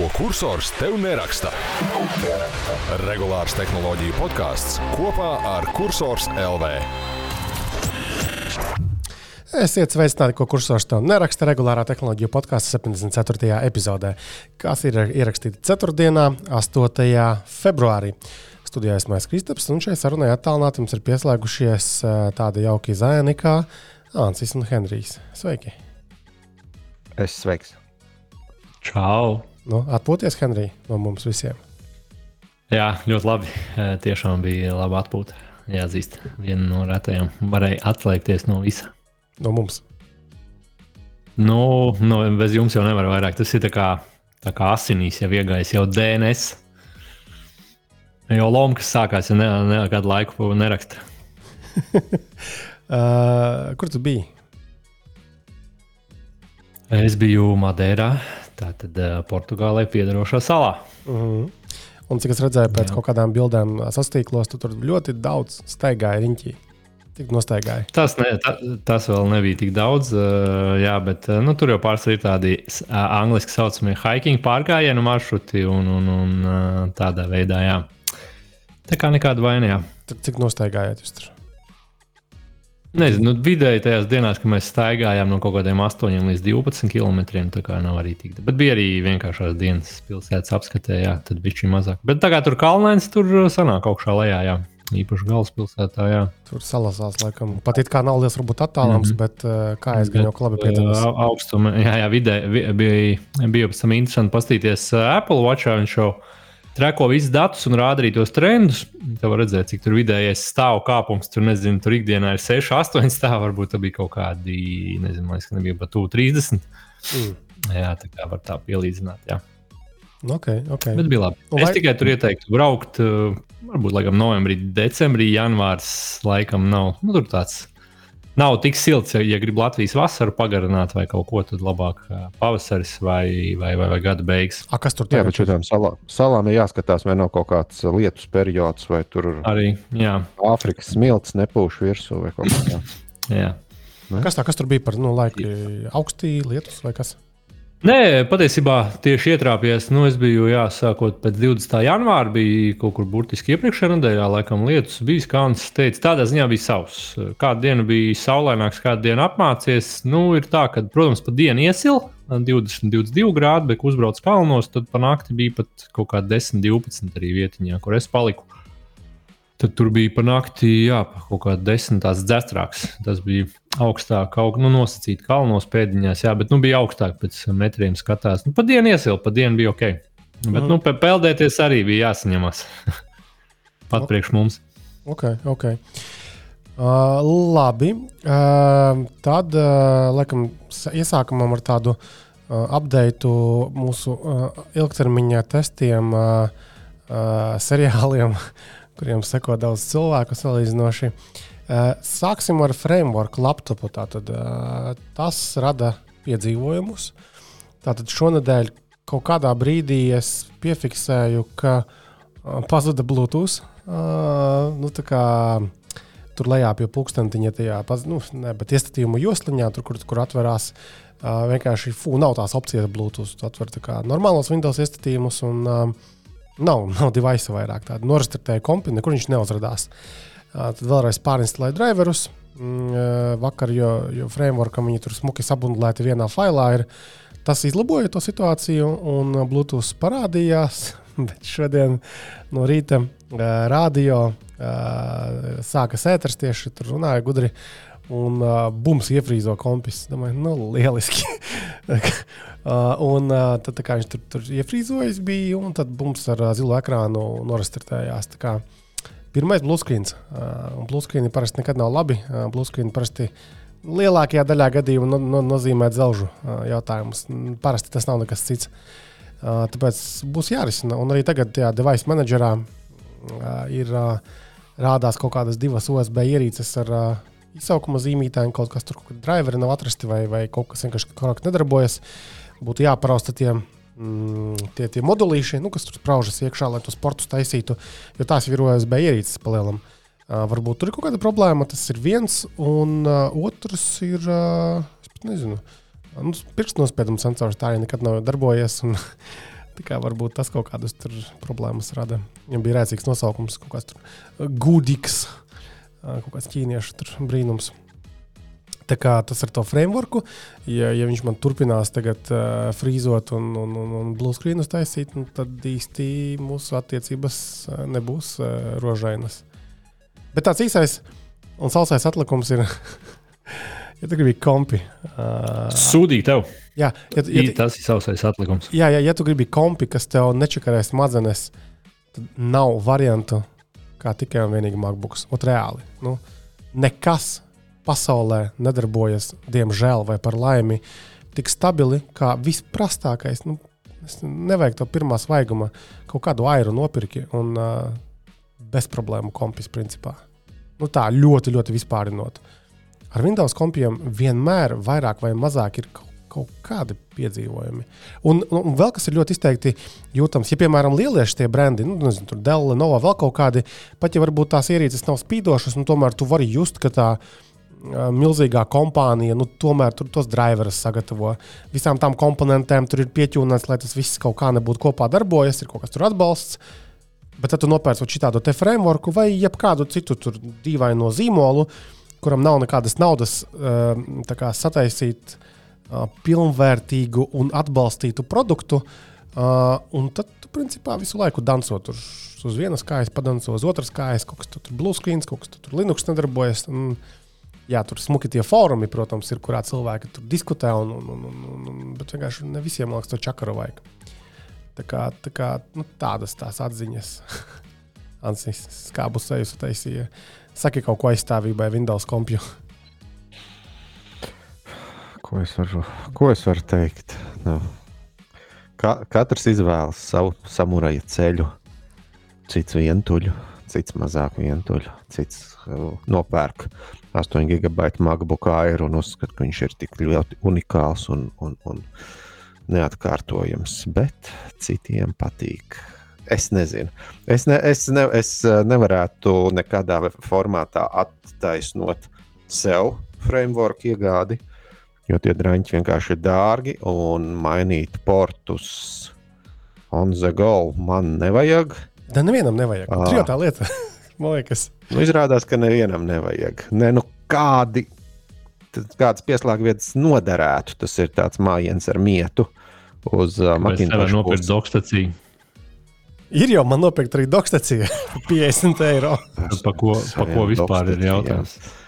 ko kursors tev neraksta. Regulārs tehnoloģiju podkāsts kopā ar Cursors LV. Esiet sveicināti, ko kursors tev neraksta regulārā tehnoloģiju podkāstu 74. epizodē, kas ir ierakstīta 4. un 8. februārī. Studijā esmu Kristaps, un šai sarunai attālināti mums ir pieslēgušies tādi jauki zēni kā Ansis un Henrijs. Sveiki! Es sveiks! Čau! Nu, atpūties, Henrij, no mums visiem. Jā, ļoti labi. Tiešām bija laba atpūta. Jāzīst, viena no retajām. Varēja atslēgties no visa. No mums. Nu, no, bez jums jau nevar vairāk. Tas ir tā kā, tā kā asinīs, jau iegājis jau DNS. Jau loma, kas sākās, ja ne, ne laiku neraksta. uh, kur tu biji? Es biju Madeirā, tātad uh, Portugālē piedarošā salā. Uh -huh. Un cik es redzēju, pēc Jā. kaut kādām bildēm sastīklos, tu tur ļoti daudz staigāji riņķī. Tik nostaigāji. Tas, ne, ta, tas vēl nebija tik daudz, uh, jā, bet nu, tur jau pārsvarā ir tādi uh, angļuiski saucamie hiking pārgājienu maršruti un, un, un uh, tādā veidā. Jā. Tā kā nekāda vaina. Cik nostaigājāt jūs tur? Nezinu, nu, vidēji tajās dienās, kad mēs staigājām no kaut kādiem 8 līdz 12 km, tā kā nav arī tik. Bet bija arī vienkāršās dienas pilsētas apskatē, jā, tad bija šī mazāk. Bet tagad tur kalnēns tur sanāk augšā lejā, jā. Īpaši galvaspilsētā, jā. Tur salasās, laikam. Pat it kā nav liels, varbūt attālams, mm -hmm. bet uh, kā es gan jau labi pieturos. Augstuma, jā, jā, vidē bija, bija pēc tam interesanti pastīties Apple Watchā un šo. Treko visus datus un rāda arī tos trendus. Tad var redzēt, cik tur vidējais stāvu kāpums. Tur nezinu, tur ikdienā ir 6, 8 stāvi. Varbūt tā bija kaut kādi, nezinu, liekas, nebija pat 30. Mm. Jā, tā kā var tā pielīdzināt. Jā. Okay, okay. Bet bija labi. Vai... Es tikai tur ieteiktu braukt. Varbūt laikam novembrī, decembrī, janvārs laikam nav. Nu, tur tāds nav tik silts, ja, grib Latvijas vasaru pagarināt vai kaut ko, tad labāk pavasaris vai, vai, vai, vai gada beigas. A, kas tur tagad? Jā, bet šādām salā, salām ir jāskatās, vai nav kaut kāds lietus periods, vai tur arī jā. Āfrikas smilts nepūš virsū vai kaut kā tāda. Kas tā, kas tur bija par nu, laiku? Augstī lietus vai kas? Nē, patiesībā tieši ietrāpījās. Nu, es biju, jā, sākot pēc 20. janvāra, bija kaut kur burtiski iepriekšējā nedēļā, laikam, lietus bija skāns. Teica, tādā ziņā bija savs. Kādu dienu bija saulaināks, kādu dienu apmācies. Nu, ir tā, ka, protams, pa dienu iesil 20, 22 grādi, bet uzbrauc kalnos, tad pa nakti bija pat kaut kā 10, 12 arī vietiņā, kur es paliku. Tad tur bija pa nakti, jā, kaut kāda desmitās dzestrāks. Tas bija augstāk, aug, nu, nosacīt kalnos pēdiņās, jā, bet nu, bija augstāk pēc metriem skatās. Nu, pa dienu iesilpa, pa dienu bija ok. Bet, mm. nu, peldēties arī bija jāsaņemas. Pat priekš mums. Ok, ok. Uh, labi. Uh, tad, uh, laikam, iesākumam ar tādu uh, update mūsu uh, ilgtermiņa testiem, uh, uh, seriāliem. kuriem seko daudz cilvēku salīdzinoši. Eh, sāksim ar framework laptopu. Tātad, eh, tas rada piedzīvojumus. Tātad šonadēļ kaut kādā brīdī es piefiksēju, ka eh, pazuda Bluetooth. Nu, kā, tur lejā pie pulkstentiņa, tajā nu, ne, iestatījuma josliņā, tur, kur, kur atverās. Uh, vienkārši fū, nav tās opcijas Bluetooth. Tu atver normālos Windows iestatījumus un uh, Nav, nav device vairāk tādu. Noristartēju kompi, nekur viņš neuzrādās. Tad vēlreiz pārinstalēju driverus. Mm, vakar, jo, jo frameworkam viņi tur smuki sabundlēti vienā failā, ir, tas izlaboja to situāciju, un Bluetooth parādījās. Bet šodien no rīta radio sākas ēters tieši tur runāja gudri. Un uh, bums iefrīzo kompis. Domāju, nu, lieliski. Uh, un uh, tad kā, viņš tur, tur iefrīzojas, bija, un tad bums ar uh, zilo ekrānu norastartējās. Pirmais bluescreens. Uh, bluescreeni parasti nekad nav labi. Uh, bluescreeni parasti lielākajā daļā gadījumu no, no, nozīmē dzelžu uh, jautājumus. Parasti tas nav nekas cits. Uh, tāpēc būs jārisina. Un arī tagad, tajā device managerā, uh, ir uh, rādās kaut kādas divas USB ierīces ar uh, izsaukuma zīmītēm, kaut kas tur, kur driveri nav atrasti vai, vai kaut kas vienkārši korekti nedarbojas. Uh, būtu jāparausta tie, mm, tie, tie modulīši, nu, kas tur spraužas iekšā, lai to sportu taisītu. Jo tās ir USB ierīces palielam. Uh, varbūt tur ir kaut kāda problēma. Tas ir viens, un uh, otrs ir. Uh, nezinu, nu, pirkstu nospiedumu sensors tā arī nekad nav darbojies. Un, kā varbūt tas kaut kādas problēmas rada. Viņam bija rēcīgs nosaukums, kaut kāds gudīgs, kaut kāds ķīniešu brīnums. Tā kā tas ar to frameworku, ja, ja viņš man turpinās tagad uh, frīzot un, un, un, un blue screenus taisīt, nu, tad īsti mūsu attiecības nebūs uh, rožainas. Bet tāds īsais un sausais atlikums ir, ja tu gribi kompi. Uh, Sūdīgi tev. Jā, ja, ja, ja, tas ir sausais atlikums. Jā, ja, ja tu gribi kompi, kas tev nečakarēs smadzenes, tad nav variantu kā tikai un vienīgi MacBooks. Ot, reāli. Nu, nekas pasaulē nedarbojas, diemžēl, vai par laimi, tik stabili kā visprastākais. Nu, nevajag to pirmā svaiguma, kaut kādu airu nopirki un uh, bez problēmu kompis principā. Nu, tā ļoti, ļoti vispārinot. Ar Windows kompiem vienmēr vairāk vai mazāk ir kaut, kaut kādi piedzīvojumi. Un, un, un vēl kas ir ļoti izteikti jūtams, ja, piemēram, lielieši tie brendi, nu, nezinu, tur Dell, Lenovo, vēl kaut kādi, pat ja varbūt tās ierīces nav spīdošas, nu, tomēr tu vari just, ka tā ir milzīgā kompānija, nu, tomēr tur tos driverus sagatavo. Visām tām komponentēm tur ir pieķūnēts, lai tas viss kaut kā nebūtu kopā darbojas, ir kaut kas tur atbalsts. Bet tad tu nopērci šādu te frameworku vai jebkādu citu dīvainu zīmolu, kuram nav nekādas naudas kā, sataisīt pilnvērtīgu un atbalstītu produktu. Un tad tu principā visu laiku dansot tur uz vienas kājas, padanco uz otras kājas, kaut kas tur screen, kaut kas tur Linux nedarbojas. Un, jā, tur smuki tie fórumi, protams, ir, kurā cilvēki tur diskutē, un, un, un, un, un, bet vienkārši ne visiem liekas, to čakaru vajag. Tā kā, tā kā nu, tādas tās atziņas. Ansis skābu seju sataisīja. Saki kaut ko aizstāvībai Windows kompju. Ko es varu, ko es varu teikt? Nu, ka, katrs izvēlas savu samuraja ceļu. Cits vientuļu, cits mazāk vientuļu, cits uh, nopērk 8 gigabaitu MacBook Air un uzskata, ka viņš ir tik ļoti unikāls un, un, un neatkārtojams. Bet citiem patīk. Es nezinu. Es, ne, es, ne, es eh, nevarētu nekādā formātā attaisnot sev framework iegādi, jo tie drāņķi vienkārši ir dārgi un mainīt portus on the go man nevajag. Da nevienam nevajag. Tā ir tā lieta. Man liekas, nu, izrādās, ka nevienam nevajag. Ne, nu, kādi, kādas pieslēgvietas noderētu, tas ir tāds mājiens ar mietu uz uh, Macintosh. Nopirkt dokstaciju. Ir jau man nopirkt arī dokstacija par 50 eiro. Pa ko, pa ko vispār ir jautājums? Jā.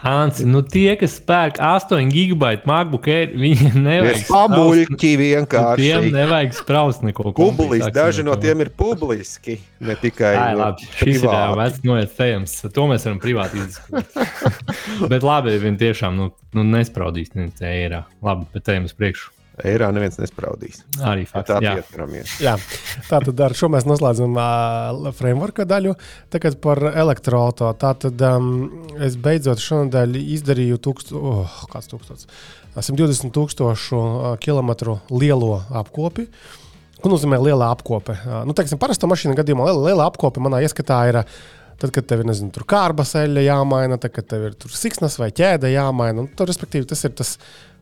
Hansi, nu tie, kas pērk 8 gigabaitu MacBook Air, viņiem nevajag pamuļķi vienkārši. Tiem nevajag spraust neko. Publiski, daži no tiem ir publiski, ne tikai. Jā, labi, šis privāti. ir vērts noiet To mēs varam privāti izdiskutēt. bet labi, viņi tiešām nu, nu nespraudīs ne eiro. Labi, bet uz priekšu. Eirā neviens nespraudīs. Arī fakts, tā. Jā, tā tad ar šo mēs noslēdzam uh, framework daļu. Tagad par elektroautorātu. Tā tad um, es beidzot šonadēļ izdarīju tūkst, oh, kāds tūkstots, 120 tūkstošu kilometru lielo apkopi. Ko nozīmē liela apkope? Uh, nu, teiksim, parasta mašīna gadījumā liela, liela apkope manā ieskatā ir. Tad, kad tev ir nezinu, kārbas eļļa jāmaina, tad, kad tev ir siksnas vai ķēde jāmaina, nu, tad, respektīvi, tas ir tas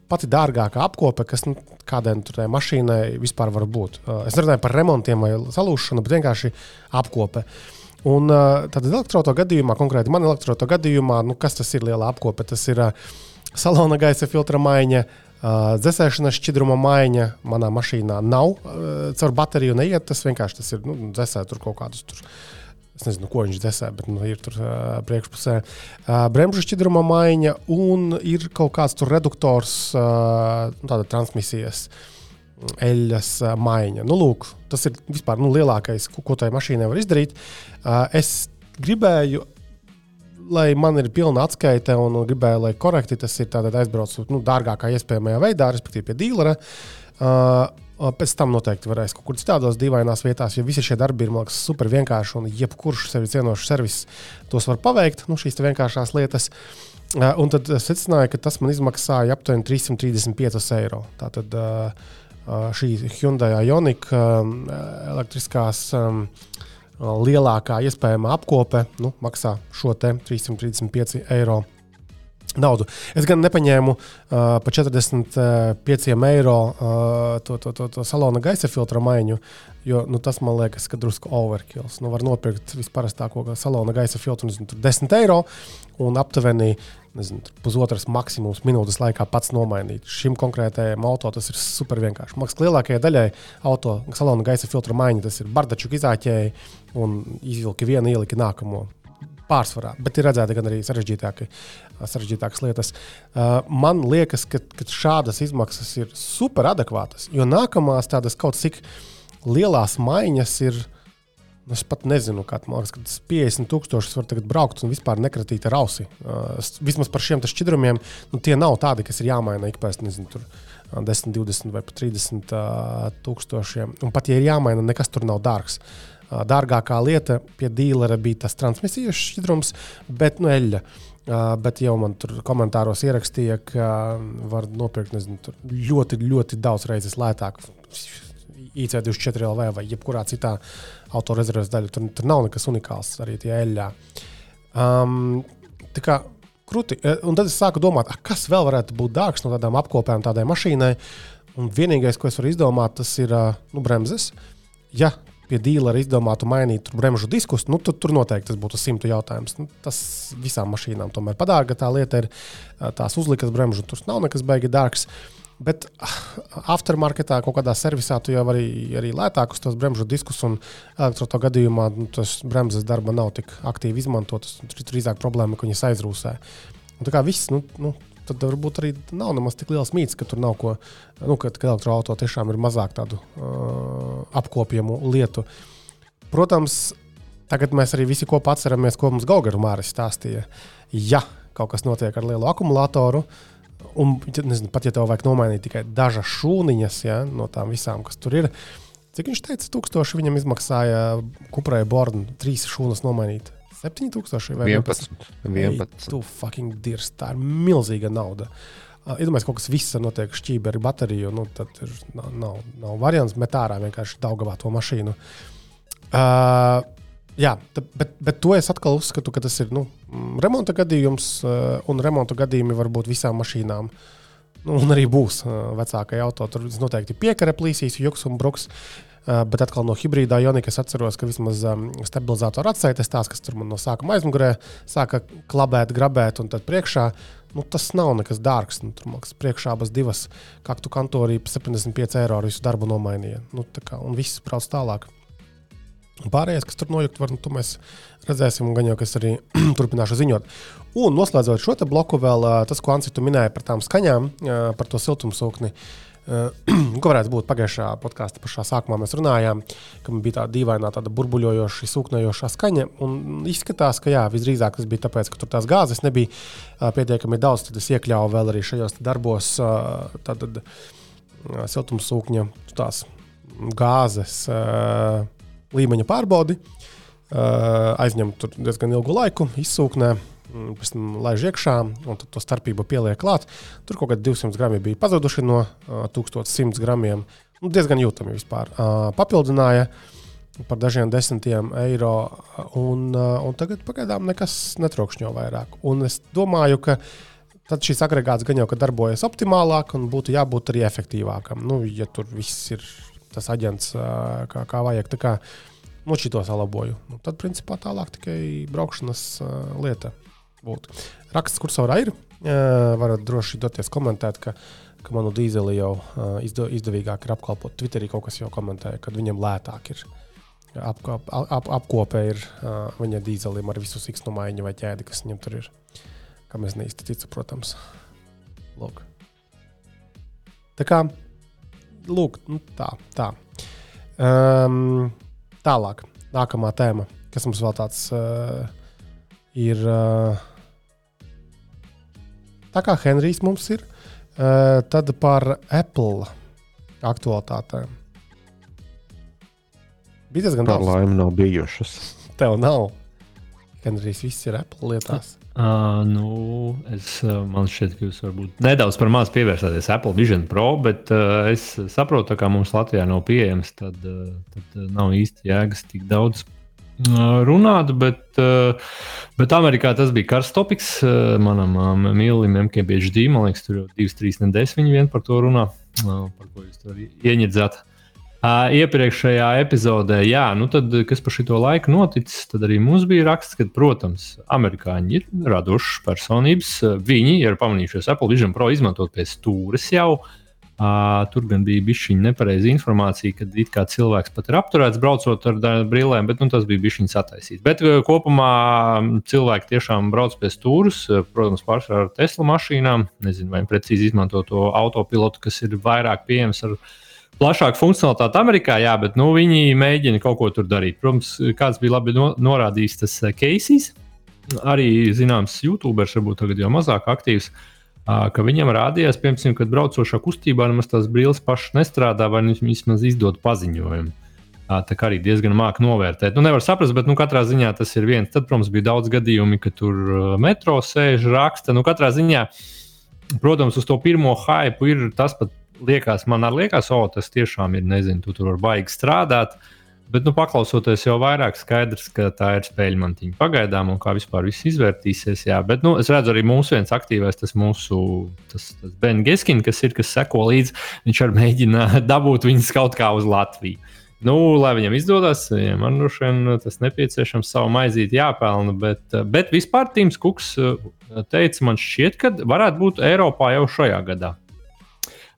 pati dārgākā apkope, kas nu, kādai nu, mašīnai vispār var būt. Uh, es nerunāju par remontiem vai salūšanu, bet vienkārši apkope. Un uh, tad elektroautorāta gadījumā, konkrēti man elektroautorāta gadījumā, nu, kas tas ir liela apkope? Tas ir uh, salona gaisa filtra maiņa, dzēsēšanas šķidruma maiņa manā mašīnā nav. Caur bateriju neiet, tas vienkārši tas ir nu, dzēsē tur kaut kādus tur Es nezinu, ko viņš dzēsē, bet nu, ir tur uh, priekšpusē. Uh, bremžu šķidruma maiņa un ir kaut kāds tur reduktors, uh, tāda transmisijas eļļas uh, maiņa. Nu, lūk, tas ir vispār nu, lielākais, ko, ko tai mašīnai var izdarīt. Uh, es gribēju lai man ir pilna atskaite un gribēju, lai korekti tas ir aizbraucis nu, dārgākā iespējamajā veidā, respektīvi pie dīlera. Uh, Pēc tam noteikti varēs kaut kur citādos dīvainās vietās, jo visi šie darbi ir liekas, super vienkārši un jebkurš sevi cienošs servis tos var paveikt, nu, šīs vienkāršās lietas. Un tad es secināju, ka tas man izmaksāja aptuveni 335 eiro. Tātad šī Hyundai Ioniq elektriskās lielākā iespējamā apkope nu, maksā šo 335 eiro. Naudu. Es gan nepaņēmu uh, par 45 eiro uh, to, to, to, to salona gaisa filtra maiņu, jo nu, tas man liekas, ka drusku overkills. Nu, var nopirkt visparastāko salona gaisa filtru, nezinu, 10 eiro un aptuveni nezinu, pusotras maksimums minūtes laikā pats nomainīt. Šim konkrētajam auto tas ir super vienkārši. Maksas lielākajai daļai auto salona gaisa filtra maiņa tas ir bardaču izāķēji un izvilki vienu, ieliki nākamo pārsvarā, bet ir redzēta gan arī sarežģītākas lietas. Uh, man liekas, ka, ka šādas izmaksas ir super adekvātas, jo nākamās tādas kaut cik lielās maiņas ir. Nu, es pat nezinu, kāda liekas, ka tas 50 tūkstošus var tagad braukt un vispār nekratīt ar ausi. Uh, vismaz par šiem šķidrumiem, nu, tie nav tādi, kas ir jāmaina ik pēc, nezinu, tur 10, 20 vai pat 30 uh, tūkstošiem. Un pat ja ir jāmaina, nekas tur nav dārgs. Uh, Dārgākā lieta pie dīlera bija tas transmisijas šķidrums, bet nu, eļļa. Uh, bet jau man tur komentāros ierakstīja, ka var nopirkt nezinu, ļoti, ļoti daudz reizes lētāk. IC24 LV vai jebkurā citā autorezerves daļā. Tur, tur nav nekas unikāls arī tajā eļļā. Um, tā kā krūti. Un tad es sāku domāt, kas vēl varētu būt dārgs no tādām apkopēm tādai mašīnai. Un vienīgais, ko es varu izdomāt, tas ir nu, bremzes. Ja pie dīlera izdomātu mainīt bremžu diskus, nu, tad tur noteikti tas būtu simtu jautājums. Nu, tas visām mašīnām tomēr padārga tā lieta ir tās uzlikas bremžu, tur nav nekas baigi dārgs. Bet aftermarketā, kaut kādā servisā, tu jau vari arī lētākus tos bremžu diskus, un elektroautorā gadījumā nu, tas bremzes darba nav tik aktīvi izmantotas. Tur drīzāk problēma, ka viņas aizrūsē. Un tā kā viss, nu, nu, tad varbūt arī nav nemaz tik liels mīts, ka tur nav ko, nu, ka, ka elektroautorā tiešām ir mazāk tādu uh, apkopjamu lietu. Protams, tagad mēs arī visi kopā atceramies, ko mums Gaugaru Māris stāstīja. Ja kaut kas notiek ar lielu akumulātoru, un nezinu, pat ja tev vajag nomainīt tikai dažas šūniņas ja, no tām visām, kas tur ir, cik viņš teica, tūkstoši viņam izmaksāja kuprai bornu, trīs šūnas nomainīt. 7000 vai 11. 11. Tu fucking dirst, tā ir milzīga nauda. Uh, Iedomājieties, kaut kas viss notiek šķīvi ar bateriju. Nu, tad ir, nav, nav, nav variants met ārā vienkārši daugavā to mašīnu. Uh, jā, bet, bet to es atkal uzskatu, ka tas ir nu, remonta gadījums, uh, un remonta gadījumi var būt visām mašīnām. Nu, un arī būs uh, vecākai auto. Tur noteikti piekara plīsīs, juks un bruks. Uh, bet atkal no hibrīdā Jonika es atceros, ka vismaz stabilizātora atsaites tās, kas tur man no sākuma aizmugurē sāka klabēt, grabēt un tad priekšā. Nu, tas nav nekas dārgs. Nu, tur maksā priekšā abas divas kaktu kantorī par 75 eiro visu darbu nomainīja. Nu, kā, un viss brauc tālāk. Pārējais, kas tur nojukt, var, nu, to mēs redzēsim, un gan jau es arī turpināšu ziņot. Un noslēdzot šo bloku, vēl uh, tas, ko Anci minēja par tām skaņām, uh, par to siltumsūkni. Uh, ko varētu būt pagājušā podkāstā pašā sākumā mēs runājām, ka bija tāda dīvainā, tāda burbuļojoša, sūkņojoša skaņa. Izskatās, ka jā, visdrīzāk tas bija tāpēc, ka tur tās gāzes nebija pietiekami daudz. Tad es iekļāvu vēl arī šajos darbos tātad, siltumsūkņa tās gāzes līmeņa pārbaudi. Aizņem diezgan ilgu laiku, izsūknē pēc tam laiž iekšā, un to starpību pieliek klāt. Tur kaut kādi 200 gramu bija pazuduši no uh, 1100 gramiem. Nu, diezgan jūtami vispār. Uh, papildināja par dažiem desmitiem eiro, un, uh, un tagad pagaidām nekas netrokšņo vairāk. Un es domāju, ka tad šis agregāts gan jau darbojas optimālāk un būtu jābūt arī efektīvākam. Nu, ja tur viss ir tas aģents, uh, kā, kā vajag. Tā kā, Nu, šito salaboju. Nu, tad, principā, tālāk tikai braukšanas uh, lieta būt. Raksts, kurš savrā ir, varat droši doties komentēt, ka, ka manu dīzeli jau izdo, izdevīgāk ir apkalpot. Twitterī kaut kas jau komentēja, ka viņam lētāk ir. Apkop, ap, apkopē ir uh, viņa dīzelim ar visu siksnu maiņu vai ķēdi, kas viņam tur ir. Kam es neīsti ticu, protams. Lūk. Tā kā, lūk, nu tā, tā. Um, tālāk, nākamā tēma, kas mums vēl tāds uh, ir. Tā kā Henrijs mums ir, tad par Apple aktualitātēm. Bija diezgan daudz. Tā laime nav bijušas. Tev nav. Henrijs viss ir Apple lietās. Uh, nu, es, man šķiet, ka jūs varbūt nedaudz par maz pievērsāties Apple Vision Pro, bet uh, es saprotu, ka mums Latvijā nav pieejams, tad, uh, tad nav īsti jēgas tik daudz runāt, bet, bet Amerikā tas bija karsts topiks. Manam mīļākajam MKBHD, man liekas, tur jau divas, trīs nedēļas viņi vien par to runā, par ko jūs tur ieņedzat. Uh, iepriekšējā epizodē, jā, nu tad, kas par šo laiku noticis, tad arī mums bija raksts, ka, protams, amerikāņi ir radošas personības. Viņi ir pamanījušies Apple Vision Pro izmantot pēc stūres jau. Uh, tur gan bija bijusi nepareiza informācija, ka it kā cilvēks pat ir apturēts braucot ar brillēm, bet nu, tas bija bijis sataisīts. Bet uh, kopumā cilvēki tiešām brauc pie stūres, protams, pārsvarā ar Tesla mašīnām. Nezinu, vai precīzi izmanto to autopilotu, kas ir vairāk pieejams ar viņa plašāku funkcionalitāti Amerikā, jā, bet nu, viņi mēģina kaut ko tur darīt. Protams, kāds bija labi no, norādījis, tas Keisijs, arī zināms, YouTuberis, varbūt tagad jau mazāk aktīvs. Ka viņam rādījās, piemēram, kad braucošā kustībā nemaz tās brilles pašas nestrādā, vai nu vismaz izdod paziņojumu. Tā kā arī diezgan māki novērtēt. Nu, nevar saprast, bet nu, katrā ziņā tas ir viens. Tad, protams, bija daudz gadījumu, ka tur metro sēž, raksta. Nu, katrā ziņā, protams, uz to pirmo hype ir tas pat liekas, man liekas, o, tas tiešām ir, nezinu, tu tur var baigi strādāt. Bet, nu, paklausoties jau vairāk, skaidrs, ka tā ir spēļu mantiņa pagaidām, un kā vispār viss izvērtīsies. Jā. Bet, nu, es redzu arī mūsu viens aktīvais, tas mūsu Ben Geskins, kas ir, kas seko līdzi. Viņš arī mēģina dabūt viņus kaut kā uz Latviju. Nu, lai viņam izdodas, viņam ar nu šiem tas nepieciešams savu maizīti jāpelna. Bet, bet vispār Tims Kuks teica, man šķiet, ka varētu būt Eiropā jau šajā gadā.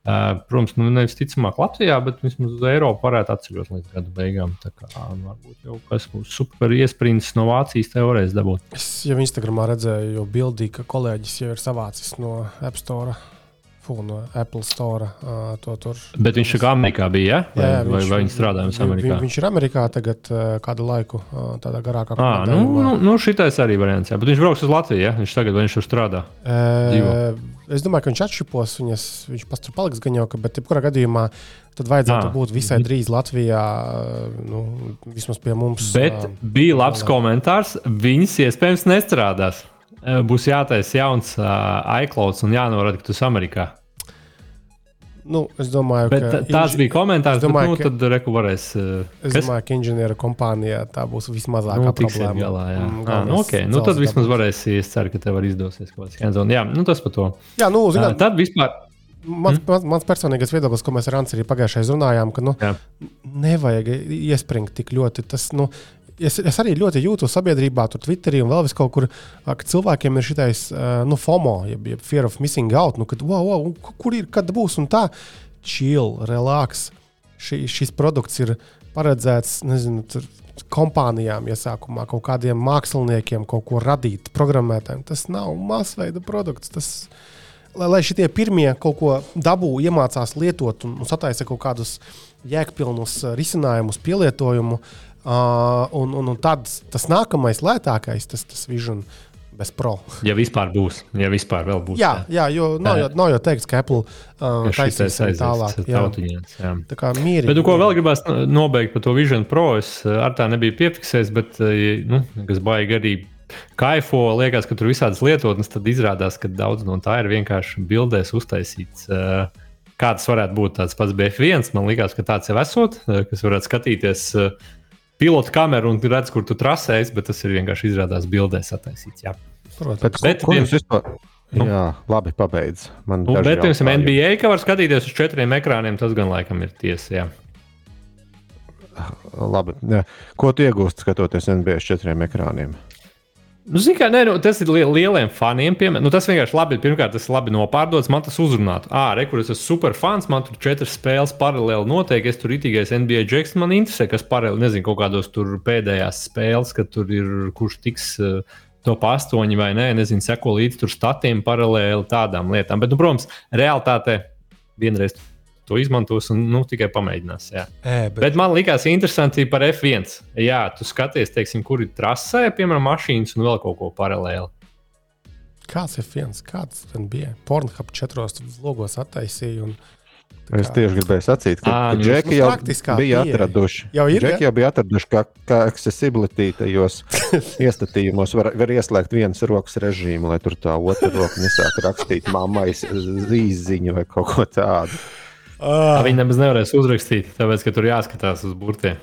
Protams, nu, nevis ticamāk Latvijā, bet vismaz uz Eiropu varētu atceļot līdz gada beigām. Tā kā nu, varbūt jau kas būs super iesprints no Vācijas, te varēs dabūt. Es jau Instagramā redzēju, jau bildī, ka kolēģis jau ir savācis no App Store. No Apple Store. Uh, to, tur. Bet viņš ir Amerikā bija, ja? vai, jā, jā, vai, viņš, vai viņš strādā Amerikā? Viņš, viņš ir Amerikā tagad uh, kādu laiku, uh, tādā garākā formā. Nu, nu, nu, šitais arī variants, jā. bet viņš brauks uz Latviju, ja? viņš tagad viņš tur strādā. Uh, Es domāju, ka viņš atšķipos, viņas, viņš pats tur paliks gan jau, bet jebkurā gadījumā tad vajadzētu à. būt visai drīz Latvijā, nu, vismaz pie mums. Bet uh, bija labs jā. komentārs, viņas iespējams nestrādās. Būs jātaisa jauns uh, iCloud un jānorāda, ka tu esi Amerikā. Nu, es domāju, bet ka. Tas inži... bija komentārs, domāju, bet, nu, tad Reku varēs. Uh, es kas? domāju, ka inženieru kompānijā tā būs vismazākā nu, problēma. Galā, jā, mm, ah, nu, okay. nu, tad vismaz dabūs. varēs. Es ceru, ka tev var izdosies kaut kas tāds. Jā, nu, tas par to. Jā, nu, zināt, uh, tad vispār. Mans, mm. mans, mans personīgais viedoklis, ko mēs ar Anci arī pagājušajā runājām, ka nu, Jā. nevajag iespringt tik ļoti. Tas, nu, es, es arī ļoti jūtu sabiedrībā, tur Twitterī un vēl vis kaut kur, ka cilvēkiem ir šis nu, FOMO, jeb, jeb fear of missing out, nu, kad, wow, wow, kur ir, kad būs un tā. Chill, relax. Ši, šis produkts ir paredzēts, nezinu, tur, kompānijām iesākumā, kaut kādiem māksliniekiem kaut ko radīt, programmētājiem. Tas nav masveida produkts. Tas, lai, lai šie pirmie kaut ko dabū, iemācās lietot un, un sataisa kaut kādus jēgpilnus risinājumus, pielietojumu, uh, Uh, un, un, un tad tas nākamais, lētākais, tas, tas Vision bez Pro. Ja vispār būs, ja vispār vēl būs. Jā, jā jo nav, jau, nav jau teikts, ka Apple uh, taisīs tālāk. Jā. Tautiņās, jā. Tā kā mierīgi. Bet, nu, ko vēl gribās nobeigt par to Vision Pro, es ar tā nebiju piefiksējis, bet, nu, kas baigi arī kaifo, liekas, ka tur visādas lietotnes, tad izrādās, ka daudz no tā ir vienkārši bildēs uztaisīts. Uh, kā tas varētu būt tāds pats BF1, man liekas, ka tāds jau esot, kas varētu skatīties. Pilotu kameru un redz, kur tu trasējies, bet tas ir vienkārši izrādās bildēs attaisīts. Jā. Protams, bet, bet ko, viens... vispār... Nu. Jā, labi, pabeidz. Man nu, bet, piemēram, NBA, ka var skatīties uz četriem ekrāniem, tas gan laikam ir tiesa. Jā. Labi. Ko tu iegūsti skatoties NBA uz četriem ekrāniem? Nu, kā, nē, nu, tas ir li lieliem faniem. Piemēram, nu, tas vienkārši labi. Pirmkārt, tas ir labi nopārdots. Man tas uzrunātu. Ah, re, kur es esmu super fans. Man tur četras spēles paralēli notiek. Es tur itīgais NBA džeks. Man interesē, kas paralēli, nezinu, kaut kādos tur pēdējās spēles, kad tur ir kurš tiks. Uh, top 8 vai nē, nezinu, seko līdzi tur statiem paralēli tādām lietām. Bet, nu, protams, realitātē vienreiz to izmantos un nu, tikai pamēģinās. Jā. E, bet... bet man likās interesanti par F1. Jā, tu skaties, teiksim, kur ir trasē, piemēram, mašīnas un vēl kaut ko paralēli. Kāds ir F1? Kāds tam bija? Pornhub četros logos attaisīja. Un... Es tieši gribēju sacīt, ka džeki jau bija pieeja. atraduši. Jau ir, džeki jau bija atraduši, ka, ka accessibility tajos iestatījumos var, var ieslēgt vienas rokas režīmu, lai tur tā otra roka nesāk rakstīt mammai zīziņu vai kaut ko tādu. Uh. Viņi nemaz nevarēs uzrakstīt, tāpēc, ka tur jāskatās uz burtiem.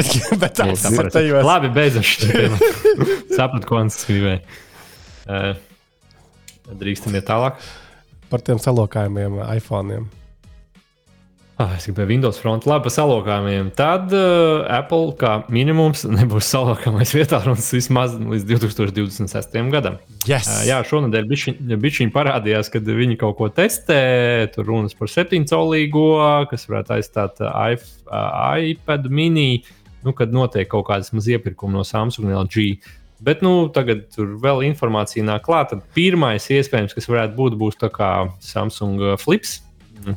Bet tā ir Sapratu. tajos. Labi, beidzam šo tēmu. Sapratu, ko Ants gribēja. Uh, drīkstam iet tālāk. Par tiem salokājumiem iPhone. Ah, es gribēju Windows front, labi, par salokājumiem. Tad uh, Apple kā minimums nebūs salokāmais vietā runas vismaz līdz 2026. gadam. Yes. Uh, jā, šonadēļ bišķiņi parādījās, kad viņi kaut ko testē. Tur runas par 7 colīgo, kas varētu aizstāt uh, iP- iPad mini, nu, kad notiek kaut kādas maz iepirkumi no Samsung un LG. Bet nu, tagad tur vēl informācija nāk klāt. Tad Pirmais, iespējams, kas varētu būt, būs Samsung Flips,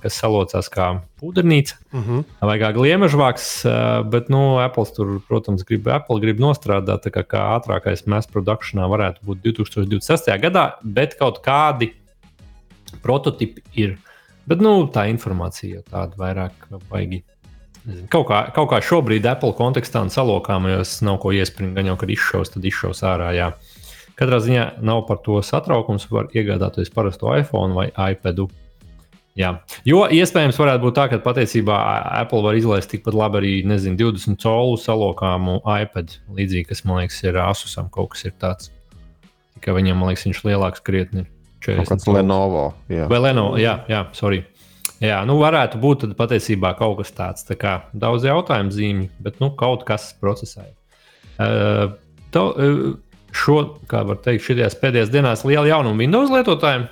kas salocās kā pūdernīca Mm -hmm. vai kā gliemežvāks, bet, nu, Apple tur, protams, grib, Apple grib nostrādāt, tā kā, kā ātrākais mass produkšanā varētu būt 2026. gadā, bet kaut kādi prototipi ir. Bet, nu, tā informācija jau tāda vairāk baigi. nezinu. Kaut kā, kaut kā šobrīd Apple kontekstā un salokāmajos nav ko iespringt, gan jau, kad izšaus, tad izšaus ārā. Jā. Katrā ziņā nav par to satraukums, var iegādāties parasto iPhone vai iPadu. Jā. Jo iespējams, varētu būt tā, ka patiesībā Apple var izlaist tikpat labi arī nezinu, 20 colu salokāmu iPad. Līdzīgi, kas man liekas, ir Asusam kaut kas ir tāds. Tikai viņam, man liekas, viņš lielāks krietni. Kaut 40 kāds colu. Lenovo. Jā. Vai Lenovo? Jā, jā, sorry. Jā, nu varētu būt tad patiesībā kaut kas tāds. Tā kā daudz jautājumu zīmju, bet nu, kaut kas procesā. ir. Uh, to, uh, šo, kā var teikt, šajās pēdējās dienās liela jaunuma Windows lietotājiem,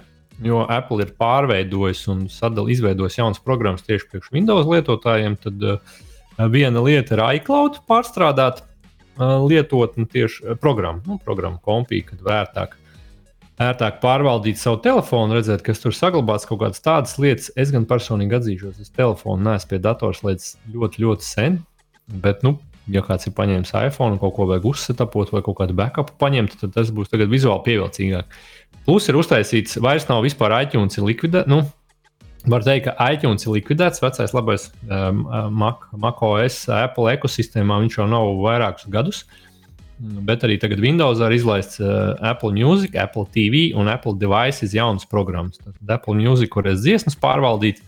jo Apple ir pārveidojis un sadal, izveidojis jaunas programmas tieši priekš Windows lietotājiem. Tad uh, viena lieta ir iCloud pārstrādāt uh, lietotni tieši uh, programmu, nu, programmu kompī, kad vērtāk ērtāk pārvaldīt savu telefonu, redzēt, kas tur saglabāts, kaut kādas tādas lietas. Es gan personīgi atzīšos, es telefonu neesmu pie datora slēdzis ļoti, ļoti sen. Bet, nu, ja kāds ir paņēmis iPhone un kaut ko vajag uzsetapot vai kaut kādu backupu paņemt, tad tas būs vizuāli pievilcīgāk. Plus ir uztaisīts, vairs nav vispār iTunes likvidēts. Nu, Var teikt, ka iTunes ir likvidēts, vecais labais um, Mac, macOS, Apple ekosistēmā. Viņš jau nav vairākus gadus. Bet arī tagad Windows ir izlaists uh, Apple Music, Apple TV un Apple Devices jaunas programmas. Tad Apple Music varēs dziesmas pārvaldīt,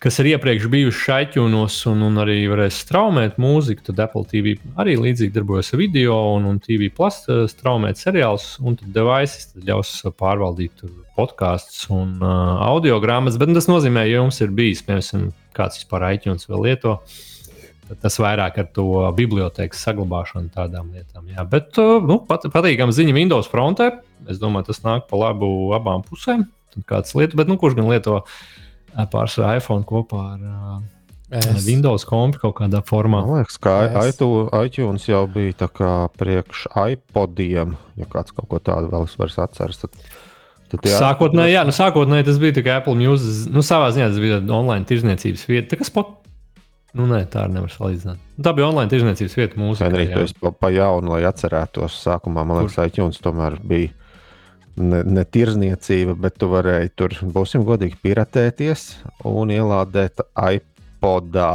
kas ir iepriekš bijušas iTunes un, un arī varēs straumēt mūziku. Tad Apple TV arī līdzīgi darbojas ar video un, un TV plus uh, straumēt seriālus, un tad Devices tad ļaus pārvaldīt podkāstus un uh, audio grāmatas. Bet tas nozīmē, ja jums ir bijis, piemēram, kāds vispār iTunes vēl lieto. Tad tas vairāk ar to bibliotekas saglabāšanu, tādām lietām. Jā. Bet uh, nu, pat, patīkami ziņa Windows frontē. Es domāju, tas nāk pa labu abām pusēm. Kāds lieto, bet nu, kurš gan lieto uh, pārsvarā iPhone kopā ar uh, Es. Windows kompi kaut kādā formā? Man liekas, ka Es- iTu- iTunes jau bija tā kā priekš iPodiem. Ja kāds kaut ko tādu vēl var atcerēties, tad, Sākotnēji, jā, nu, sākotnēji tas bija tikai Apple Music. Nu, savā ziņā tas bija online tirzniecības vieta. Tā kā spot... Nu, nē, tā arī nevar salīdzināt. Tā bija online tirzniecības vieta mūsu Henrij, tu esi pa, pa jaunu, lai atcerētos. Sākumā man liekas, iTunes tomēr bija ne, ne tirzniecība, bet tu varēji tur, būsim godīgi, piratēties un ielādēt iPodā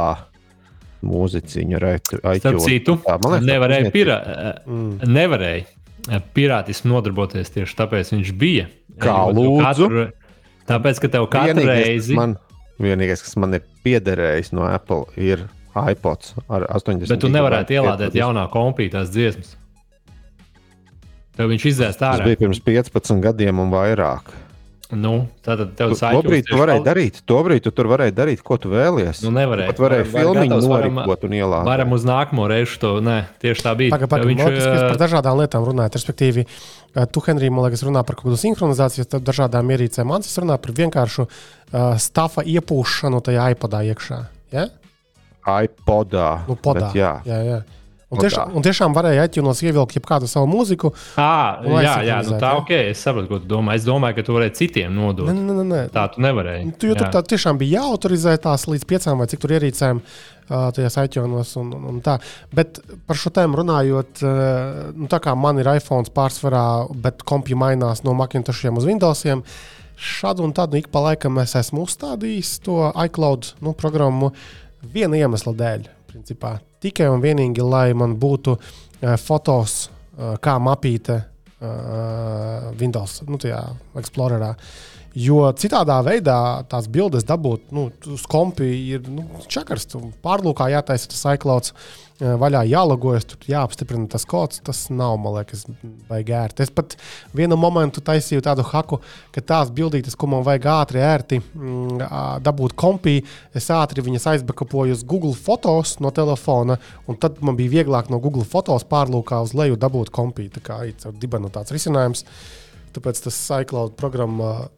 man liekas, nevarēja, pirā, Mm. nevarēja eh, pirātismu nodarboties tieši tāpēc viņš bija. Kā lūdzu? Katru, tāpēc, ka tev katru Vienīgais, reizi. kas man, vienīgais, kas man ir piederējis no Apple, ir iPods ar 80. Bet tu nevarētu ielādēt jaunā kompītās dziesmas. Tev viņš izdzēs Tas ārā. bija pirms 15 gadiem un vairāk. Nu, tātad tev Tu- sākās. Tobrīd tu varēji darīt, tobrīd tu tur varēji darīt, ko tu vēlies. Nu, nevarēja. Pat varēja filmu norikot un ielādēt. Varam uz nākamo reizi to. Nē, tieši tā bija. Viņš, pagaidām. Viņš eh, par dažādām lietām runājot. Respektīvi, tu, Henrij, man liekas, runā par kaut kādu sinhronizāciju starp dažādām ierīcēm. Man tas runā par vienkāršu uh, stafa iepūšanu tajā iPodā iekšā. Ja? iPodā. Nu, podā. Bet Jā, jā, jā. Un, tiešām, un tiešām varēja iTunes ievilkt jebkādu savu mūziku. À, jā, jā, nu tā ja? ok. Es saprotu, ko tu domā. Es domāju, ka tu varēji citiem nodot. Nē, nē, nē, nē. Tā tu nevarēji. Tu, jo tur Jā. tā tiešām bija jāautorizē tās līdz piecām vai cik tur ierīcēm, uh, tajās iTunes un, un, un tā. Bet par šo tēmu runājot, uh, nu, tā kā man ir iPhone pārsvarā, bet kompija mainās no Macintoshiem uz Windowsiem. Šādu un tādu ik pa laikam es esmu uzstādījis to iCloud nu, programmu viena iemesla dēļ. Principā. Tikai un vienīgi, lai man būtu uh, fotos, uh, kā mapīte uh, Windows, nu, tajā Explorerā. Jo citādā veidā tās bildes dabūt nu, uz kompi ir nu, čakars. Pārlūkā jātaisa tas iCloud vaļā, jālogojas, tur jāapstiprina tas kods. Tas nav, man liekas, vajag ērti. Es pat vienu momentu taisīju tādu haku, ka tās bildītes, ko man vajag ātri, ērti mm, dabūt kompī, es ātri viņas aizbakapoju uz Google fotos no telefona, un tad man bija vieglāk no Google fotos pārlūkā uz leju dabūt kompī. Tā kā ir dibenu tāds risinājums. Tāpēc tas iCloud programma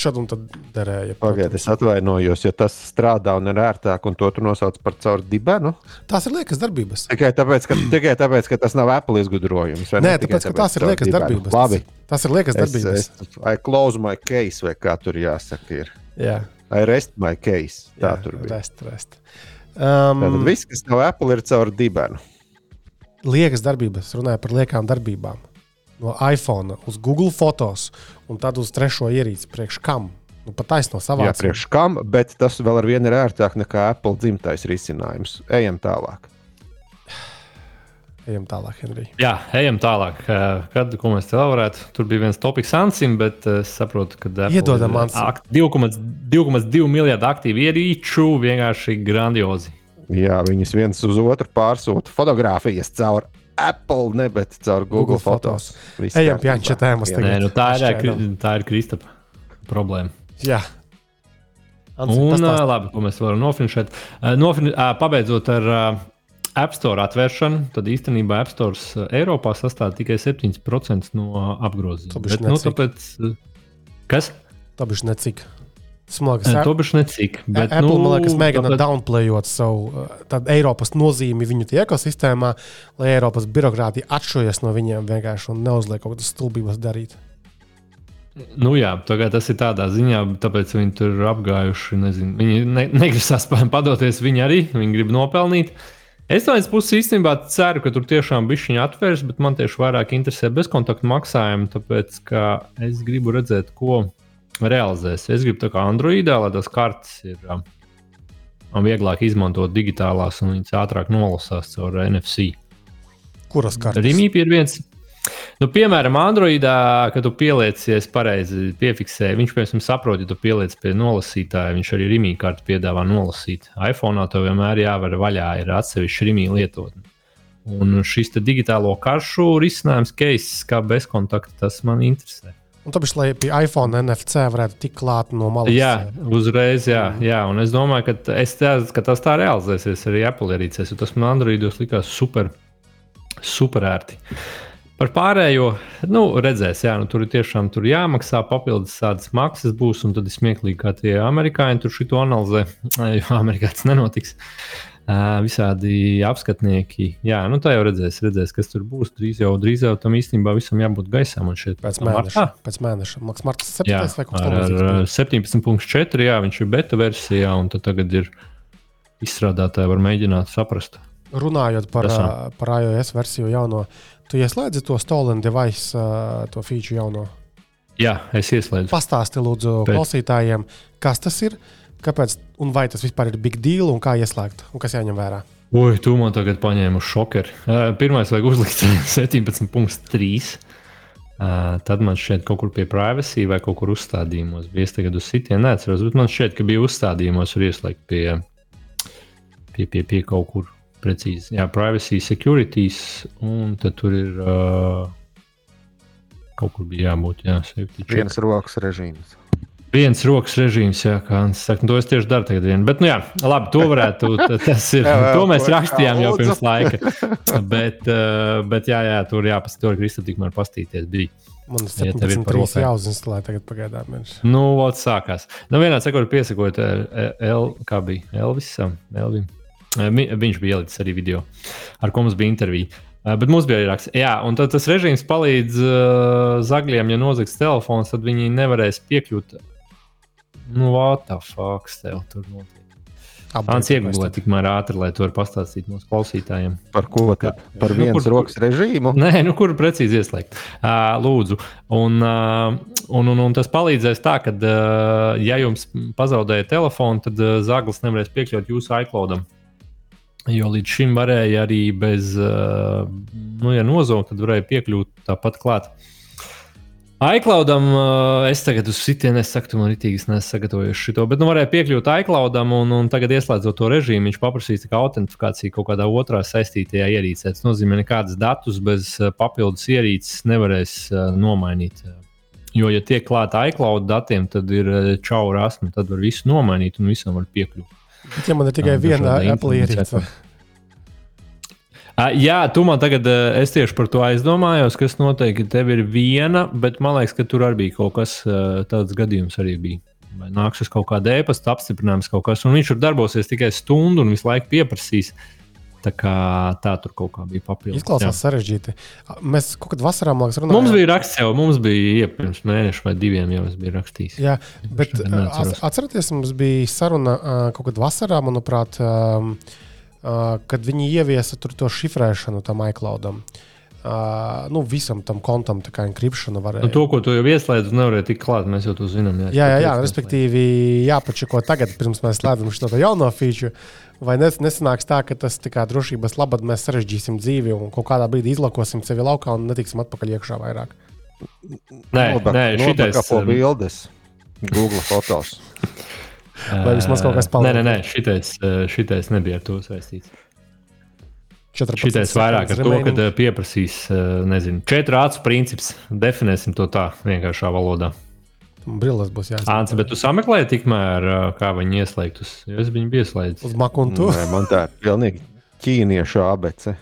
šad un tad derēja. Pagaidiet, es atvainojos, jo tas strādā un ir ērtāk, un to tu nosauc par caur dibenu. Tās ir liekas darbības. Tikai tāpēc, ka, tikai tāpēc, ka tas nav Apple izgudrojums. Nē, ne? tāpēc, ka tās ir liekas dibenu. darbības. Labi. Tas ir liekas darbības. Es, es, I close my case, vai kā tur jāsaka. Ir. Jā. I rest my case. Tā Jā, tur bija. Rest, rest. Um, Tātad viss, kas nav Apple, ir caur dibenu. Liekas darbības, runāja par liekām darbībām no iPhone uz Google fotos un tad uz trešo ierīci. Priekš kam? Nu, pat taisno savā Jā, priekš kam, bet tas vēl ar vienu ir ērtāk nekā Apple dzimtais risinājums. Ejam tālāk. Ejam tālāk, Henrij. Jā, ejam tālāk. Kad mēs te varētu? Tur bija viens topoks Ansim, bet es saprotu, ka Iedodam Ansim. 2,2 miljardu aktīvu ierīču vienkārši grandiozi. Jā, viņas viens uz otru pārsūta fotogrāfijas caur Apple, ne, bet caur Google, Google fotos. fotos. Ejam pie šīs tēmas. Nē, nu, tā, ir, tā ir Kristapa problēma. Jā. Ansi, un, uh, labi, ko mēs varam nofinišēt. Uh, nofin, pabeidzot ar App Store atvēršanu, tad īstenībā App Store Eiropā sastāv tikai 7% no apgrozījuma. Nu, tāpēc, kas? Tā bija necik. Smagas. To bišķi necik. Bet, Apple, nu, man liekas, mēģina tāpēc... downplayot savu Eiropas nozīmi viņu ekosistēmā, lai Eiropas birokrātija atšķojas no viņiem vienkārši un neuzliek kaut kādas stulbības darīt. Nu jā, tas ir tādā ziņā, tāpēc viņi tur ir apgājuši. Nezinu, viņi ne, negribas padoties, viņi arī viņi grib nopelnīt. Es no vienas puses īstenībā ceru, ka tur tiešām bija viņa atvērs, bet man tieši vairāk interesē bezkontaktu maksājumi, tāpēc ka es gribu redzēt, ko realizēs. Es gribu tā kā Androidā, lai tas kartes ir um, vieglāk izmantot digitālās un viņas ātrāk nolasās caur NFC. Kuras kartes? Rīmīpi ir viens. Nu, piemēram, Androidā, kad tu pieliecies pareizi, piefiksē, viņš piemēram saprot, ja tu pieliec pie nolasītāja, viņš arī rīmī kartu piedāvā nolasīt. iPhone to vienmēr jāvar vaļā, ir atsevišķi rīmī lietotne. Un šis digitālo karšu risinājums, case, kā bezkontakta, tas man interesē. Un tāpēc, lai pie iPhone NFC varētu tikt klāt no malas. Jā, uzreiz, jā, jā. Un es domāju, ka, es tēzu, ka tas tā realizēsies arī Apple ierīcēs, jo tas man Androidos likās super, super ērti. Par pārējo, nu, redzēs, jā, nu, tur ir tiešām tur jāmaksā papildus tādas maksas būs, un tad ir smieklīgi, kā tie amerikāņi tur šito analizē, jo Amerikā tas nenotiks. Uh, visādi apskatnieki. Jā, nu tā jau redzēs, redzēs, kas tur būs. Drīz jau, drīz jau tam īstenībā visam jābūt gaisām. Pēc mēneša, pēc mēneša. Maks Martas 7. Jā, vai kaut kas tāds - 17.4. Jā, viņš ir beta versijā, un tagad ir izstrādātāji var mēģināt saprast. Runājot par, Tasā. par iOS versiju jauno, tu ieslēdzi to stolen device, to feature jauno. Jā, es ieslēdzu. Pastāsti lūdzu Pēc... klausītājiem, kas tas ir. Kāpēc un vai tas vispār ir big deal un kā ieslēgt un kas jāņem vērā? Ui, tu man tagad paņēmi uz šokeru. Pirmais vajag uzlikt 17,3. Uh, tad man šķiet, ka kaut kur pie privacy vai kaut kur uzstādījumos bija. Es tagad uz sitienu neatceros, bet man šķiet, ka bija uzstādījumos, var ieslēgt pie, pie, pie, pie kaut kur precīzi. Jā, privacy, securities, un tad tur ir uh, kaut kur bija jābūt. Jā, viens rokas režīms. Viens rokas režīms, jā, kā Hans saka, to es tieši daru tagad. Vien. Bet, nu jā, labi, to varētu, tas ir, to mēs rakstījām jau pirms laika. Bet, eh, bet jā, jā, tur jāpastāv, tur Krista tikmēr pastīties bija. Man ir 73 ja jāuzinstalē tagad pagaidām. Viņš. Nu, vot sākās. Nu, vienā sekundē piesakot, El, kā bija Elvisam, Elvim. Eh, viņš bija ielicis arī video, ar ko mums bija intervija. Eh, bet mums bija arī raksts, jā, un tas režīms palīdz uh, zagļiem, ja nozags telefons, tad viņi nevarēs piekļūt Nu, what the fuck, tev tur notiek? Ants iegūlē tikmēr ātri, lai to var pastāstīt mūsu klausītājiem. Par ko? Tad? Par nu, vienas kur, rokas režīmu? Nē, nu, kur precīzi ieslēgt. Uh, lūdzu. Un, uh, un, un, un tas palīdzēs tā, ka, uh, ja jums pazaudēja telefonu, tad uh, zaglis nevarēs piekļūt jūsu iCloudam. Jo līdz šim varēja arī bez, uh, nu, ja nozagt, tad varēja piekļūt tāpat klāt iCloudam uh, es tagad uz sitienu nesaku, tu man rītīgi nesagatavoju šo, bet nu varēja piekļūt iCloudam un, un tagad ieslēdzot to režīmu, viņš paprasīs autentifikāciju kaut kādā otrā saistītajā ierīcē. Tas nozīmē, ka nekādas datus bez uh, papildus ierīces nevarēs uh, nomainīt. Jo, ja tiek klāta iCloud datiem, tad ir čaura asma, tad var visu nomainīt un visam var piekļūt. Bet, ja man ir tikai viena Apple ierīce. Uh, jā, tu man tagad, uh, es tieši par to aizdomājos, kas noteikti tev ir viena, bet man liekas, ka tur arī bija kaut kas uh, tāds gadījums arī bija. Vai nāks uz kaut kāda e-pasta apstiprinājums kaut kas, un viņš tur darbosies tikai stundu un visu laiku pieprasīs. Tā kā tā tur kaut kā bija papildus. Izklausās sarežģīti. Mēs kaut kādā vasarā liekas, runājām. Mums bija raksts jau, mums bija pirms mēneša vai diviem jau es biju rakstījis. Jā, bet atcerieties, mums bija saruna kaut kad vasarā, manuprāt. Um, Uh, kad viņi ieviesa to šifrēšanu tam iCloudam. Uh, nu, visam tam kontam tā kā enkripšana varēja. Nu, to, ko tu jau ieslēdz, nevarēja tikt klāt. Mēs jau to zinām. Jā, jā, jā, jā respektīvi, jāpačeko tagad, pirms mēs slēdzam šo jauno feature. Vai nes, nesanāks tā, ka tas kā drošības labad mēs sarežģīsim dzīvi un kaut kādā brīdī izlakosim sevi laukā un netiksim atpakaļ iekšā vairāk? Nē, nē, šitais ir um, bildes. Google fotos. Vai vismaz kaut kas palīdz? Nē, nē, nē šitais, šitais nebija ar to saistīts. Šitais vairāk ar to, ka pieprasīs, nezinu, četru acu princips. Definēsim to tā vienkāršā valodā. Brilles būs jāsaka. Ants, bet tu sameklēji tikmēr, kā viņi ieslēgtus. Jo es viņu biju ieslēdzis. Uz makuntu. Nē, man tā ir pilnīgi ķīniešu abece.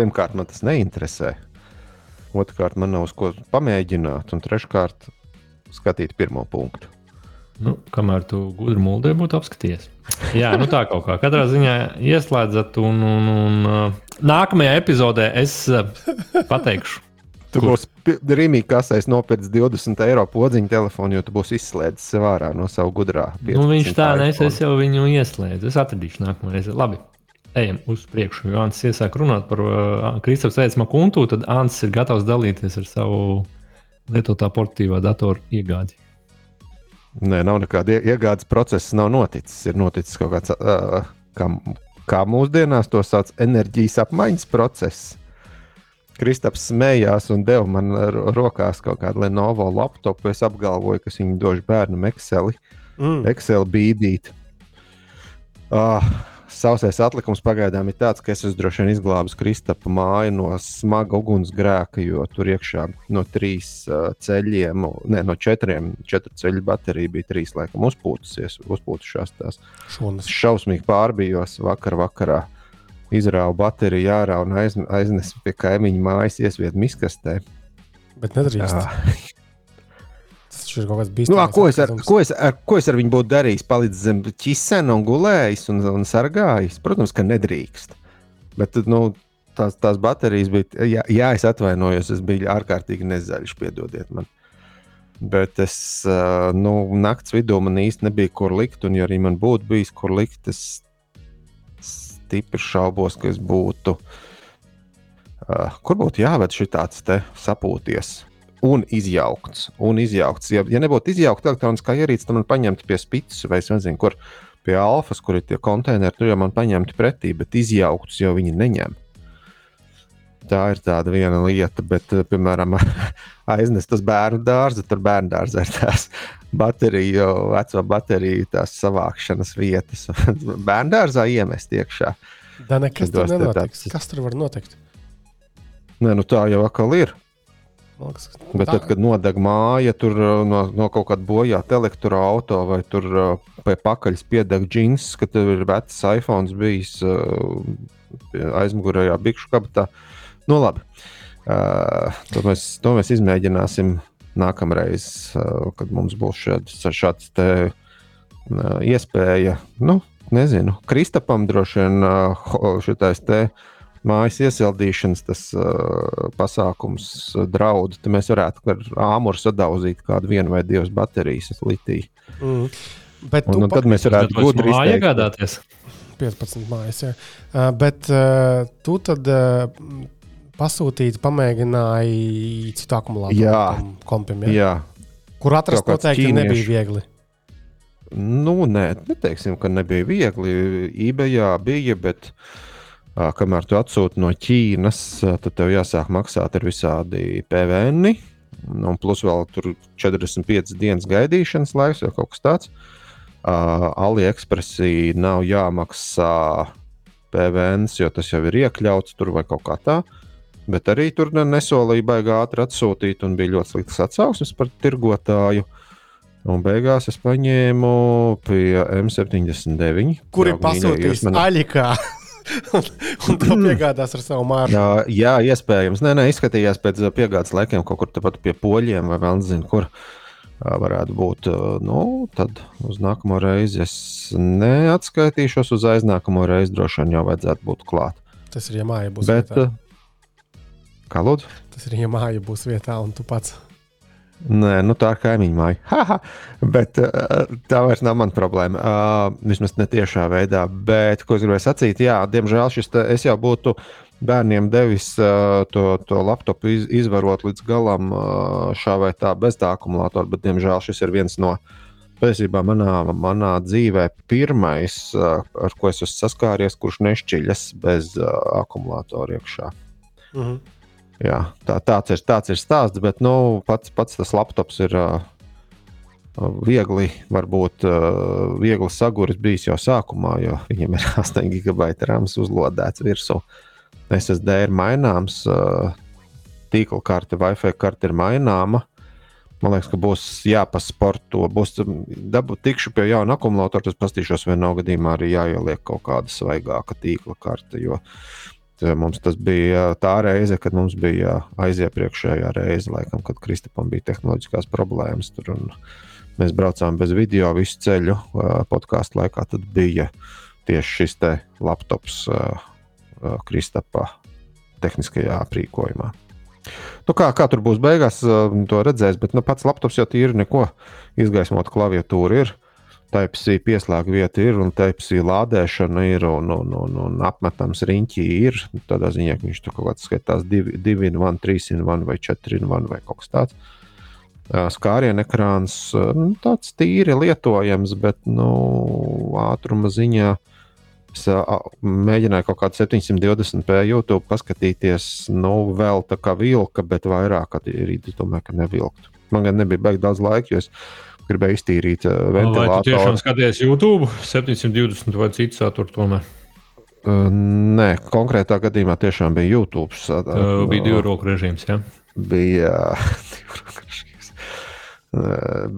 Pirmkārt, man tas neinteresē. Otrkārt, man nav uz ko pamēģināt. Un treškārt, skatīt pirmo punktu. Nu, kamēr tu gudri mūldē būtu apskatījies. Jā, nu tā kaut kā. Katrā ziņā ieslēdzat, un, un, un uh, nākamajā epizodē es uh, pateikšu. Tu būsi rīmīgi kasējis nopirkt 20 eiro podziņu telefonu, jo tu būsi izslēdzis sev ārā no savu gudrā. Nu, viņš tā nes, es jau viņu ieslēdzu. Es atradīšu nākamā reize. Labi. Ejam uz priekšu. Jo Ants iesāk runāt par uh, Kristofers Veidsma kuntu, tad Ants ir gatavs dalīties ar savu lietotā portīvā datoru iegādi. Nē, nav nekāda iegādes procesa, nav noticis. Ir noticis kaut kāds, uh, kā, kā mūsdienās to sauc, enerģijas apmaiņas process. Kristaps smējās un deva man rokās kaut kādu Lenovo laptopu. Es apgalvoju, ka viņu došu bērnam Excel, mm. Excel bīdīt. Uh, Sausais atlikums pagaidām ir tāds, ka es droši vien izglābis Kristapa māju no smaga ugunsgrēka, jo tur iekšā no trīs uh, ceļiem, ne, no četriem, četru ceļu baterija bija trīs, laikam, uzpūtusies, uzpūtušās tās. Šonas. Šausmīgi pārbijos vakar vakarā. Izrāvu bateriju ārā un aiz, aiznesu pie kaimiņa mājas, iesvietu miskastē. Bet nedrīkst. Tas ir kaut kas bīstams. Nu, ko, es ar, ko, es, ar, ko es ar viņu būtu darījis? Palicis zem ķisena un gulējis un, un sargājis. Protams, ka nedrīkst. Bet nu, tās, tās baterijas bija. Jā, jā, es atvainojos, es biju ārkārtīgi nezaļš, piedodiet man. Bet es nu, naktas vidū man īsti nebija kur likt. Un, ja arī man būtu bijis kur likt, es stipri šaubos, ka es būtu. Uh, kur būtu jāved šī tāds sapūties? Un izjaukts. Un izjaukts. Ja, ja nebūtu izjaukta elektroniskā ierīce, tad man paņemtu pie spīdzes vai es nezinu, kur pie alfas, kur ir tie konteineri, tur jau man paņemtu pretī, bet izjauktus jau viņi neņem. Tā ir tāda viena lieta, bet, eh, piemēram, aiznest uz bērnu dārzu, tur bērnu dārzā ir tās bateriju, veco bateriju tās savākšanas vietas. bērnu dārzā iemest iekšā. Da, nekas tur nenotiks. Kas tur var notikt? Nē, nu tā jau atkal ir. Liekas, Bet tā... tad, kad nodeg māja, tur uh, no, no kaut kāda bojāta elektroautorāta vai tur uh, pie pakaļas piedeg džins, ka tev ir vecs iPhone bijis uh, aizmugurējā bikšu kabatā. Nu, labi. Uh, to, mēs, to mēs izmēģināsim nākamreiz, uh, kad mums būs šāds, šāds te, uh, iespēja. Nu, nezinu, Kristapam droši vien uh, šitais te. Uh, mājas iesildīšanas tas, uh, pasākums draud, tad mēs varētu ar āmuru sadauzīt kādu vienu vai divas baterijas litiju. Mm. Bet un, un tad mēs varētu gudri iegādāties. 15 mājas, jā. Uh, bet uh, tu tad uh, pasūtīt, pamēģināji citu akumulātoru kompim, jā? jā. Kur atrast noteikti ķīniešu. nebija viegli. Nu, nē, neteiksim, ka nebija viegli. eBayā bija, bet uh, Kamēr tu atsūti no Ķīnas, tad tev jāsāk maksāt ar visādi PVN. un plus vēl tur 45 dienas gaidīšanas laiks vai kaut kas tāds. Uh, AliExpressī nav jāmaksā PVN, jo tas jau ir iekļauts tur vai kaut kā tā. Bet arī tur nesolīja baigā ātri atsūtīt, un bija ļoti sliktas atsauksmes par tirgotāju. Un beigās es paņēmu pie M79. Kuri pasūtīs man... aļikā? Un, un to piegādās ar savu mārciņu. Jā, jā, iespējams. Nē, nē, izskatījās pēc piegādes laikiem kaut kur tepat pie poļiem vai vēl nezinu, kur varētu būt. Nu, tad uz nākamo reizi es neatskaitīšos, uz aiznākamo reizi droši vien jau vajadzētu būt klāt. Tas ir, ja māja būs Bet, vietā. Kā lūdzu? Tas ir, ja māja būs vietā un tu pats. Nē, nu tā ir kaimiņu māja. Haha, bet tā vairs nav mana problēma. Uh, vismaz ne tiešā veidā. Bet, ko es gribēju sacīt, jā, diemžēl šis te, es jau būtu bērniem devis uh, to, to laptopu iz, izvarot līdz galam uh, šā vai tā bez tā akumulātora, bet, diemžēl, šis ir viens no. Patiesībā manā, manā dzīvē pirmais, uh, ar ko es esmu saskāries, kurš nešķiļas bez uh, akumulātora iekšā. -hmm. Jā, tā, tāds, ir, tāds ir stāsts, bet nu, pats, pats tas laptops ir uh, viegli, varbūt uh, viegli saguris bijis jau sākumā, jo viņam ir 8 gigabaita rāms uzlādēts virsū. SSD ir maināms, uh, tīkla karte, Wi-Fi karte ir maināma. Man liekas, ka būs jāpasporto, būs dabūt tikšu pie jauna akumulātora, tad pastīšos, nav gadījumā arī jāieliek kaut kāda svaigāka tīkla karte. Jo Mums tas bija tā reize, kad mums bija aiziepriekšējā reize, laikam, kad Kristapam bija tehnoloģiskās problēmas. Tur, mēs braucām bez video visu ceļu podkāstu laikā. Tad bija tieši šis laptops Kristapa tehniskajā aprīkojumā. Nu, kā, kā tur būs beigās, to redzēs, bet nu, pats laptops jau ir neko izgaismota klaviatūra. Ir. Type-C pieslēgta vieta ir, un Type-C lādēšana ir, un, un, un, un apmetams riņķī ir. Tādā ziņā, ka viņš tur kaut kāds skatās 2, 1, 3, 1 vai 4, 1 vai kaut kas tāds. Skārienu ekrāns nu, tāds tīri lietojams, bet nu, ātruma ziņā es mēģināju kaut kādu 720p YouTube paskatīties. Nu, vēl tā kā vilka, bet vairāk arī domāju, ka nevilktu. Man gan nebija baigi daudz laika, jo es gribēju iztīrīt uh, ventilātoru. Vai tu tiešām skaties YouTube 720 vai citu saturu tomēr? Uh, nē, konkrētā gadījumā tiešām bija YouTube. Uh, bija divu roku režīms. Ja? Bija divu roku režīms.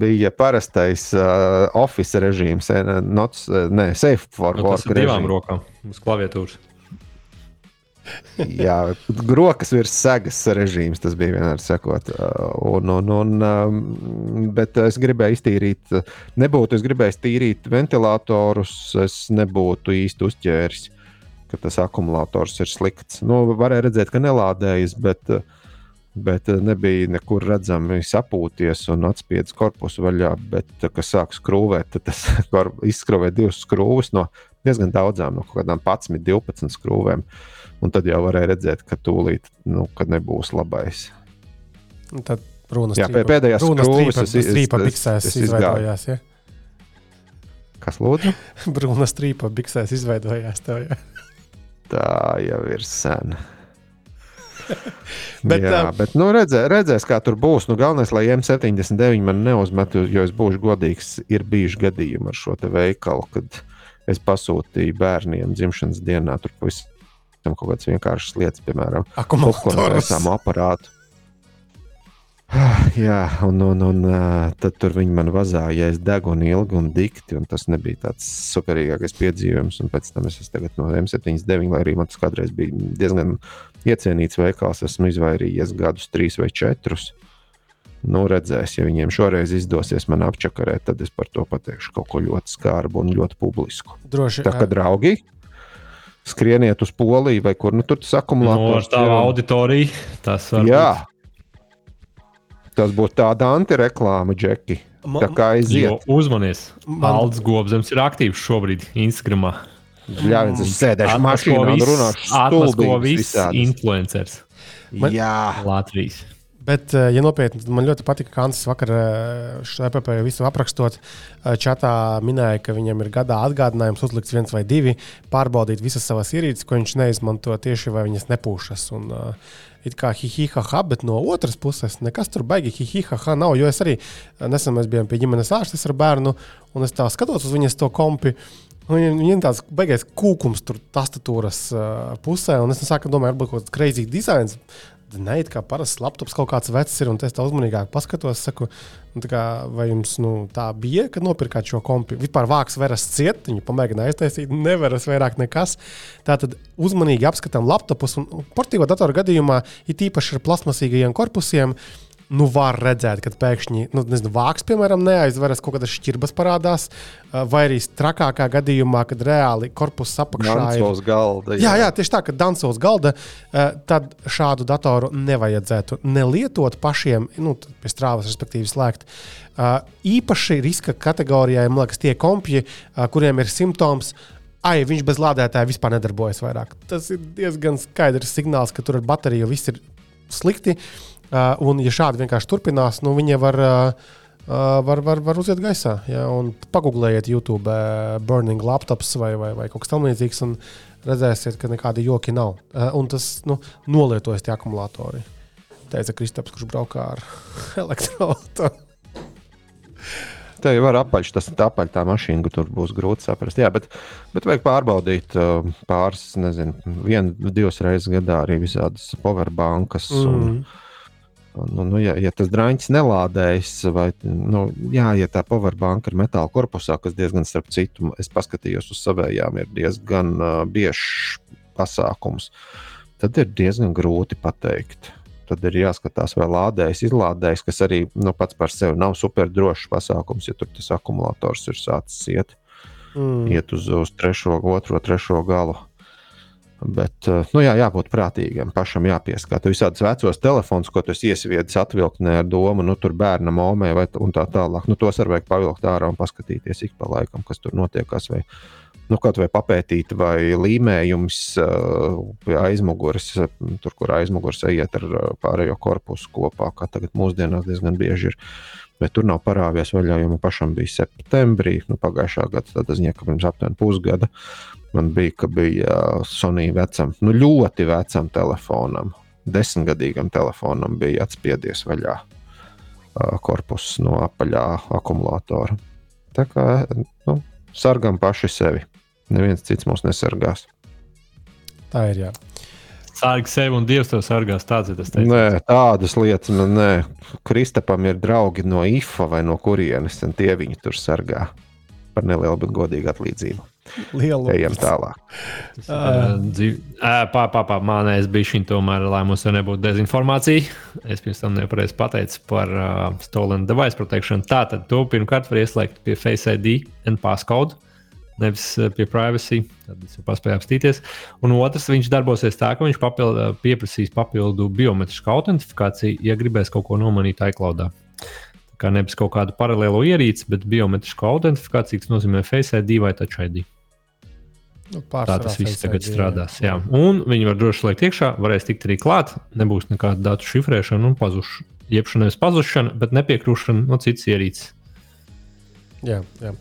Bija parastais uh, office režīms, not, ne, safe for no, work. Tas ir divām rokām uz klaviatūras. Jā, grokas virs segas režīms tas bija vienmēr sakot. Un, un, un, um, bet es gribēju iztīrīt, nebūtu es gribēju tīrīt ventilatorus, es nebūtu īsti uzķēris, ka tas akumulators ir slikts. Nu, varēja redzēt, ka nelādējas, bet, bet nebija nekur redzami sapūties un atspiedz korpusu vaļā. Bet, kad sāk skrūvēt, tad tas izskrūvē divas skrūves no diezgan daudzām, no kaut kādām 11, 12 skrūvēm. Uh, Un tad jau varēja redzēt, ka tūlīt nu, nebūs labais. Un tad runas Jā, strīpa, pēdējās skrūves strīpa biksēs izveidojās. Ja? Kas lūdzu? Brūna strīpa biksēs izveidojās. Tev, ja? Tā jau ir sena. bet, Jā, um, bet nu, redzē, redzēs, kā tur būs. Nu, galvenais, lai M79 man neuzmetu, jo es būšu godīgs, ir bijuši gadījumi ar šo veikalu, kad es pasūtīju bērniem dzimšanas dienā tur pavisam tam kaut kādas vienkāršas lietas, piemēram, akumulātoru aparātu. Jā, un, un, un tad tur viņi man vazāja, ja es degu un ilgi un dikti, un tas nebija tāds superīgākais piedzīvojums. Un pēc tam es esmu no M79, lai arī man tas kādreiz bija diezgan iecienīts veikals, esmu izvairījies gadus, trīs vai četrus. Nu, redzēs, ja viņiem šoreiz izdosies man apčakarēt, tad es par to pateikšu kaut ko ļoti skarbu un ļoti publisku. Droši, Tā kā draugi, skrieniet uz Poliju vai kur nu, tur tas akumulators no, tā auditorija. Tas var Jā. būt. Tas būtu tāda antireklāma, Džeki. Tā kā aiziet. Uzmanies. Man... Aldis Gobzems ir aktīvs šobrīd Instagramā. Jā, viņš ir sēdējis mašīnā un runāšu stulbības visādas. Influencers. Man... Jā. Latvijas. Bet, eh, ja nopietni, tad man ļoti patika, ka Ansis vakar eh, šo EPP visu aprakstot. Eh, čatā minēja, ka viņam ir gadā atgādinājums uzlikt viens vai divi, pārbaudīt visas savas ierīces, ko viņš neizmanto tieši vai viņas nepūšas. Un, uh, it kā hihihaha, bet no otras puses nekas tur baigi hihihaha nav. Jo es arī nesen mēs bijām pie ģimenes ārstes ar bērnu, un es tā skatos uz viņas to kompi. Viņam tāds baigais kūkums, tur tastatūras uh, pusē, un es sāku domāt, varbūt kaut kāds crazy dizains. Nē, kā parasts laptops kaut kāds vecs ir, un es tā uzmanīgāk paskatos, saku, nu, kā, vai jums nu, tā bija, kad nopirkāt šo kompi. Vispār vāks veras ciet, viņu pamēģināja aiztaisīt, nevaras vairāk nekas. Tātad uzmanīgi apskatām laptopus, un portīvo datoru gadījumā ir īpaši ar plasmasīgajiem korpusiem nu, var redzēt, ka pēkšņi nu, nezinu, vāks, piemēram, neaizveras, kaut kādas šķirbas parādās, vai arī trakākā gadījumā, kad reāli korpuss apakšā ir uz galda. Jā. jā, jā, tieši tā, ka danso uz galda, tad šādu datoru nevajadzētu nelietot pašiem, nu, pie strāvas, respektīvi, slēgt. Īpaši riska kategorijai, man liekas, tie kompji, kuriem ir simptoms, ai, viņš bez lādētāja vispār nedarbojas vairāk. Tas ir diezgan skaidrs signāls, ka tur ar bateriju viss ir slikti. Uh, Uh, un, ja šādi vienkārši turpinās, nu, viņi var, uh, var, var, var uziet gaisā. Ja, pagūglējiet YouTube, uh, burning laptops vai, vai, vai kaut kas tamlīdzīgs, un redzēsiet, ka nekādi joki nav. Uh, un tas nu, nolietojas tie akumulatori. Teica Kristaps, kurš braukā ar elektroautorātu. Tā jau var apaļš, tas ir apaļ tā mašīna, tur būs grūti saprast. Jā, bet, bet vajag pārbaudīt uh, pāris, nezinu, vienu, divas reizes gadā arī visādas powerbankas. Mm. Un, Nu, nu, ja, ja tas drāņķis nelādējas, vai nu, jā, ja tā powerbanka ir metāla korpusā, kas diezgan, starp citu, es paskatījos uz savējām, ir diezgan uh, biežs pasākums, tad ir diezgan grūti pateikt. Tad ir jāskatās, vai lādējas, izlādējas, kas arī nu, pats par sevi nav super drošs pasākums, ja tur tas akumulators ir sācis iet, mm. iet uz, uz trešo, otro, trešo galu. Bet, eh, nu, jā, jābūt prātīgam, pašam jāpieskata. Visādus vecos telefonus, ko tu iesviedzi atvilktnē ar domu, nu, tur bērnam omē vai tā tālāk. Nu, tos arī vajag pavilkt ārā un paskatīties ik pa laikam, kas tur notiekās. Vai, nu, kaut vai papētīt, vai līmējums uh, pie aizmugures, tur, kur aizmugures iet ar uh, pārējo korpusu kopā, kā tagad mūsdienās diezgan bieži ir. Bet tur nav parāvies vaļā, jo man pašam bija septembrī, nu, pagājušā gada, tad ziņā, ka pirms aptuveni pusgada. Uh, Man bija, ka bija Sony vecam, nu ļoti vecam telefonam, desmitgadīgam telefonam bija atspiedies vaļā korpus no apaļā akumulatora. Tā kā nu, sargam paši sevi. Neviens cits mūs nesargās. Tā ir. Jā. Sārgi sevi un Dievs to sargās. Tāds ir tas teiks. Nē, tādas lietas man nē. Kristapam ir draugi no IFA vai no kurienes, un tie viņu tur sargā par nelielu, bet godīgu atlīdzību. Lielu. Ejam tālāk. Pār, pār, pār, manējais bija šī tomēr, lai mums nebūtu dezinformācija. Es pirms tam nepareizi pateicu par uh, stolen device protection. Tātad to pirmkārt var ieslēgt pie Face ID un passcode. Nevis pie privacy, tad es jau paspēju apstīties. Un otrs, viņš darbosies tā, ka viņš papildu, pieprasīs papildu biometrisku autentifikāciju, ja gribēs kaut ko nomanīt iCloud kā nevis kaut kādu paralēlo ierīci, bet biometrisku autentifikāciju, kas nozīmē Face ID vai Touch ID. Nu, Tā tas viss tagad ID, strādās. Jā. Jā. Un viņi var droši liekt iekšā, varēs tikt arī klāt. Nebūs nekāda datu šifrēšana un pazušana. Jebša nevis pazušana, bet nepiekļūšana no citas ierīces. Jā, jā.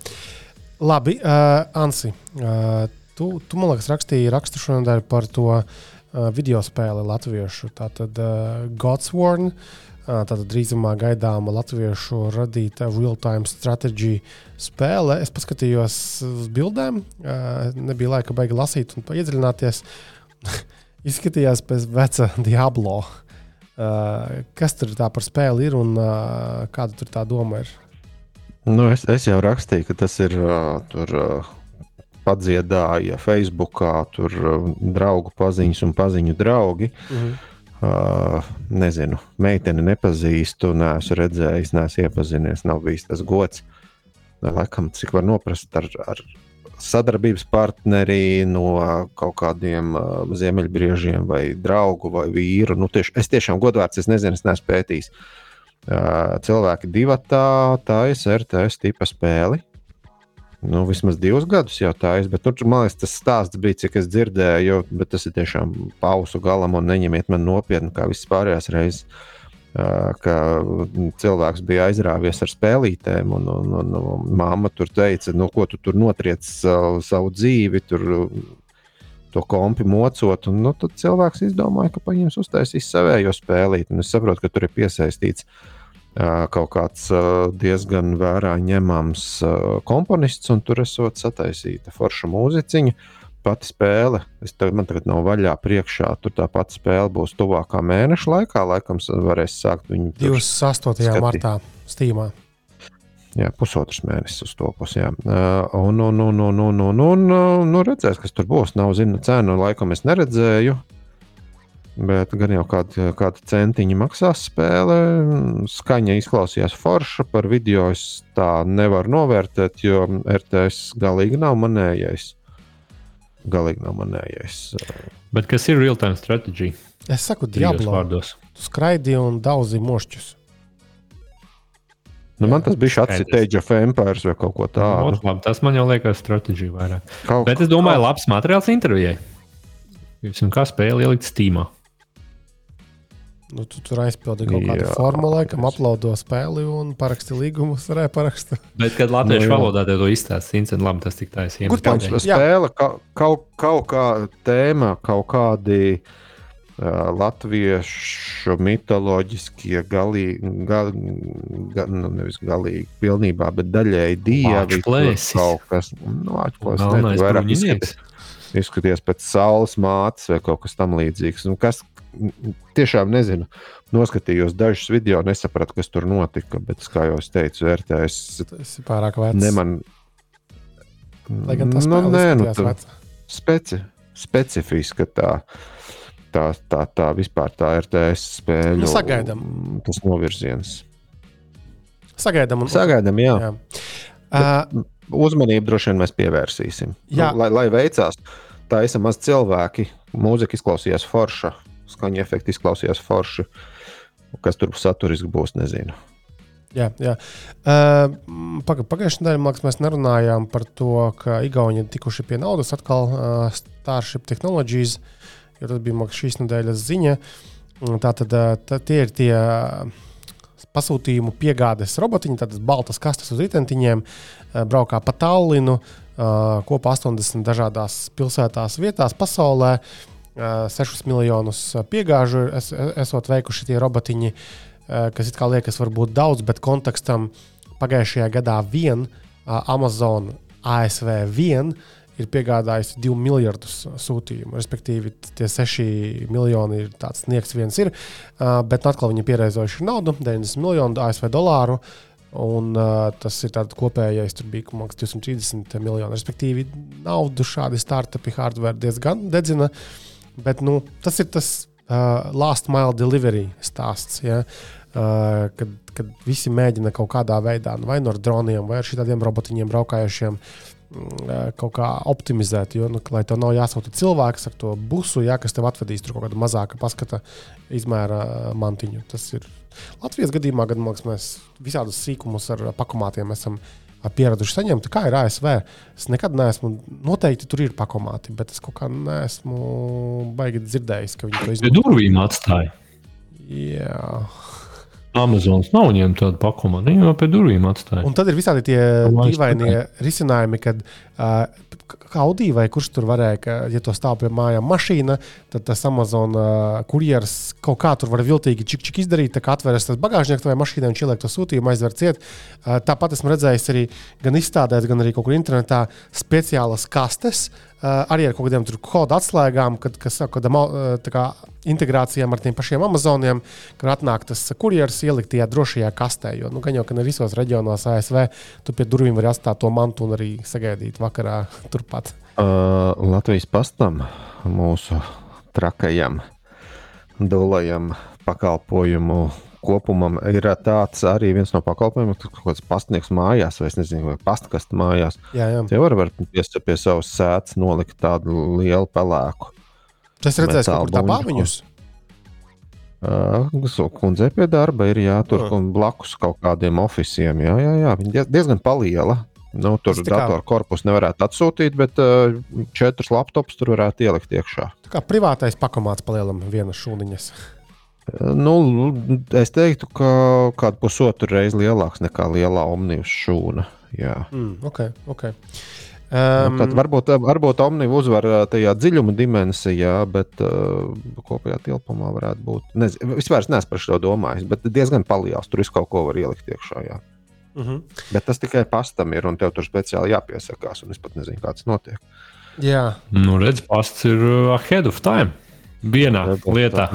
Labi, uh, Ansi, uh, tu, tu man liekas rakstīji rakstu šonadēļ par to uh, video spēli latviešu. Tātad uh, Godsworn. Uh, Tātad drīzumā gaidāma latviešu radīta real-time strategy spēle. Es paskatījos uz bildēm, nebija laika baigi lasīt un iedziļināties. Izskatījās pēc veca Diablo. Kas tur tā par spēli ir un kāda tur tā doma ir? Nu, es, es jau rakstīju, ka tas ir tur padziedāja Facebookā, tur draugu paziņas un paziņu draugi. Mm Uh, nezinu, meiteni nepazīstu, neesmu redzējis, neesmu iepazinies, nav bijis tas gods. Laikam, cik var noprast ar, ar sadarbības partneri no kaut kādiem uh, ziemeļbriežiem, vai draugu, vai vīru. Nu, tieši, es tiešām godvārds, es nezinu, es neesmu pētījis. Uh, cilvēki divi tā, tā ir RTS tipa spēle nu, vismaz divus gadus jau tā ir. Bet tur, man liekas, tas stāsts bija, cik es dzirdēju, bet tas ir tiešām pausu galam un neņemiet man nopietni, kā visas pārējās reizes. ka cilvēks bija aizrāvies ar spēlītēm, un, un, un, un mamma tur teica, no nu, ko tu tur notriec savu, savu dzīvi, tur to kompi mocot. Un, nu, tad cilvēks izdomāja, ka paņems uztaisīs savējo spēlīti. Es saprotu, ka tur ir piesaistīts uh, kaut kāds uh, diezgan vērā ņemams uh, komponists, un tur esot sataisīta forša mūziķiņa. Pati spēle, es tagad, man tagad nav vaļā priekšā, tur tā pati spēle būs tuvākā mēneša laikā. Laikam varēs sākt viņu 28. martā Steamā. Jā, pusotrs mēnesis uz to pusi. Uh, un, un, un, un, un, un, un nu, redzēs, kas tur būs. Nav zina cenu, laikam es neredzēju. Bet gan jau kāda, kāda centiņa maksās spēle. Skaņa izklausījās forša, par video es tā nevaru novērtēt, jo RTS galīgi nav manējais. Galīgi nav manējais. Bet kas ir real-time stratēģija? Es saku, Diablo. Tu skraidi un daudzi mošķus. Nu, man tas bija atcīmredzams, Age of Empires vai kaut ko tādu. Nu, tas man jau liekas, stratēģija vairāk. Kaut, Bet es domāju, kaut... labs materiāls intervijai. Jūs kā spēle ielikt Steamā. Nu, tu tur aizpildīji kaut kādu formulu, kam uploado spēli un paraksti līgumus, varēja parakstīt. Bet, kad latviešu nu, valodā to izstāstīja, Incent, labi, tas tik taisnība. Kur tā spēle, kaut, kaut, kaut kā tēma, kaut kādi uh, latviešu mitoloģiskie galīgi, gal, gal, nu, nevis galīgi pilnībā, bet daļēji dievi. Kaut kas, nu, atklās, ne, vairāk izskaties izskaties pēc saules mātes vai kaut kas tamlīdzīgs. Nu, kas, tiešām nezinu. Noskatījos dažus video, nesapratu, kas tur notika. Bet, kā jau es teicu, vērtējis. Tas ir pārāk vecs. Ne man... Lai gan tas nu, nē, nu, tā, speci, specifiska tā. Tā, tā, tā vispār tā RTS spēle. Nu, sagaidām. Tas novirziens. Sagaidām. Un... Sagaidām, jā. jā. Uh, uzmanību droši vien mēs pievērsīsim. Jā. Nu, lai, lai veicās, tā esam maz cilvēki. Mūzika izklausījās forša, skaņa efekti izklausījās forši. Kas tur saturiski būs, nezinu. Jā, jā. Uh, paga, pagājušajā nedēļā mēs nerunājām par to, ka Igauni ir tikuši pie naudas atkal uh, Starship Technologies, jo tas bija šīs nedēļas ziņa. Tātad tā, tie ir tie pasūtījumu piegādes robotiņi, tādas baltas kastes uz ritentiņiem, uh, braukā pa Tallinu, uh, kopā 80 dažādās pilsētās vietās pasaulē. Uh, 6 miljonus piegāžu es, esot veikuši tie robotiņi, kas it kā liekas, varbūt daudz, bet kontekstam pagājušajā gadā vien Amazon ASV vien ir piegādājis 2 miljardus sūtījumu. Respektīvi, tie 6 miljoni ir tāds sniegs viens ir, bet atkal viņi pierēzojuši naudu, 90 miljonu ASV dolāru. Un, uh, tas ir tāds kopējais, tur bija kaut kāds 230 miljoni. Respektīvi, naudu šādi startupi hardware diezgan dedzina. Bet nu, tas ir tas uh, last mile delivery stāsts. Ja? Uh, kad, kad visi mēģina kaut kādā veidā, nu, vai nu droniem, vai ar šādiem robotiņiem braukājušiem, uh, kaut kā optimizēt. Jo, nu, lai tev nav jāsauta cilvēks ar to busu, ja, kas tev atvedīs tur kaut kādu mazāku paskata izmēra mantiņu. Tas ir Latvijas gadījumā, kad mēs visādus sīkumus ar pakomātiem esam pieraduši saņemt. Kā ir ASV? Es nekad neesmu, noteikti tur ir pakomāti, bet es kaut kā neesmu baigi dzirdējis, ka viņi to izdarīja. Durvīm atstāja. Jā. Amazonas nav viņiem tāda pakuma, viņi jau pie durvīm atstāja. Un tad ir visādi tie dīvainie risinājumi, kad uh, Audi vai kurš tur varēja, ka, ja to stāv pie mājām mašīna, tad tas Amazon uh, kurjeris kaut kā tur var viltīgi čik, čik izdarīt, tā kā atveras tas bagāžnieks vai mašīnai un ieliek to sūtījumu, aizver ciet. Uh, tāpat esmu redzējis arī gan izstādēs, gan arī kaut kur internetā speciālas kastes, arī ar kaut kādiem kodu atslēgām, kad, kas kādam kā, integrācijām ar tiem pašiem Amazoniem, kad atnāk tas kurjeris ielikt tajā drošajā kastē. Jo, nu, gan jau, ka ne visos reģionos ASV tu pie durvīm vari atstāt to mantu un arī sagaidīt vakarā turpat? Uh, Latvijas pastam, mūsu trakajam, dolajam pakalpojumu kopumam ir tāds arī viens no pakalpojumiem, ka kaut kāds pastnieks mājās, vai es nezinu, vai pastkasta mājās. Jā, jā. Tie var, var pie, pie savas sēdes nolikt tādu lielu pelēku. Tas redzēs, kur tā pāviņus. Uh, Kundzei pie darba ir jātur uh. blakus kaut kādiem oficiāliem. Jā, jā, jā. Viņa diezgan liela. Nu, tur datoru korpusu nevarētu atsūtīt, bet uh, četrus laptopus tur varētu ielikt iekšā. Tā kā privātais pakomāts palielam vienas šūniņas. Nu, es teiktu, ka kādu pusotru reizi lielāks nekā lielā omnibus šūna. Jā. Mm, okay, okay. Um, Tad varbūt, varbūt omnibus uzvar tajā dziļuma dimensijā, bet uh, kopējā tilpumā varētu būt. Nezinu, vispār es neesmu par šo domājis, bet diezgan paliels. Tur viss kaut ko var ielikt iekšā. Jā. Mhm. -huh. Bet tas tikai pastam ir, un tev tur speciāli jāpiesakās, un es pat nezinu, kā tas notiek. Jā, nu redz, pasts ir ahead of time. Vienā lietā.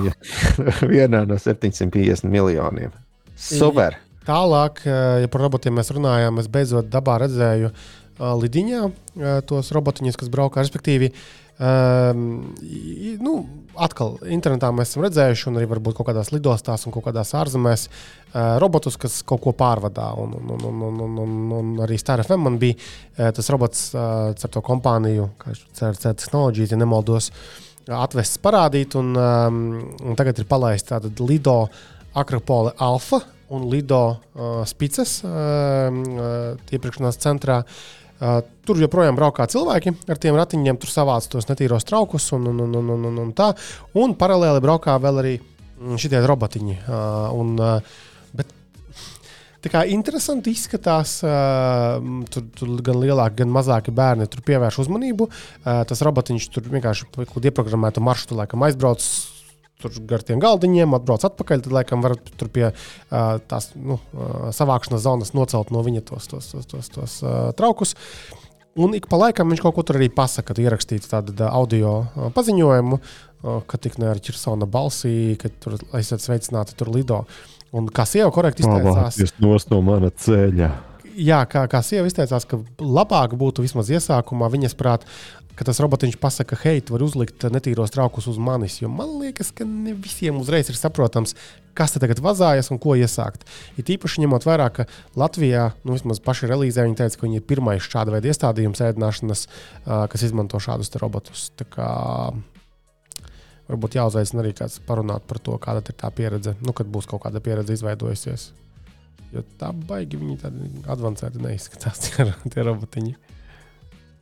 Vienā no 750 miljoniem. Super! Tālāk, eh, ja par robotiem mēs runājām, es beidzot dabā redzēju uh, lidiņā uh, tos robotiņus, kas braukā. Respektīvi, um, nu, atkal internetā mēs esam redzējuši, un arī varbūt kaut kādās lidostās un kaut kādās ārzemēs, uh, robotus, kas kaut ko pārvadā. Un, un, un, un, un, un, un arī Star FM man bija uh, tas robots uh, ar to kompāniju, kā CRC Technologies, ja nemaldos. Uh, atvests parādīt, un, um, un tagad ir palaista tāda Lido Akropole Alfa un Lido uh, Spīces uh, uh, iepirkšanās centrā. Uh, tur joprojām braukā cilvēki ar tiem ratiņiem, tur savāc tos netīros traukus un, un, un, un, un, un, tā. Un paralēli braukā vēl arī šitie robotiņi. Uh, un, uh, Tā kā interesanti izskatās, uh, tur, tur gan lielāki, gan mazāki bērni tur pievērš uzmanību. Uh, tas robotiņš tur vienkārši ieprogrammētu maršrutu laikam aizbrauc. Tur gar tiem galdiņiem atbrauc atpakaļ. Tad, laikam, var tur pie tās nu, savākšanas zonas nocelt no viņa tos, tos, tos, tos, tos traukus. Un ik pa laikam viņš kaut ko tur arī pasakā, kad ierakstīts tādu audio paziņojumu, ka tik ne ar ķirsona balsī, ka tur esat sveicināti tur lido. Uh, Un kā sieva korekti izteicās, tas ir no mana ceļa. Jā, kā, kā sieva izteicās, ka labāk būtu vismaz iesākumā viņas prāt, ka tas robotiņš pasakā, hei, tu vari uzlikt netīros traukus uz manis. Jo man liekas, ka ne visiem uzreiz ir saprotams, kas te tagad vazājas un ko iesākt. Ir īpaši ņemot vērā, ka Latvijā, nu, vismaz paši relīzē, viņi teica, ka viņi ir pirmais šāda veida iestādījums ēdināšanas, kas izmanto šādus robotus. Tā kā Varbūt jāuzaicina arī kāds parunāt par to, kāda ir tā pieredze, nu, kad būs kaut kāda pieredze izveidojusies. Jo tā baigi viņi tādi avansēti neizskatās, tie, tie robotiņi.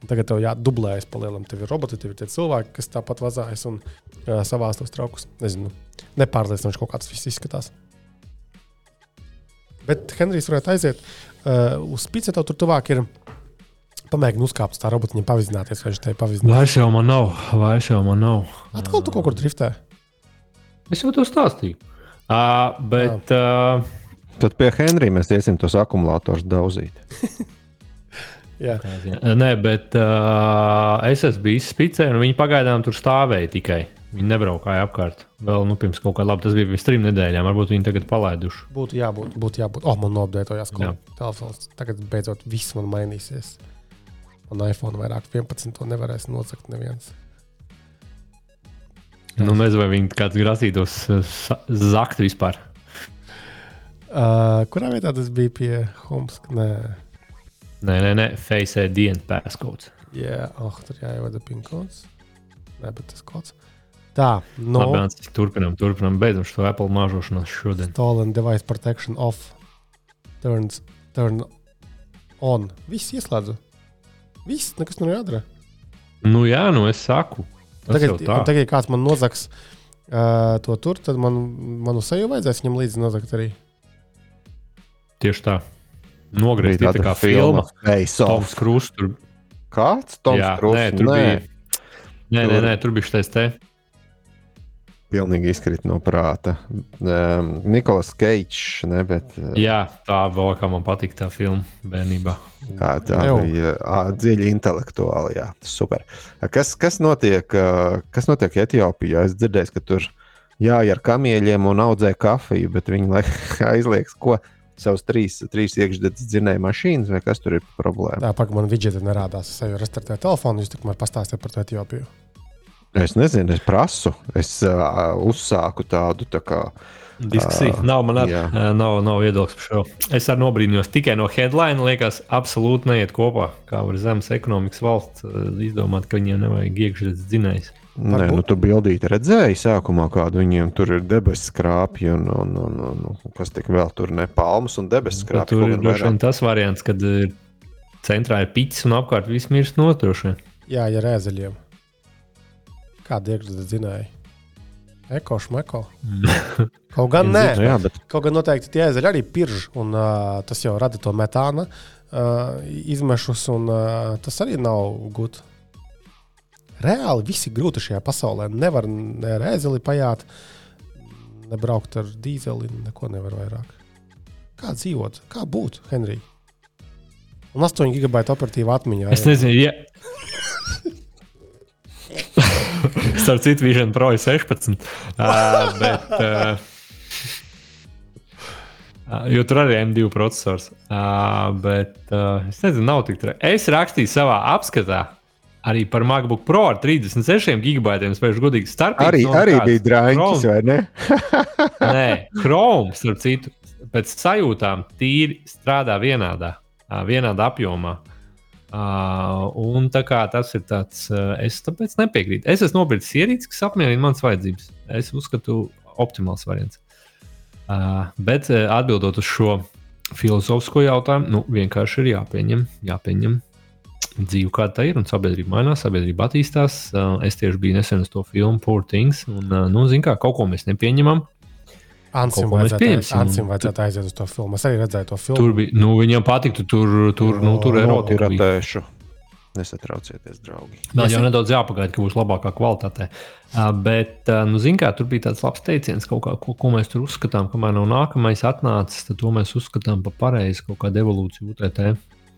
Tagad tev jādublējas pa lielam. Tev ir roboti, tev ir tie cilvēki, kas tāpat vazājas un uh, savās tos traukus. Nezinu, nepārliecinoši kaut kāds viss izskatās. Bet Henrijs varētu aiziet uh, uz tev tur tuvāk ir Pamēģini uzkāpt tā robotiņa, pavizināties, vai viņš te pavizinās. Vairs jau man nav, vairs jau man nav. Atkal tu kaut kur driftē. Es jau to stāstīju. Uh, bet. Jā. Uh, Tad pie Henrija mēs iesim tos akumulatorus daudzīt. Jā. Nē, bet uh, es esmu bijis spicē, un viņi pagaidām tur stāvēja tikai. Viņi nebraukāja apkārt. Vēl nu, pirms kaut kā labi. Tas bija pirms trim nedēļām. Varbūt viņi tagad palaiduši. Būtu jābūt. Būtu jābūt. Oh, man nobdētojās, ka telefons tagad beidzot viss man mainīsies. Un iPhone vairāk 11 to nevarēs nozagt neviens. Nu, nezinu, vai viņi kāds grasītos uh, zakt vispār. Uh, kurā vietā tas bija pie Homes? Nē, nē, nē, nē Face ID passcodes. Jā, yeah. oh, tur jāievada pin kods. Nē, bet tas kods. Tā, no. Labi, turpinām, turpinām. Beidzam šo Apple māžošanos šodien. Stolen device protection off. Turns, turn on. Viss ieslēdzu. Viss, nekas nav jādara. Nu, jā, nu es saku. Tagad, tagad, ja kāds man nozags uh, to tur, tad man, manu seju vajadzēs viņam līdzi nozagt arī. Tieši tā. Nogriezt tā kā filma. Toms Krūs tur. Kāds? Toms Krūs? Nē, tur nē. bija. Nē, nē, nē, tur bija šis te pilnīgi izkrīt no prāta. Um, Nikolas Keits, ne, bet. Uh, Jā, tā vēl kā man patīk tā filma bērnībā. Jā, tā bija dziļi intelektuāli. Jā, super. Kas, kas, notiek, kas notiek Etiopijā? Es dzirdēju, ka tur jāiet ar kamieļiem un audzē kafiju, bet viņi aizliegs ko? Savus trīs, trīs iekšzemes dzinēju mašīnas, vai kas tur ir problēma? Tā, pagaidi, man vidžeti nerādās. Es jau restartēju telefonu, jūs tikmēr pastāstījāt par to Etiopiju. Es nezinu, es prasu, es uh, uzsāku tādu tā kā. Diskusija. Uh, nav man ar, uh, nav, nav viedoklis par šo. Es arī nobrīnījos tikai no headline. Liekas, absolūti neiet kopā. Kā var zemes ekonomikas valsts uh, izdomāt, ka viņiem nevajag iekšzemes dzinējs. Nē, nu, tu bildīti redzēji sākumā, kāda viņiem tur ir debesu skrāpji un, un, un, un, un kas tik vēl tur ne palmas un debesu skrāpji. Tur ir droši vien tas variants, kad centrā ir piķis un apkārt viss mirst notroši. Jā, ja rēzeļiem. Kāda iekšzemes zināja? Eko, šmeko. Kaut gan nē, Nu, jā, bet kaut gan noteikti tie ezeļi arī pirž, un uh, tas jau rada to metāna uh, izmešus, un uh, tas arī nav gudri. Reāli viss ir grūti šajā pasaulē. Nevar ne ar ēzeli pajāt, ne braukt ar dīzeli, neko nevar vairāk. Kā dzīvot, kā būt, Henrij? Un 8 gigabaita operatīva atmiņā. Es nezinu, ja. Starp citu, Vision Pro ir 16. Uh, bet, uh, jo tur arī ir M2 processors. Uh, bet uh, es nezinu, nav tik traki. Es rakstīju savā apskatā. Arī par MacBook Pro ar 36 gigabaitiem spēļu godīgi starpību. arī, arī bija Chrome- vai ne? Nē, Chrome, starp citu, pēc sajūtām tīri strādā vienādā, vienādā apjomā. Uh, un tā kā tas ir tāds, uh, es tāpēc nepiekrītu. Es esmu nopircis ierīci, kas apmierina manas vajadzības. Es uzskatu, optimāls variants. Uh, bet uh, atbildot uz šo filozofisko jautājumu, nu, vienkārši ir jāpieņem, jāpieņem dzīve, kāda tā ir, un sabiedrība mainās, sabiedrība attīstās. Uh, es tieši biju nesen uz to filmu Poor Things, un, uh, nu, zin kā, kaut ko mēs nepieņemam. Ansim vajadzētu. Ansim vajadzētu aiziet uz to filmu. Es arī redzēju to filmu. Tur bija, nu, viņam patiktu, tur, tur, nu, tur ir erotika. Piratēšu. Nesatraucieties, draugi. Vēl jau nedaudz jāpagaida, ka būs labākā kvalitāte. Uh, bet, uh, nu, zināmā mērā, tur bija tāds labs teiciens, kaut kā, ko, ko mēs tur uzskatām, kamēr nav nākamais atnācis, tad to mēs uzskatām par pareizu kaut kādu evolūciju UTT.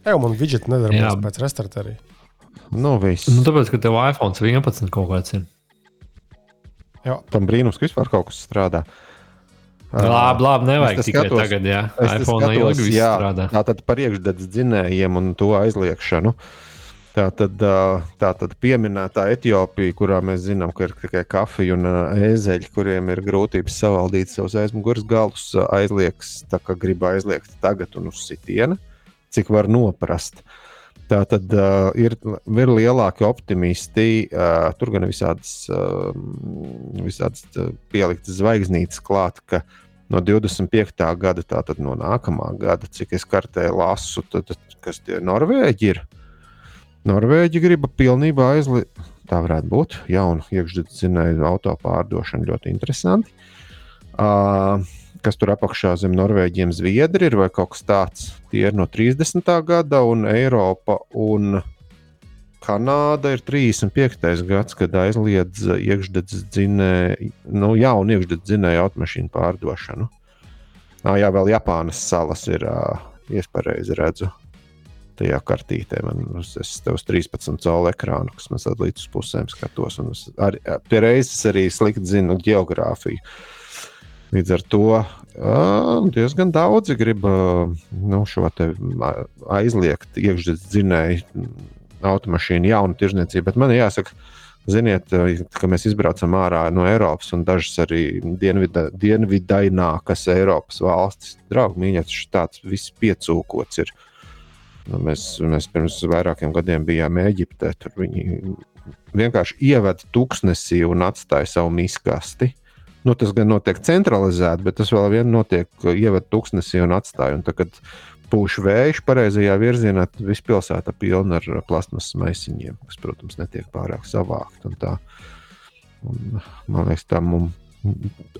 Jā, man vidžeti nedarbojas Jā. pēc restarta arī. Nu, viss. Nu, tāpēc, ka tev iPhone 11 kaut kāds ir. Tam brīnums, ka vispār kaut kas strādā. Labi, labi, nevajag tikai skatos- tagad, te iPhone ilgi viss jā, strādā. Tātad par iekšzemes dzinējiem un to aizliekšanu. Tā tad, tā tad pieminētā Etiopija, kurā mēs zinām, ka ir tikai kafija un ēzeļi, kuriem ir grūtības savaldīt savus aizmugures galus, aizliegs tā, kā grib aizliegt tagad un uz sitiena, cik var noprast. Tā tad uh, ir, ir lielāki optimisti. Uh, tur gan ir visādas, uh, visādas uh, pieliktas zvaigznītes klāt, ka no 25. gada, tātad no nākamā gada, cik es kartē lasu, tad, kas tie Norvēģi ir? Norvēģi grib pilnībā aizliegt. Tā varētu būt jauna iekšzemes auto pārdošana, ļoti interesanti. Uh, kas tur apakšā zem Norvēģiem Zviedri ir vai kaut kas tāds. Tie ir no 30. gada, un Eiropa un Kanāda ir 35. gads, kad aizliedz iekšzemes dzinēju, nu, jaunu iekšzemes dzinēju automašīnu pārdošanu. Nā, jā, vēl Japānas salas ir, iespējams, redzu. Tajā kartītē man uz 13 colu ekrānu, kas man sadalīts līdz pusēm, skatos. Arī, pie reizes arī slikti zinu geogrāfiju. Līdz ar to uh, diezgan daudzi grib uh, nu, šo aizliegt iekšzemes dzinēju automašīnu jaunu tirzniecību. Bet man jāsaka, ziniet, uh, ka mēs izbraucam ārā no Eiropas un dažas arī dienvida, dienvidainākas Eiropas valstis. Draugi, mīļā, tas tāds viss piecūkots ir. Nu, mēs, mēs pirms vairākiem gadiem bijām Eģiptē. Tur viņi vienkārši ievada tuksnesī un atstāja savu miskasti. Nu, tas gan notiek centralizēti, bet tas vēl vien notiek, ievada tuksnesī un atstāja. Un tad, kad pūš vējš pareizajā virzienā, tad viss pilsēta pilna ar plasmas maisiņiem, kas, protams, netiek pārāk savākt. Un tā, un, man liekas, tā mums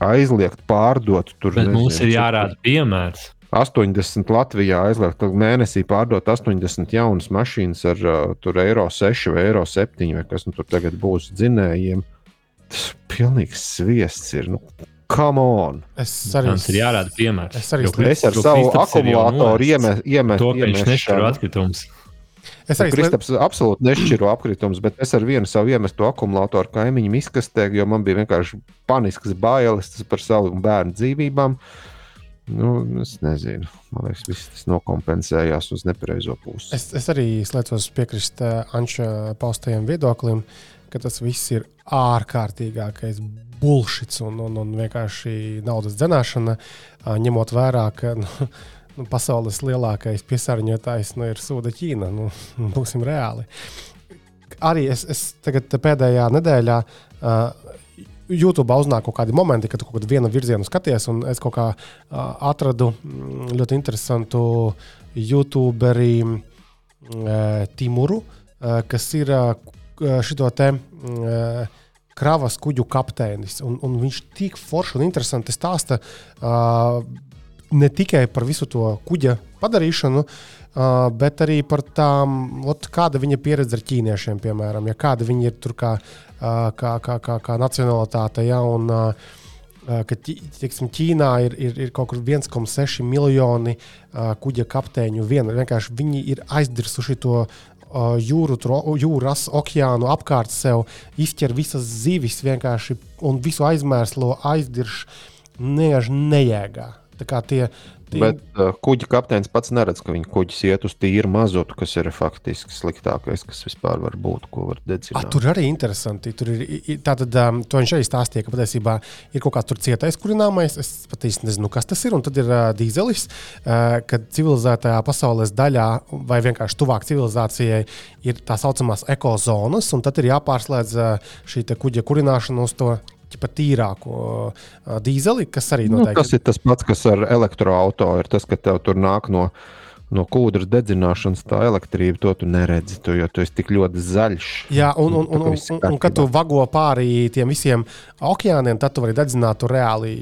aizliegt pārdot tur. Bet nezinu, mums ir jārāda piemērs. 80 Latvijā aizliegt, mēnesī pārdot 80 jaunas mašīnas ar uh, tur eiro 6 vai eiro 7, vai kas nu tur tagad būs dzinējiem. Tas pilnīgs sviests ir. Nu, come on! Es arī, Mums ir jārāda piemērs. Es arī Es ar savu akumulātoru iemetu. To, ka viņš nešķiro atkritumus. es arī slidu- Kristaps absolūti nešķiro apkritumus, bet es ar vienu savu iemestu akumulātoru kaimiņu izkastē, jo man bija vienkārši panisks bailes par savu bērnu dzīvībām. Nu, es nezinu, man liekas, viss tas nokompensējās uz nepareizo pusi. Es, es arī slēdzos piekrist uh, Anča paustajam viedoklim, ka tas viss ir ārkārtīgākais bullshits un, un, un vienkārši naudas dzenāšana, uh, ņemot vērā, ka nu, nu, pasaules lielākais piesārņotājs nu, ir Sūda Ķīna. Nu, būsim reāli. Arī es, es tagad pēdējā nedēļā. Uh, YouTube uznāk kaut kādi momenti, kad tu kaut kādu vienu virzienu skaties, un es kaut kā uh, atradu mm, ļoti interesantu YouTuberi uh, Timuru, uh, kas ir uh, šito te uh, kravas kuģu kapteinis. Un, un viņš tik forši un interesanti stāsta uh, ne tikai par visu to kuģa padarīšanu, uh, bet arī par tām, ot, kāda viņa pieredze ar ķīniešiem, piemēram, ja kāda viņa ir tur kā, uh, kā, kā, kā, kā nacionalitāte. Ja, un, uh, ka tiksim, Ķīnā ir, ir, ir kaut kur 1,6 miljoni uh, kuģa kapteiņu. Vien, vienkārši viņi ir aizdirsuši to jūru, tro, jūras, okeānu apkārt sev, izķer visas zivis vienkārši un visu aizmērslo aizdirš neieši nejēgā. Tā kā tie. Bet uh, kuģa kapteinis pats neredz, ka viņa kuģis iet uz tīru mazotu, kas ir faktiski sliktākais, kas vispār var būt, ko var dedzināt. A, tur arī interesanti. Tur ir tātad, um, to viņš arī stāstīja, ka patiesībā ir kaut kāds cietais kurināmais. Es pat īsti nezinu, kas tas ir. Un tad ir uh, dīzelis, uh, kad civilizētajā pasaules daļā, vai vienkārši tuvāk civilizācijai, ir tā saucamās ekozonas, un tad ir jāpārslēdz uh, šī kuģa kurināšana uz to tīrāku uh, dīzeli, kas arī noteikti. Nu, tas ir tas pats, kas ar elektroautorātu ir tas, ka tev tur nāk no no kūdras dedzināšanas tā elektrība, to tu neredzi, tu, jo tu esi tik ļoti zaļš. Jā, un, un, un, un, un, un kad tu vago pāri tiem visiem okeāniem, tad tu vari dedzināt tu reāli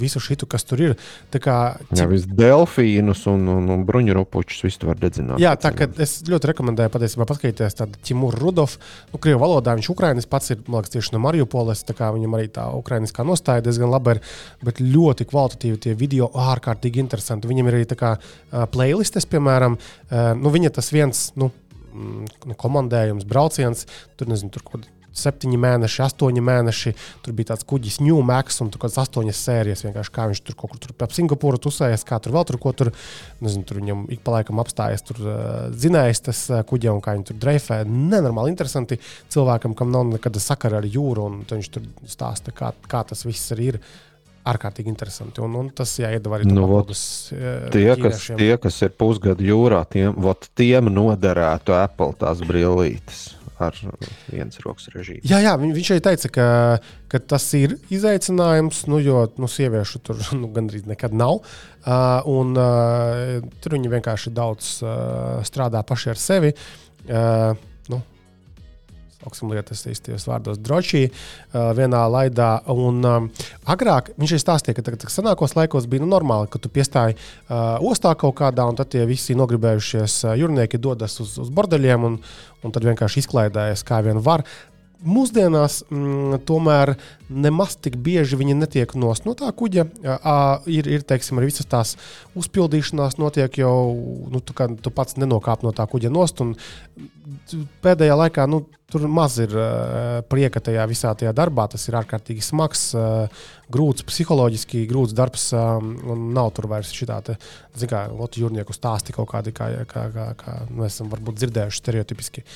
visu šitu, kas tur ir. Tā kā, cik... Jā, viss delfīnus un, un, un bruņurupučus visu tu vari dedzināt. Jā, tā kā es ļoti rekomendēju patiesībā paskatīties tādu Timuru Rudovu, nu, krievu valodā viņš Ukrainis pats ir, man liekas, tieši no Mariupoles, tā kā viņam arī tā ukrainiskā nostāja diezgan laba ir, bet ļoti kvalitatīvi tie video, ārkārtīgi interesanti. Viņam ir arī tā kā uh, play playlistes, piemēram, uh, nu, viņa tas viens nu, mm, komandējums, brauciens, tur nezinu, tur kaut septiņi mēneši, astoņi mēneši. Tur bija tāds kuģis New Max un tur kaut kādas astoņas sērijas. Vienkārši kā viņš tur kaut kur tur ap Singapūru tusējies, kā tur vēl tur ko tur. Nezinu, tur viņam ik pa laikam apstājas tur uh, zinājis tas uh, kuģi un kā viņi tur dreifē. Nenormāli interesanti cilvēkam, kam nav nekāda sakara ar jūru, un viņš tur stāsta, kā, kā tas viss arī ir ārkārtīgi interesanti. Un, un tas jāiedod arī nu, papildus, uh, tie, kas, tie, kas ir pusgadu jūrā, tiem, vot, tiem noderētu Apple tās brīvītes. Ar vienas rokas režīmu. Jā, jā viņ, viņš arī teica, ka, ka tas ir izaicinājums, nu, jo nu, sieviešu tur nu, gandrīz nekad nav. Uh, un, uh, tur viņi vienkārši daudz uh, strādā paši ar sevi. Uh, nu, sauksim lietas īstajos vārdos, drošī uh, vienā laidā. Un, um, agrāk viņš ir stāstījis, ka tagad, senākos laikos bija nu, normāli, ka tu piestāji uh, ostā kaut kādā, un tad tie visi nogribējušies jūrnieki dodas uz, uz bordeļiem un, un tad vienkārši izklaidējas kā vien var mūsdienās mm, tomēr nemaz tik bieži viņi netiek nost no tā kuģa. À, ir, ir teiksim, arī visas tās uzpildīšanās notiek jau, nu, tu, tu pats nenokāp no tā kuģa nost. Pēdējā laikā nu, tur maz ir uh, prieka tajā visā tajā darbā. Tas ir ārkārtīgi smags, uh, grūts, psiholoģiski grūts darbs. Um, nav tur vairs šī tāda, kā jūrnieku stāsti kaut kādi, kā, kā, kā, kā mēs esam varbūt dzirdējuši stereotipiski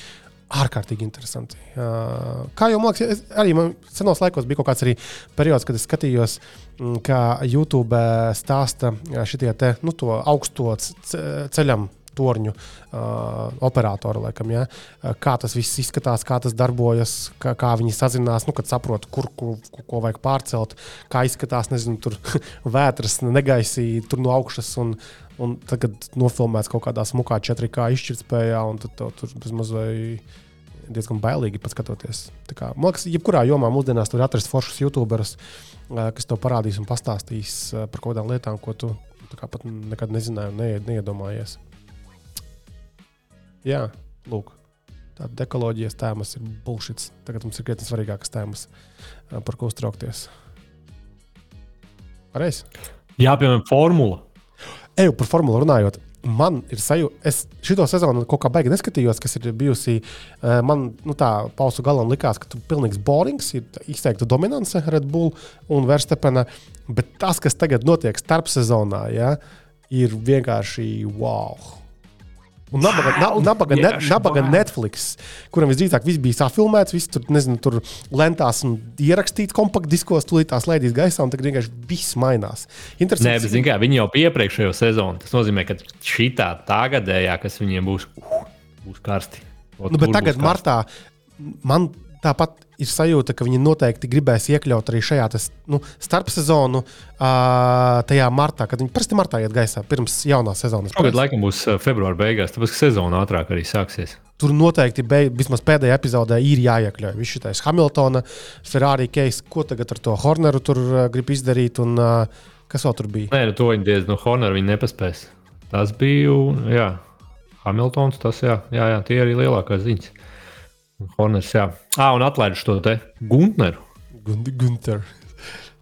ārkārtīgi interesanti. Uh, kā jau man liekas, arī man senos laikos bija kaut kāds periods, kad es skatījos, mm, kā YouTube stāsta šitie te, nu, augsto ceļam. Torņu uh, operatori, laikam, ja? kā tas viss izskatās, kā tas darbojas, kā, kā viņi sazinās, nu, kad saprot, kur, kur, kur ko vajag pārcelt, kā izskatās, nezinu, tur vētras, negaisī, tur no augšas. Un, un tagad nofilmēts kaut kādā smukā 4K izšķirtspējā, un tad tur bezmazliet diezgan bailīgi paskatoties. Kā, man liekas, jebkurā jomā mūsdienās tur atrast foršus youtuberus, kas tev parādīs un pastāstīs par kaut kādām lietām, ko tu pat nekad nezināji un neiedomājies. Jā, lūk. Tāda ekoloģijas tēmas ir bullshit. Tagad mums ir krietni svarīgākas tēmas, par ko uztraukties. Pareizi? Jā, piemēram, formula. Eju par formulu runājot man ir sajūta, es šo sezonu kaut kā baigi neskatījos, kas ir bijusi. Man nu, tā pausu galam likās, ka tur ir pilnīgs borings, ir izteikta dominance Red Bull un Verstepena. Bet tas, kas tagad notiek starpsezonā, ja, ir vienkārši wow. Un nabaga, na, nabaga, net, nabaga Netflix, kuram visdrīzāk viss bija safilmēts, viss tur, nezinu, tur lentās un ierakstīts kompaktdiskos, tūlīt tās laidīs gaisā, un tagad vienkārši viss mainās. Nē, bet zin, kā, viņi jau iepriekšējo sezonu. Tas nozīmē, ka šī tā tagadējā, kas viņiem būs, uh, būs karsti. Nu, bet tagad, martā, man tāpat ir sajūta, ka viņi noteikti gribēs iekļaut arī šajā tas, nu, starpsezonu, uh, tajā martā, kad viņi parasti martā iet gaisā pirms jaunās sezonas. Tagad laikam būs februāra beigās, tāpēc ka sezona ātrāk arī sāksies. tur noteikti beig, vismaz pēdējā epizodē ir jāiekļauj. Viņš ir tāds Hamiltona, Ferrari case, ko tagad ar to Horneru tur uh, grib izdarīt, un uh, kas vēl tur bija? Nē, nu, to viņi diezgan no Hornera viņi nepaspēs. Tas bija, jā, Hamiltons, tas jā, jā, jā tie arī lielākās ziņas. Horners, jā. Ah, un atlaiduši to te Guntneru. Gunter.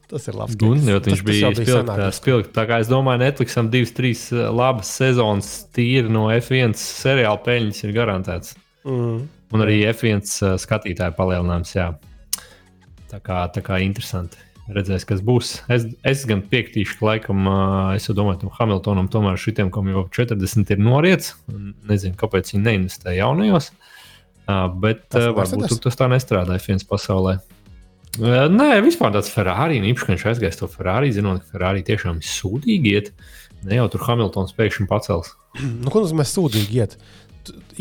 Tas ir labs. Gunter, viņš bija spilgts. Spilgt. Tā kā es domāju, Netflixam divas, trīs labas sezonas tīri no F1 seriāla peļņas ir garantēts. Mm. Un arī F1 eh, skatītāju palielinājums, jā. Tā kā, tā kā interesanti. Redzēs, kas būs. Es, es gan piekritīšu, ka laikam, es domāju, tam Hamiltonam tomēr šitiem, kam jau 40 ir noriets. Nezinu, kāpēc viņi neinvestē jaunajos. Bet tas varbūt tas tā nestrādā F1 pasaulē. Nē, vispār tāds Ferrari, īpaši, ka viņš aizgāja to Ferrari, zinot, ka Ferrari tiešām ir sūdīgi iet. Ne jau tur Hamiltons pēkšņi pacels. Nu, ko nozīmē sūdīgi iet?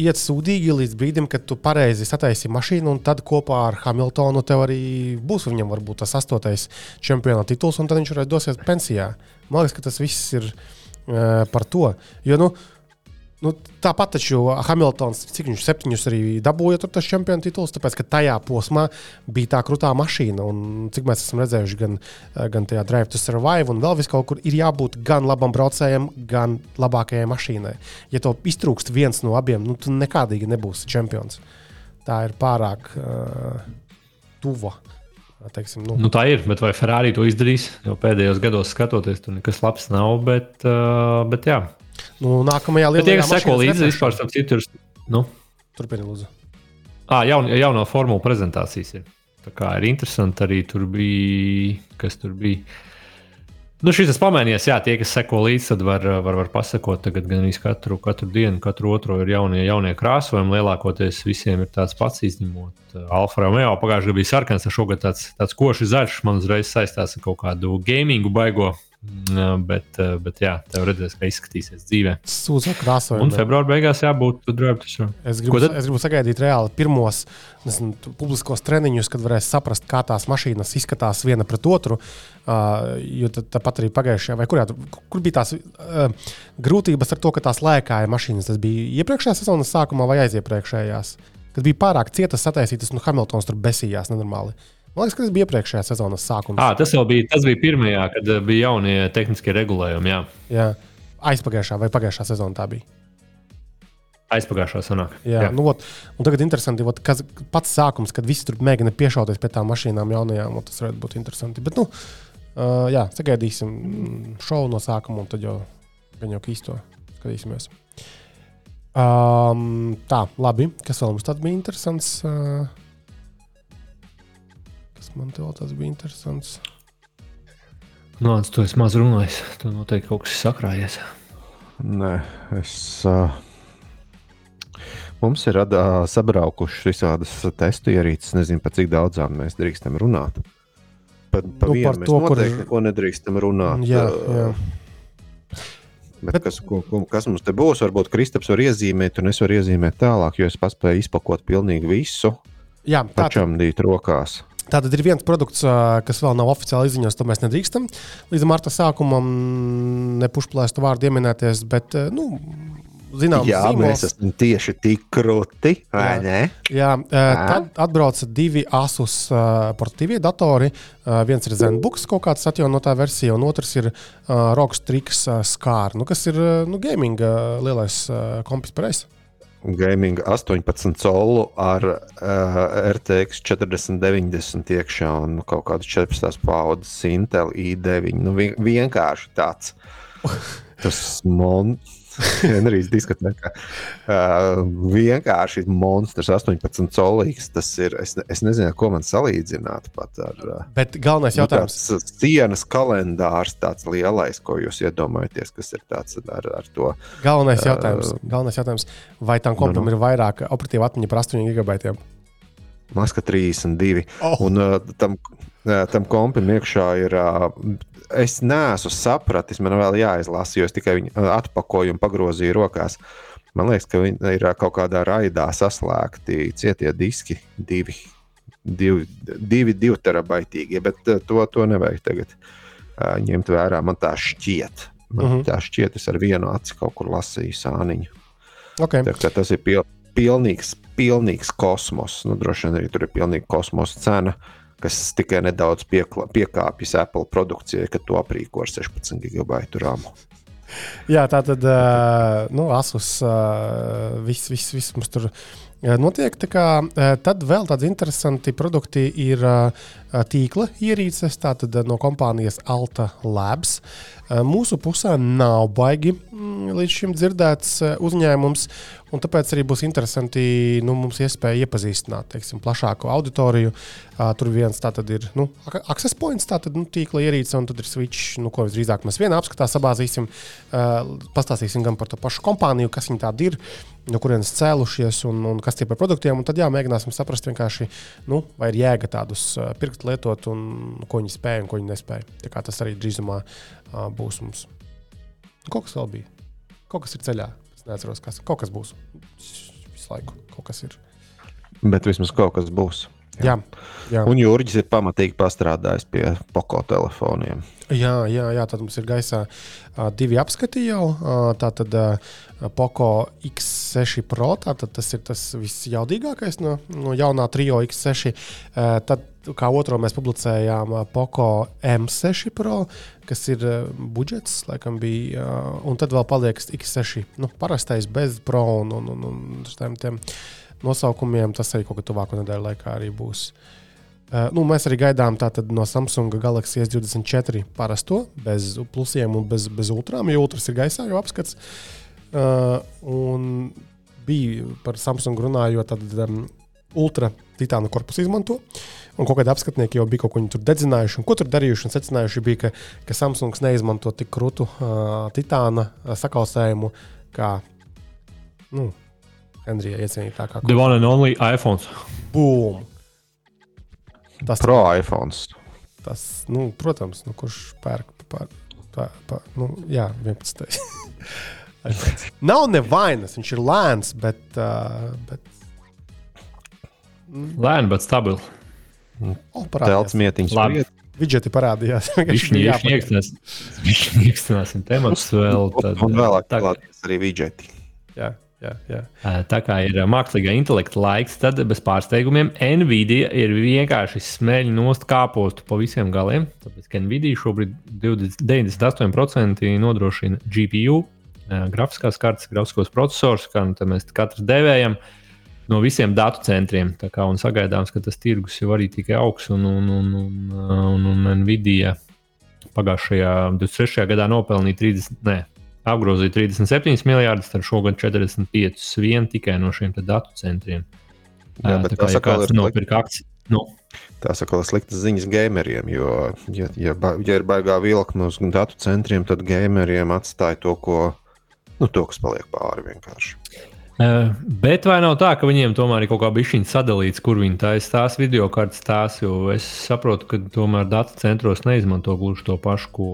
Iet sūdīgi līdz brīdim, kad tu pareizi sataisi mašīnu, un tad kopā ar Hamiltonu tev arī būs viņam varbūt tas astotais čempiona tituls, un tad viņš varētu dosies pensijā. Man liekas, ka tas viss ir uh, par to. Jo, nu, uh, Nu, tāpat taču Hamiltons, cik viņš septiņus arī dabūja tur tas čempionu tituls, tāpēc ka tajā posmā bija tā krūtā mašīna. Un, cik mēs esam redzējuši, gan, gan tajā Drive to Survive, un vēl vis kaut kur ir jābūt gan labam braucējam, gan labākajai mašīnai. Ja to iztrūkst viens no abiem, nu, tad nekādīgi nebūs čempions. Tā ir pārāk uh, tuva. Teiksim, nu. Nu, tā ir, bet vai Ferrari to izdarīs? Jo pēdējos gados skatoties, tur nekas labs nav. Bet, uh, bet jā, Nu, nākamajā lielajā lietā, kas seko līdzi vispār tam citur. Nu. Turpiniet, lūdzu. Ah, jaun, jauno formulu prezentācijas ir. Tā kā ir interesanti arī tur bija, kas tur bija. Nu, šis ir pamainījies, jā, tie, kas seko līdzi, tad var, var, var pasakot, tagad gan arī katru, katru dienu, katru otro ir jaunie, jaunie krāsojumi. Lielākoties visiem ir tāds pats, izņemot Alfa Romeo. Pagājušajā gadā bija sarkans, šogad tāds, tāds košs zaļš. Man uzreiz saistās ar kaut kādu gamingu baigo Bet, bet jā, tev redzēs, kā izskatīsies dzīvē. Sūdzu, krāsojumi. Un februāra beigās jābūt drābtam. Es, gribu, es gribu sagaidīt reāli pirmos nezinu, publiskos treniņus, kad varēs saprast, kā tās mašīnas izskatās viena pret otru. Uh, jo tāpat arī pagājušajā, vai kurā, kur bija tās uh, grūtības ar to, ka tās lēkāja mašīnas. Tas bija iepriekšējā sezonas sākumā vai aiziepriekšējās. Kad bija pārāk cietas sataisītas, nu Hamiltons tur besījās nenormāli. Uh, Man liekas, ka tas bija iepriekšējā sezonas sākumā. À, tas jau bija, tas bija pirmajā, kad eh, bija jaunie tehniskie regulējumi. Jā, jā. aizpagājušā vai pagājušā sezonā tā bija. Aizpagājušā sanāk. Jā, jā. Nu, ot, un tagad interesanti, ot, kas pats sākums, kad visi tur mēģina piešauties pie tām mašīnām jaunajām, tas varētu būt interesanti. Bet, nu, uh, jā, sagaidīsim šovu no sākuma, un tad jau gan jau īsto skatīsimies. Um, tā, labi. Kas vēl mums tad bija interesants? Uh, Man te vēl tas bija interesants. Nē, nu, tu esi maz runājis. Tur noteikti kaut kas sakrājies. Nē, es. Uh, mums ir uh, sabraukušas visādas testu ierīces. Nezinu, par cik daudzām mēs drīkstam runāt. Pa, pa nu, par to, kur neko nedrīkstam runāt. Jā, jā. Bet Bet, kas, ko, kas mums te būs? Varbūt Kristaps var iezīmēt, un es varu iezīmēt tālāk, jo es paspēju izpakot pilnīgi visu. Jā, tā ir. Pašam dīt rokās. Tātad ir viens produkts, kas vēl nav oficiāli izziņots, to mēs nedrīkstam līdz marta sākumam nepušplēstu vārdu ieminēties. Bet, nu, zināms, jā, zīmols. mēs esam tieši tik krūti. Jā, jā, tad atbrauca divi Asus portatīvie datori. Viens ir Zenbooks, kaut kāds atjaunotā versija, un otrs ir Rokas Triks Skāra, nu, kas ir nu, gaming lielais kompis pareizs gaming 18 colu ar uh, RTX 4090 iekšā un kaut kādu 14 paudzes Intel i9. Nu, vienkārši tāds. Tas monēta Henrijs diskutē, ka uh, vienkārši monstrs 18 colīgs. Tas ir. Es, es nezinu, ko man salīdzināt pat ar. Uh, Bet galvenais nu, jautājums. Nu, sienas kalendārs tāds lielais, ko jūs iedomājaties, kas ir tāds ar, ar to. Galvenais jautājums, uh, galvenais jautājums vai tam kompam nu, nu. ir vairāk operatīva atmiņa par 8 gigabaitiem? Maska 32. Oh. Un uh, tam, uh, tam kompam iekšā ir uh, es neesmu sapratis, man vēl jāizlasa, jo es tikai viņu atpakoju un pagrozīju rokās. Man liekas, ka viņi ir kaut kādā raidā saslēgti cietie diski, divi, divi, divi, divi terabaitīgie, bet to, to nevajag tagad uh, ņemt vērā. Man tā šķiet. Man mhm. -huh. tā šķiet, es ar vienu aci kaut kur lasīju sāniņu. Okay. Tā, tas ir pil, pilnīgs, pilnīgs kosmos. Nu, droši vien arī tur ir pilnīga kosmosa cena, kas tikai nedaudz piekla, piekāpjas Apple produkcijai, kad to aprīko ar 16 gigabaitu rāmu. Jā, tā tad nu, Asus viss, viss, viss mums tur notiek. Kā, tad vēl tādi interesanti produkti ir tīkla ierīces, tātad no kompānijas Alta Labs. Mūsu pusē nav baigi mm, līdz šim dzirdēts uzņēmums, un tāpēc arī būs interesanti nu, mums iespēja iepazīstināt teiksim, plašāku auditoriju. Tur viens tātad ir nu, access points, tātad nu, tīkla ierīce, un tad ir switch, nu, ko visdrīzāk mēs vienā apskatā sabāzīsim. Pastāstīsim gan par to pašu kompāniju, kas viņi tādi ir, no kurienes cēlušies un, un kas tie par produktiem. Tad jā, mēģināsim saprast, nu, vai ir jēga tādus pirkt, lietot, un ko viņi spēja un ko viņi nespēja. Tas arī drīzumā būs mums. Kaut kas vēl bija. Kaut kas ir ceļā. Es neatceros, kas kaut kas būs. Visu laiku kaut kas ir. Bet vismaz kaut kas būs. Jā. Jā. Un Jurģis ir pamatīgi pastrādājis pie poko telefoniem. Jā, jā, jā tad mums ir gaisā divi apskati jau. Tā tad uh, Poco X6 Pro, tātad tas ir tas visjaudīgākais no, no jaunā trio X6. Uh, tad kā otro mēs publicējām Poco M6 Pro, kas ir budžets, laikam bija. Un tad vēl paliek X6, nu, parastais bez Pro un, un, un, un tiem, tiem nosaukumiem. Tas arī kaut kā tuvāko nedēļu laikā arī būs. Uh, nu, mēs arī gaidām no Samsung Galaxy S24 parasto, bez plusiem un bez, bez ultrām, jo ultras ir gaisā jau apskats. Uh, un bija par Samsung runājot, tad um, ultra titāna korpusu izmanto. Un kaut kādi apskatnieki jau bija kaut ko tur dedzinājuši, un ko tur darījuši. Secinājuši, bija, ka, ka Samsungs neizmanto tik krūtu uh, titāna uh, sakausējumu kā nu, Henrija iecienītākā. The one and only iPhone. Boom! Tas Pro iPhone. Tas, nu, protams, nu, kurš pērk par, par, par nu, jā, 11. Nav nevainas, viņš ir lēns, bet. Uh, bet... Lēni, bet stabili. Oh, Telts mietiņš. Vidžeti parādījās. Viņš iekstināsim temats vēl. Tad, un vēlāk parādījās arī vidžeti. Jā. Jā, jā. Tā kā ir mākslīgā intelekta laiks, tad bez pārsteigumiem Nvidia ir vienkārši smēļi nost kāpostu pa visiem galiem. Tāpēc, ka Nvidia šobrīd 20, 98% nodrošina GPU, grafiskās kartes, grafiskos procesorus, kā nu mēs katrs devējam. No visiem datu centriem. Kā, un sagaidāms, ka tas tirgus jau arī tikai augs un, un, un, un, un, un Nvidia pagājušajā 23. gadā nopelnīja 30, ne, apgrozīja 37 miljardus, tad šogad 45 vien tikai no šiem datu centriem. Jā, bet tā kā ja kāds nopirka akciju. Nu. Tās ir sliktas ziņas gameriem, jo, ja, ja, ja ir baigā vilkme uz datu centriem, tad gameriem atstāja to, ko, nu, to kas paliek pāri vienkārši. Uh, bet vai nav tā, ka viņiem tomēr ir kaut kā bišķiņa sadalīts, kur viņi taisa tās video kartes tās, jo es saprotu, ka tomēr datu centros neizmanto gluži to pašu, ko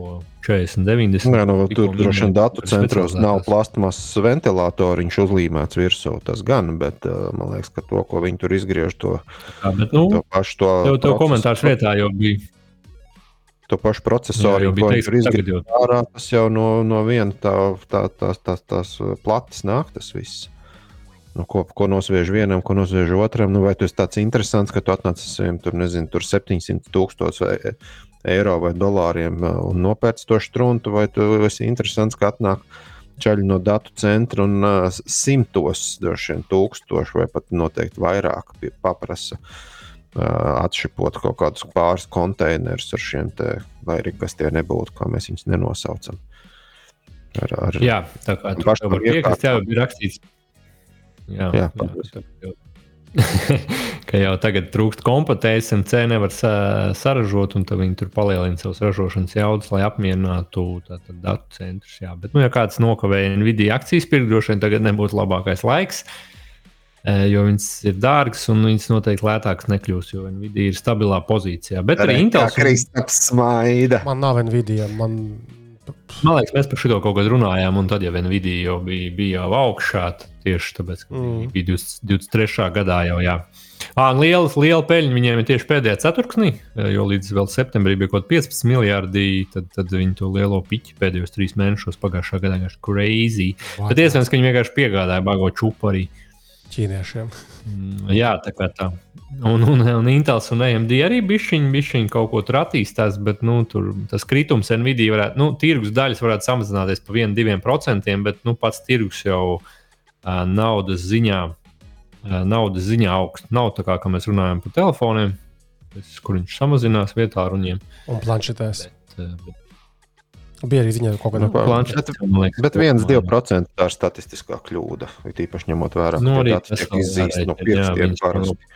40, 90. Nē, nu, tur droši vien datu centros nav plasmas ventilatori, viņš uzlīmēts virsū, tas gan, bet uh, man liekas, ka to, ko viņi tur izgriež, to, tā, bet, nu, to pašu to. Tev, tev komentārs vietā jau bija. To pašu procesoru jau ir izgriezt ārā. Tas jau no, no viena tā, tā, tā, tā, tās plates nāk, tas viss nu, ko, ko nosviež vienam, ko nosviež otram. Nu, vai tas ir tāds interesants, ka tu atnāc ar saviem tur, nezinu, tur 700 tūkstošiem eiro vai dolāriem uh, un nopērci to struntu, vai tu esi interesants, ka atnāk ceļi no datu centra un uh, simtos, droši vien tūkstoši vai pat noteikti vairāk paprasa. Uh, atšķirot kaut kādus pāris konteinerus ar šiem te, vai arī kas tie nebūtu, kā mēs viņus nenosaucam. Ar, ar, jā, tā kā tur jau piekrist, jā, bija rakstīts Jā, jā, jā ka jau tagad trūkst kompetences, MC nevar sa saražot, un viņi tur palielina savus ražošanas jaudas, lai apmierinātu tātad, datu centrus. Jā. Bet, nu, ja kāds nokavēja Nvidia akcijas pirkt, droši vien tagad nebūtu labākais laiks, jo viņas ir dārgas un viņas noteikti lētākas nekļūs, jo Nvidia ir stabilā pozīcijā. Bet arī Intel. Kristaps smaida. Man nav Nvidia. Man... Man liekas, mēs par šo kaut kad runājām, un tad jau Nvidia jau bija, bija jau augšā. Tieši tāpēc, ka mm. bija 20, 23. gadā jau. Jā. À, liela, liela peļņa viņiem ir tieši pēdējā ceturksnī, jo līdz vēl septembrī bija kaut kādi 15 miljardi. Tad, tad viņi to lielo piķi pēdējos trīs mēnešos pagājušā gadā vienkārši crazy. Wow. Bet iespējams, ka viņi vienkārši piegādāja bago čupu arī. ķīniešiem. Mm, Jā, tā kā tā. Un, un, un Intels un AMD arī bišķiņi, bišķiņi kaut ko tur attīstās, bet nu, tur tas kritums Nvidia varētu, nu, tirgus daļas varētu samazināties pa 1-2%, bet nu, pats tirgus jau uh, naudas ziņā, naudas ziņā augsts. Nav tā kā, kā mēs runājam par telefoniem, kur viņš samazinās vietā ar runiem. Un planšetēs. Bet, bet Bija arī ziņā kaut kāda Nu, liekas, Bet kopumā, 1-2% tā ir statistiskā kļūda. Ir īpaši ņemot vērā, Nu, ka tas tiek vēl izzīsti no pirkstiem parasti.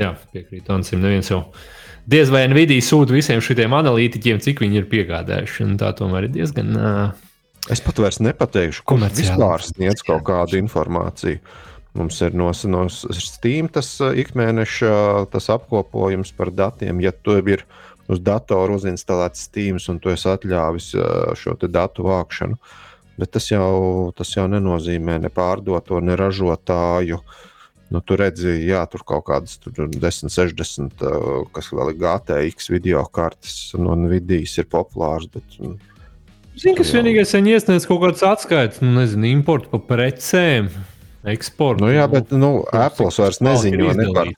Jā, piekrīt Ansim. Neviens jau diez vai Nvidia sūta visiem šiem analītiķiem, cik viņi ir piegādājuši. un Tā tomēr ir diezgan. Uh, Es pat vairs nepateikšu, kurš vispār sniedz kaut kādu informāciju. Mums ir no, no Steam tas uh, ikmēneša tas apkopojums par datiem. Ja tu ir uz datora uzinstalēts Steam un tu esi atļāvis uh, šo datu vākšanu, bet tas jau, tas jau nenozīmē ne pārdoto, ne ražotāju. Nu, tu redzi, jā, tur kaut kādas tur 10, 60, uh, kas vēl ir GTX video kartes, un vidīs ir populārs. Bet, mm, Zinu, kas vienīgais ir iesniedz kaut kāds atskaits, nu, nezinu, importu par precēm, eksportu. Nu, jā, bet nu, Apple vairs neziņo par.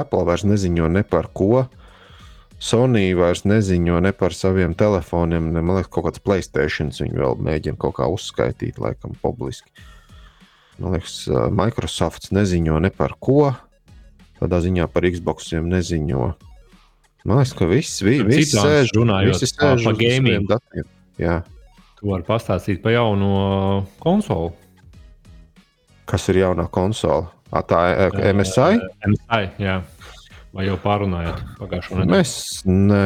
Apple vairs neziņo ne par ko. Sony vairs neziņo ne par saviem telefoniem. Ne, man liekas, kaut kāds Playstation viņi vēl mēģina kaut kā uzskaitīt, laikam, publiski. Man liekas, Microsoft neziņo ne par ko. Tādā ziņā par Xboxiem neziņo. Man liekas, ka viss vi, Par vis citu sēž, runājot visi sēž pa uz saviem gaming. datiem. Jā. Tu vari pastāstīt par jauno konsoli. Kas ir jaunā konsole? A, tā ir MSI. MSI, jā. Vai jau pārunājāt pagājušo nedēļu? Mēs, ne,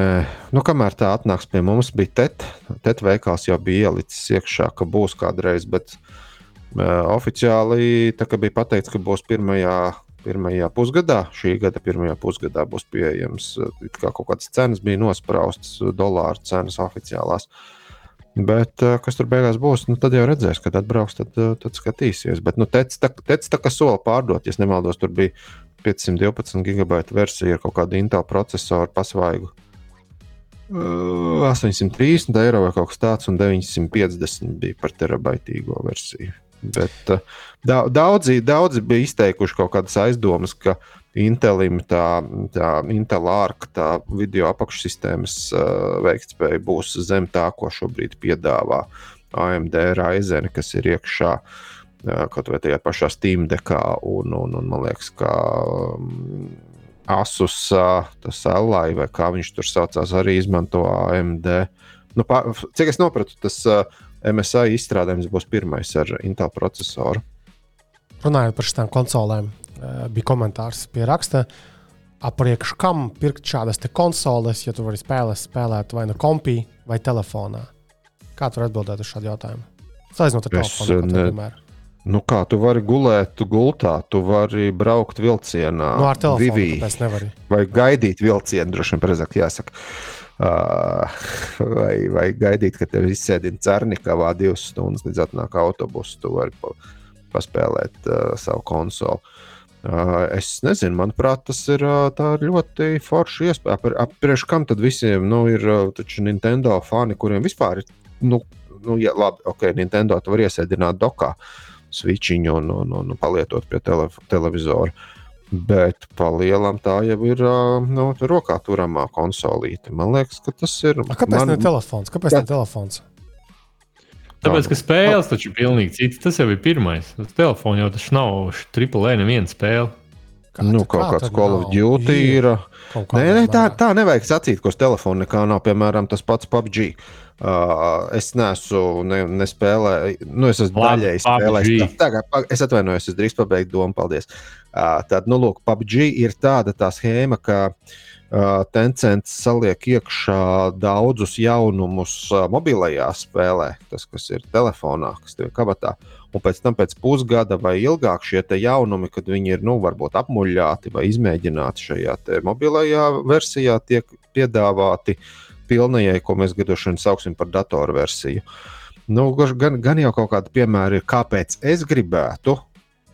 nu, kamēr tā atnāks pie mums, bija TET. TET veikals jau bija ielicis iekšā, ka būs kādreiz, bet uh, oficiāli tā bija pateikts, ka būs pirmajā, pirmajā pusgadā, šī gada pirmajā pusgadā būs pieejams. uh, Kā kaut kādas cenas bija nospraustas, uh, dolāru cenas oficiālās. Bet uh, kas tur beigās būs, nu, tad jau redzēs, kad atbrauks, tad, uh, tad skatīsies. Bet nu, TET tā, tec tā kā sola pārdot, ja nemaldos, tur bija 512 gigabaita versija ar kaut kādu Intel procesoru pasvaigu. Uh, 830 eiro vai kaut kas tāds, un 950 bija par terabaitīgo versiju. Bet da- daudzi, daudzi bija izteikuši kaut kādas aizdomas, ka Intelim tā, tā Intel ARC, tā video apakšsistēmas uh, veiktspēja būs zem tā, ko šobrīd piedāvā AMD Ryzen, kas ir iekšā uh, kaut vai tajā pašā Steam dekā, un, un, un man liekas, ka um, Asus, uh, tas LI vai kā viņš tur saucās, arī izmanto AMD. Nu, pā, cik es sapratu, tas uh, MSI izstrādājums būs pirmais ar Intel procesoru. Runājot par šīm konsolēm, eh, bija komentārs pie raksta. Apriekš kam pirkt šādas te konsoles, ja tu vari spēles spēlēt vai nu kompī vai telefonā? Kā tu vari atbildēt uz šādu jautājumu? Salīdzinot ar telefonu, ne- vienmēr. Nu, kā tu vari gulēt, tu gultā, tu vari braukt vilcienā, Nu, ar telefonu vai gaidīt vilcienu, droši vien precīzāk jāsaka. Uh, vai, vai gaidīt, ka tev izsēdina cernikavā divas stundas, līdz atnāk autobuss, tu vari pa, paspēlēt uh, savu konsoli. Uh, es nezinu, manuprāt, tas ir, ir ļoti forša iespēja. Ap- Appriekš kam tad visiem nu, ir Nintendo fani, kuriem vispār ir, nu, nu ja, labi, ok, Nintendo tu var iesēdināt dokā switchiņu un, un, un palietot pie tele, televizora. Bet pa lielam tā jau ir nu, rokā turamā konsolīte. Man liekas, ka tas ir. A, kāpēc man, ne telefons? Kāpēc ne telefons? Tāpēc, ka spēles taču ir pilnīgi citas. Tas jau ir pirmais. Uz telefona jau tas nav triple E neviena spēle. Kā Nu, kaut kā kāds Call of? Duty ir. Nē, nē, tā, tā nevajag sacīt, ka uz telefona nekā nav. Piemēram, tas pats PUBG. Uh, es neesmu ne, nespēlējis, nu, es esmu daļēji spēlējis. Kā- es atvainojos, es drīz pabeigtu domu, paldies. Uh, tad, nu, lūk, PUBG ir tāda tā schēma, ka uh, Tencent saliek iekšā daudzus jaunumus mobilajā spēlē, tas, kas ir telefonā, kas ir kabatā. Un pēc tam, pēc pusgada vai ilgāk, šie jaunumi, kad viņi ir nu, varbūt apmuļāti vai izmēģināti šajā mobilajā versijā, tiek piedāvāti pilnajai, ko mēs gadošanu sauksim par datoru versiju. Nu, gan, gan jau kaut kāda piemēra ir, kāpēc es gribētu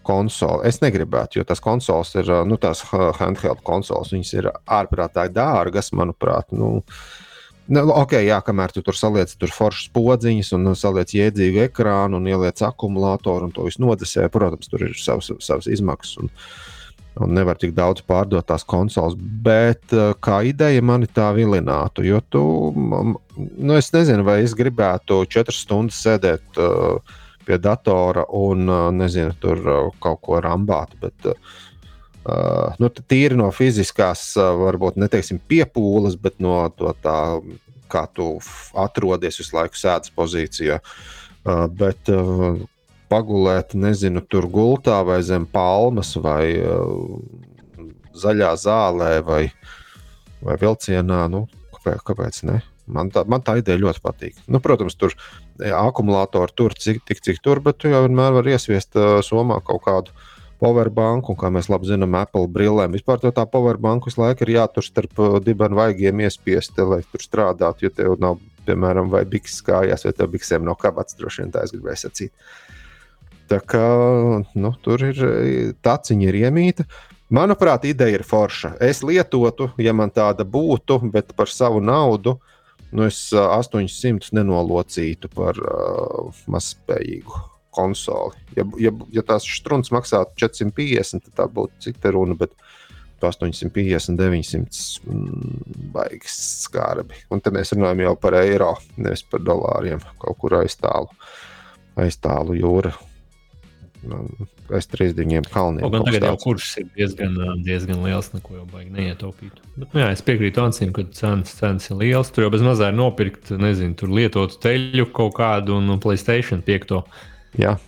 konsoli. Es negribētu, jo tas konsoles ir, nu, tās ha- handheld konsoles, viņas ir ārprātīgi dārgas, manuprāt. Nu, Nu, ok, jā, kamēr tu tur saliec tur foršas podziņas un saliec jēdzīgu ekrānu un ieliec akumulātoru un to visu nodesē, protams, tur ir savas, savas izmaksas. Un, un nevar tik daudz pārdot tās konsoles. Bet uh, kā ideja mani tā vilinātu, jo tu, nu, es nezinu, vai es gribētu četras stundas sēdēt uh, pie datora un, uh, nezinu, tur uh, kaut ko rambāt. Bet, uh, Uh, nu, tīri no fiziskās, uh, varbūt neteiksim piepūles, bet no to tā, kā tu atrodies visu laiku sēdes pozīcijā. Uh, bet uh, pagulēt, nezinu, tur gultā vai zem palmas vai uh, zaļā zālē vai, vai vilcienā, nu, kāpēc, kāpēc ne? Man tā, man tā ideja ļoti patīk. Nu, protams, tur akumulātori tur cik, tik, cik tur, bet tu jau vienmēr vari iesviest uh, somā kaut kādu uh, powerbanku, un kā mēs labi zinām, Apple brillēm. Vispār tā powerbanku visu laiku ir jātur starp uh, dibenu vaigiem iespiesti, lai tur strādātu, jo tev nav, piemēram, vai bikses kājās, vai tev biksēm nav kabats, droši vien tā es gribēju sacīt. Tā kā nu, tur ir taciņa ir iemīta. Manuprāt, ideja ir forša. Es lietotu, ja man tāda būtu, bet par savu naudu nu, es 800 uh, nenolocītu par uh, mazspējīgu konsoli. Ja, ja, ja tās strūnas maksātu 450, tad tā būtu cita runa. Bet 850, 900 mm, baigas skarbi. Un te mēs runājam jau par eiro, nevis par dolāriem. Kaut kur aiz tālu, aiz tālu jūra. Es trīs viņiem kalniem. Gan tagad jau kurš ir diezgan, diezgan liels, neko jau baigi neietaupīt. Bet, nu, jā, es piekrītu Ansim, ka cenas, cenas ir liels. Tur jau bez mazā ir nopirkt, nezinu, tur lietotu teļu kaut kādu un Playstation 5. Jā.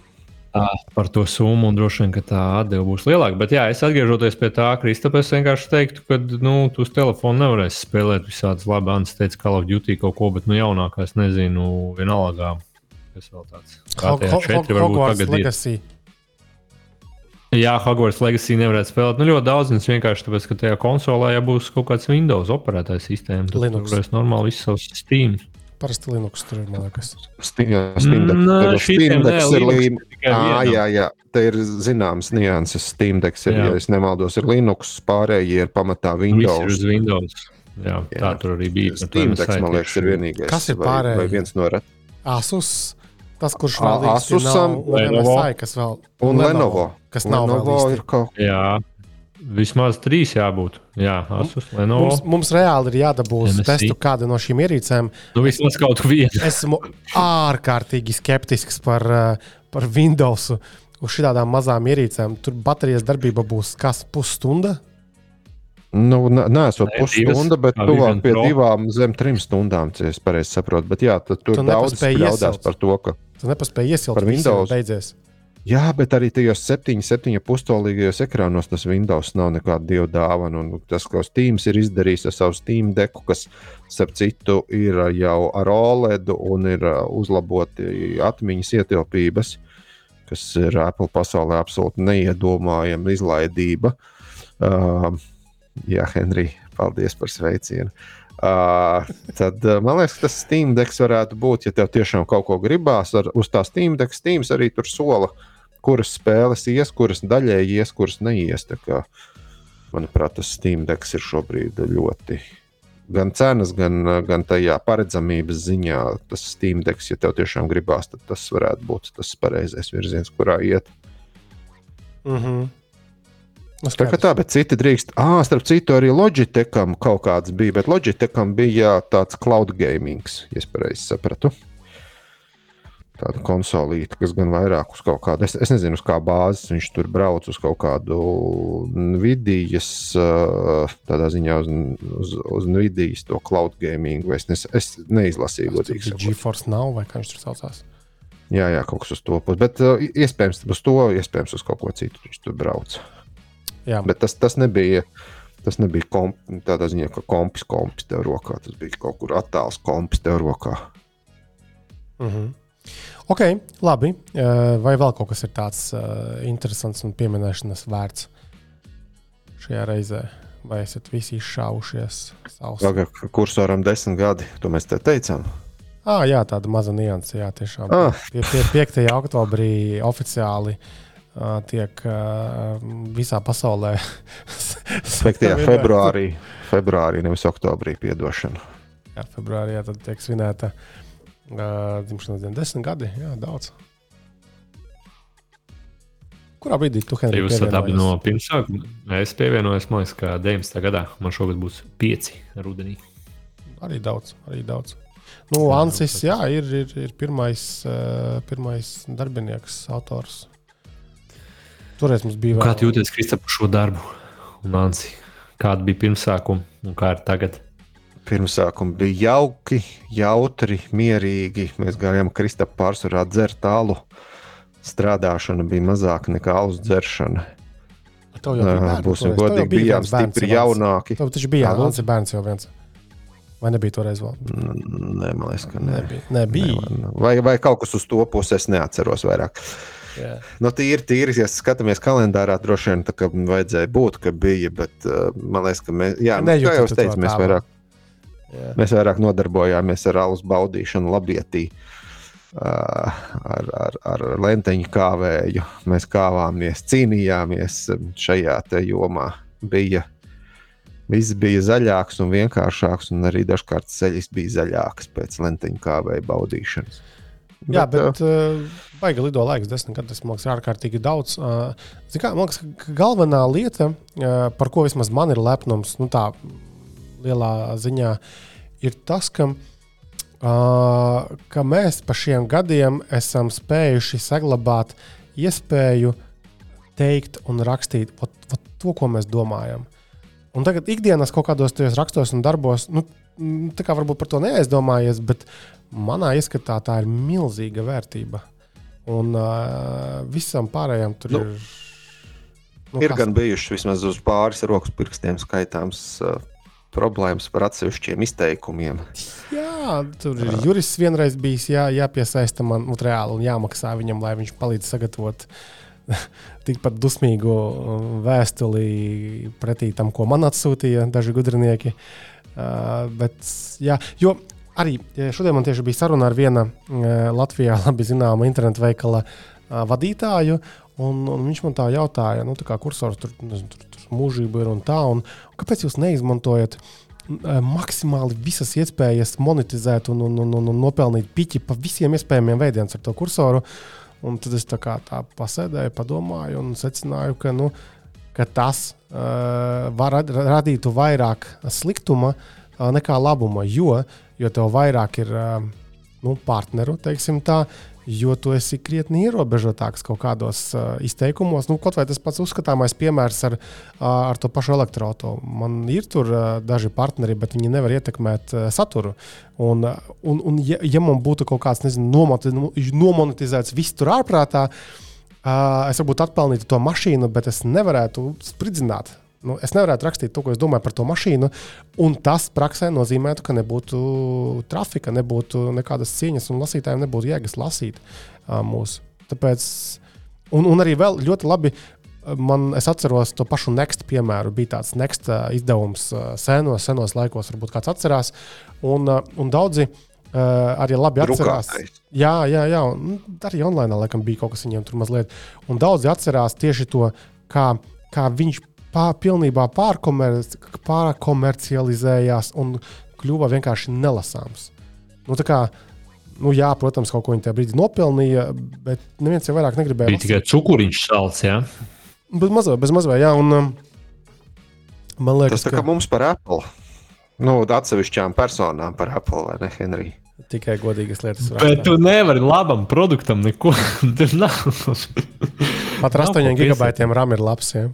Par to summu, un droši vien tā atdeve būs lielāka. Bet, jā, es atgriežoties pie tā, Kristapē, es vienkārši teiktu, ka nu, tu uz telefona nevarēsi spēlēt visādas labi. Ants teica, Call of Duty kaut ko, bet nu, jaunākās, nezinu, vienalga. Kas vēl tāds? Tagad Legacy. ir. Jā, Hogwarts Legacy nevarētu spēlēt. Nu, ļoti daudz, un vienkārši tāpēc, ka tajā konsolē jau būs kaut kāds Windows operētājs sistēma. Tad Linux. tur varēs normāli visu savus Steam. Parasti Linux tur ir, man liekas. Steamdex ir līnija. Ah, jā, jā, te ir zināms nianses. Steamdex ir, jā. ja es nemaldos, ir Linux, pārējie ir pamatā Windows. Viss ir uz Windows. Jā, jā. tā tur arī bija. Steamdex, man liekas, ir vienīgais. Kas ir pārējie? Vai, vai viens no ret? Asus. Tas, kurš vēl ir Asusam, Lenovo, kas vēl un Lenovo. Kas nav Lenovo ir kaut Jā, Vismaz trīs jābūt. Jā, Asus, Lenovo. Mums, mums reāli ir jādabūs MSI. testu kādu no šīm ierīcēm. Nu, vismaz kaut vienu. Esmu ārkārtīgi skeptisks par, eh, par Windows. Uz šādām mazām ierīcēm tur baterijas darbība būs kas pusstunda. Nu, nē, esot Nē, pusstunda, bet tuvāk pie Pro. divām zem trim stundām, ja es pareizi saprotu. Bet jā, tad tur Tu daudz iesilt. par to, ka. Tu nepaspēji iesilpt Par Windows. Beidzies. Jā, bet arī tajos 7, 7 pustolīgajos ekrānos tas Windows nav nekāda dieva dāvana. Un tas, ko Steam ir izdarījis ar savu Steam deku, kas, starp citu, ir jau ar OLED un ir uh, uzlaboti atmiņas ietilpības, kas ir Apple pasaulē absolūti neiedomājama izlaidība. Uh, jā, Henrij, paldies par sveicienu. Uh, tad uh, man liekas, ka tas Steam deks varētu būt, ja tev tiešām kaut ko gribās ar, uz tā Steam deka. Steam arī tur sola, kuras spēles ies, kuras daļēji ies, kuras neies. Kā, manuprāt, tas Steam deks ir šobrīd ļoti. Gan cenas, gan, gan tajā paredzamības ziņā, tas Steam deks, ja tev tiešām gribās, tad tas varētu būt tas pareizais virziens, kurā iet. Mhm. Nu, Tā kā tā, bet citi drīkst. Ah, starp citu, arī Logitecham kaut kāds bija, bet Logitecham bija tāds cloud gaming, ja es pareizi sapratu. Tāda konsolīte, kas gan vairāk uz kaut kādu, es, es nezinu, uz kā bāzes viņš tur brauc, uz kaut kādu vidijas, tādā ziņā uz, uz, uz vidijas to cloud gaming. Es, nes, es neizlasīju, godīgi Tas GeForce nav vai kā viņš tur saucās. Jā, jā, kaut kas uz to puses. Bet uh, iespējams uz to, iespējams uz kaut ko citu viņš tur brauc. Jā, Bet tas, tas nebija. Tas nebija komp, tādā ziņā, ka kompis kompis tev rokā. Tas bija kaut kur attāls kompis tev rokā. Mhm. Ok, labi. Eh, Vai vēl kaut kas ir tāds uh, interesants un pieminēšanas vērts šajā reizē? Vai esat visi izšāvušies? Tagad kursoram desmit gadi, to mēs te teicām. Ah, jā, tāda maza nianse. Jā, tiešām. Ah. Pie, pie 5. oktobrī oficiāli uh, tiek visā pasaulē 5. februārī, februārī, nevis oktobrī, piedošana. Jā, februārī jā, tad tiek svinēta uh, dzimšanas diena, desmit gadi. Jā, daudz. Kurā brīdī tu Henri, Jūs esat abi no pirmsākuma. Es pievienojos, man liekas, ka 19. gadā man šogad būs 5 rudenī. Arī daudz. Arī daudz. Nu, Jā, Ansis jā, ir, ir, ir pirmais, pirmais darbinieks, autors. Toreiz mums bija Kā jūties, Kristap, par šo darbu? Un Ansi, kāda bija pirmsākuma un kā ir tagad? Pirmsākumi bija jauki, jautri, mierīgi. Mēs gājām Kristapam pārsvarā dzert tālu. Strādāšana bija mazāka nekā alus dzeršana. Tev jau bija Nā, bērni Būsim godīgi, bija bijām bērns stipri Ansis. jaunāki. Tev taču bija? Ansis bērns jau viens. Vai nebija toreiz vēl? Nē, man liekas, ka nē. Nebija. nebija. Vai, vai kaut kas uz to pusi es neatceros vairāk. Jā. Nu, tīri, tīri, ja skatāmies kalendārā, droši vien tā kā vajadzēja būt, ka bija, bet uh, man liekas, ka mēs, jā, nu, kā jau es teicu, mēs vairāk, Jā. mēs vairāk nodarbojāmies ar alus baudīšanu, labietī, uh, ar, ar, ar lenteņu kāvēju. Mēs kāvāmies, cīnījāmies um, šajā jomā. Bija, viss bija zaļāks un vienkāršāks, un arī dažkārt ceļš bija zaļāks pēc lenteņu kāvēju baudīšanas. Jā, Bet, uh, bet uh, baigi lido laiks, desmit gadi. Tas man liekas, ir ārkārtīgi daudz. Uh, kā, man liekas, ka galvenā lieta, uh, par ko vismaz man ir lepnums, nu tā lielā ziņā, ir tas, ka, uh, ka mēs pa šiem gadiem esam spējuši saglabāt iespēju teikt un rakstīt ot, ot to, ko mēs domājam. Un tagad ikdienas kaut kādos tajos rakstos un darbos, nu, tā kā varbūt par to neaizdomājies, bet manā ieskatā tā ir milzīga vērtība. Un uh, visam pārējām tur Nu, ir. Nu, Ir kas- gan bijušas vismaz uz pāris rokas pirkstiem skaitāms uh, problēmas par atsevišķiem izteikumiem. Jā, tur ir jurists vienreiz bijis jā, jāpiesaista man nu, reāli un jāmaksā viņam, lai viņš palīdz sagatavot tikpat dusmīgu vēstuli pretī tam, ko man atsūtīja daži gudrinieki. Uh, bet, jā, jo arī ja šodien man tieši bija saruna ar viena uh, Latvijā labi zināma internetu veikala uh, vadītāju. Un, un viņš man tā jautāja, nu, tā kā kursors tur, nezinu, tur, tur mūžība ir un tā. Un, kāpēc jūs neizmantojat maksimāli visas iespējas monetizēt un, un, un, un, un nopelnīt piķi pa visiem iespējamiem veidiem ar to kursoru? Un tad es tā kā tā pasēdēju, padomāju un secināju, ka, nu, ka tas uh, var rad, radītu vairāk sliktuma uh, nekā labuma, jo, jo tev vairāk ir nu, partneru, teiksim tā, jo tu esi krietni ierobežotāks kaut kādos uh, izteikumos. Nu, kaut vai tas pats uzskatāmais piemērs ar, ar to pašu elektroautorātu. Man ir tur uh, daži partneri, bet viņi nevar ietekmēt uh, saturu. Un, un, un ja, ja man būtu kaut kāds nezinu, nu, nomonetizēts viss tur ārprātā, uh, es varbūt atpelnītu to mašīnu, bet es nevarētu spridzināt. Nu, es nevarētu rakstīt to, ko es domāju par to mašīnu, un tas praksē nozīmētu, ka nebūtu trafika, nebūtu nekādas cieņas, un lasītājiem nebūtu jēgas lasīt uh, mūsu. Tāpēc, un, un arī vēl ļoti labi, man, es atceros to pašu Next piemēru. Bija tāds Next uh, izdevums uh, senos, senos laikos, varbūt kāds atcerās, un, uh, un daudzi uh, arī labi atcerās. Drukātais. Jā, jā, jā. Un arī online laikam bija kaut kas viņiem tur mazliet. Un daudzi atcerās tieši to, kā, kā viņš pār, pilnībā pārkomerci, pārkomercializējās un kļuva vienkārši nelasāms. Nu, tā kā, nu, jā, protams, kaut ko viņi tajā brīdī nopelnīja, bet neviens jau vairāk negribēja. Bija tikai cukuriņš salds, jā. Bez mazliet, bez mazliet, jā. Un, um, man liekas, Tas tā kā mums par Apple. Nu, atsevišķām personām par Apple vai ne, Henrij? tikai godīgas lietas. Bet atstāt. tu nevari labam produktam neko. Tur nav. Pat ar nav 8 ko gigabaitiem RAM ir labs. Jā.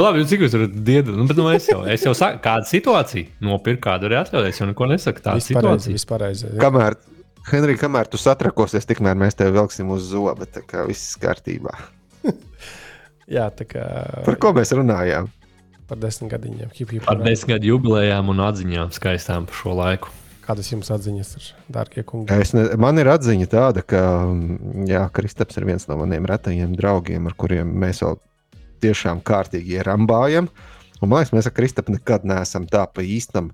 Labi, cik jūs varat diedot? Nu, bet, nu, es jau, es jau saku, kāda situācija nopirkt, kādu arī atļauties. Es jau neko nesaku. Tāda Vispārējais, situācija. vispārējais. jā. Kamēr, Henrij, kamēr tu satrakosies, tikmēr mēs tevi vilksim uz zoba, tā kā viss kārtībā. Jā, tā kā Par ko mēs runājām? par desmit gadiņiem. Hip, hip, Par desmit gadu jubilejām un atziņām skaistām par šo laiku. Kādas jums atziņas ir, dārgie kungi? Es ne, man ir atziņa tāda, ka jā, Kristaps ir viens no maniem retajiem draugiem, ar kuriem mēs vēl tiešām kārtīgi ierambājam. Un, man liekas, mēs ar Kristapu nekad neesam tā pa īstam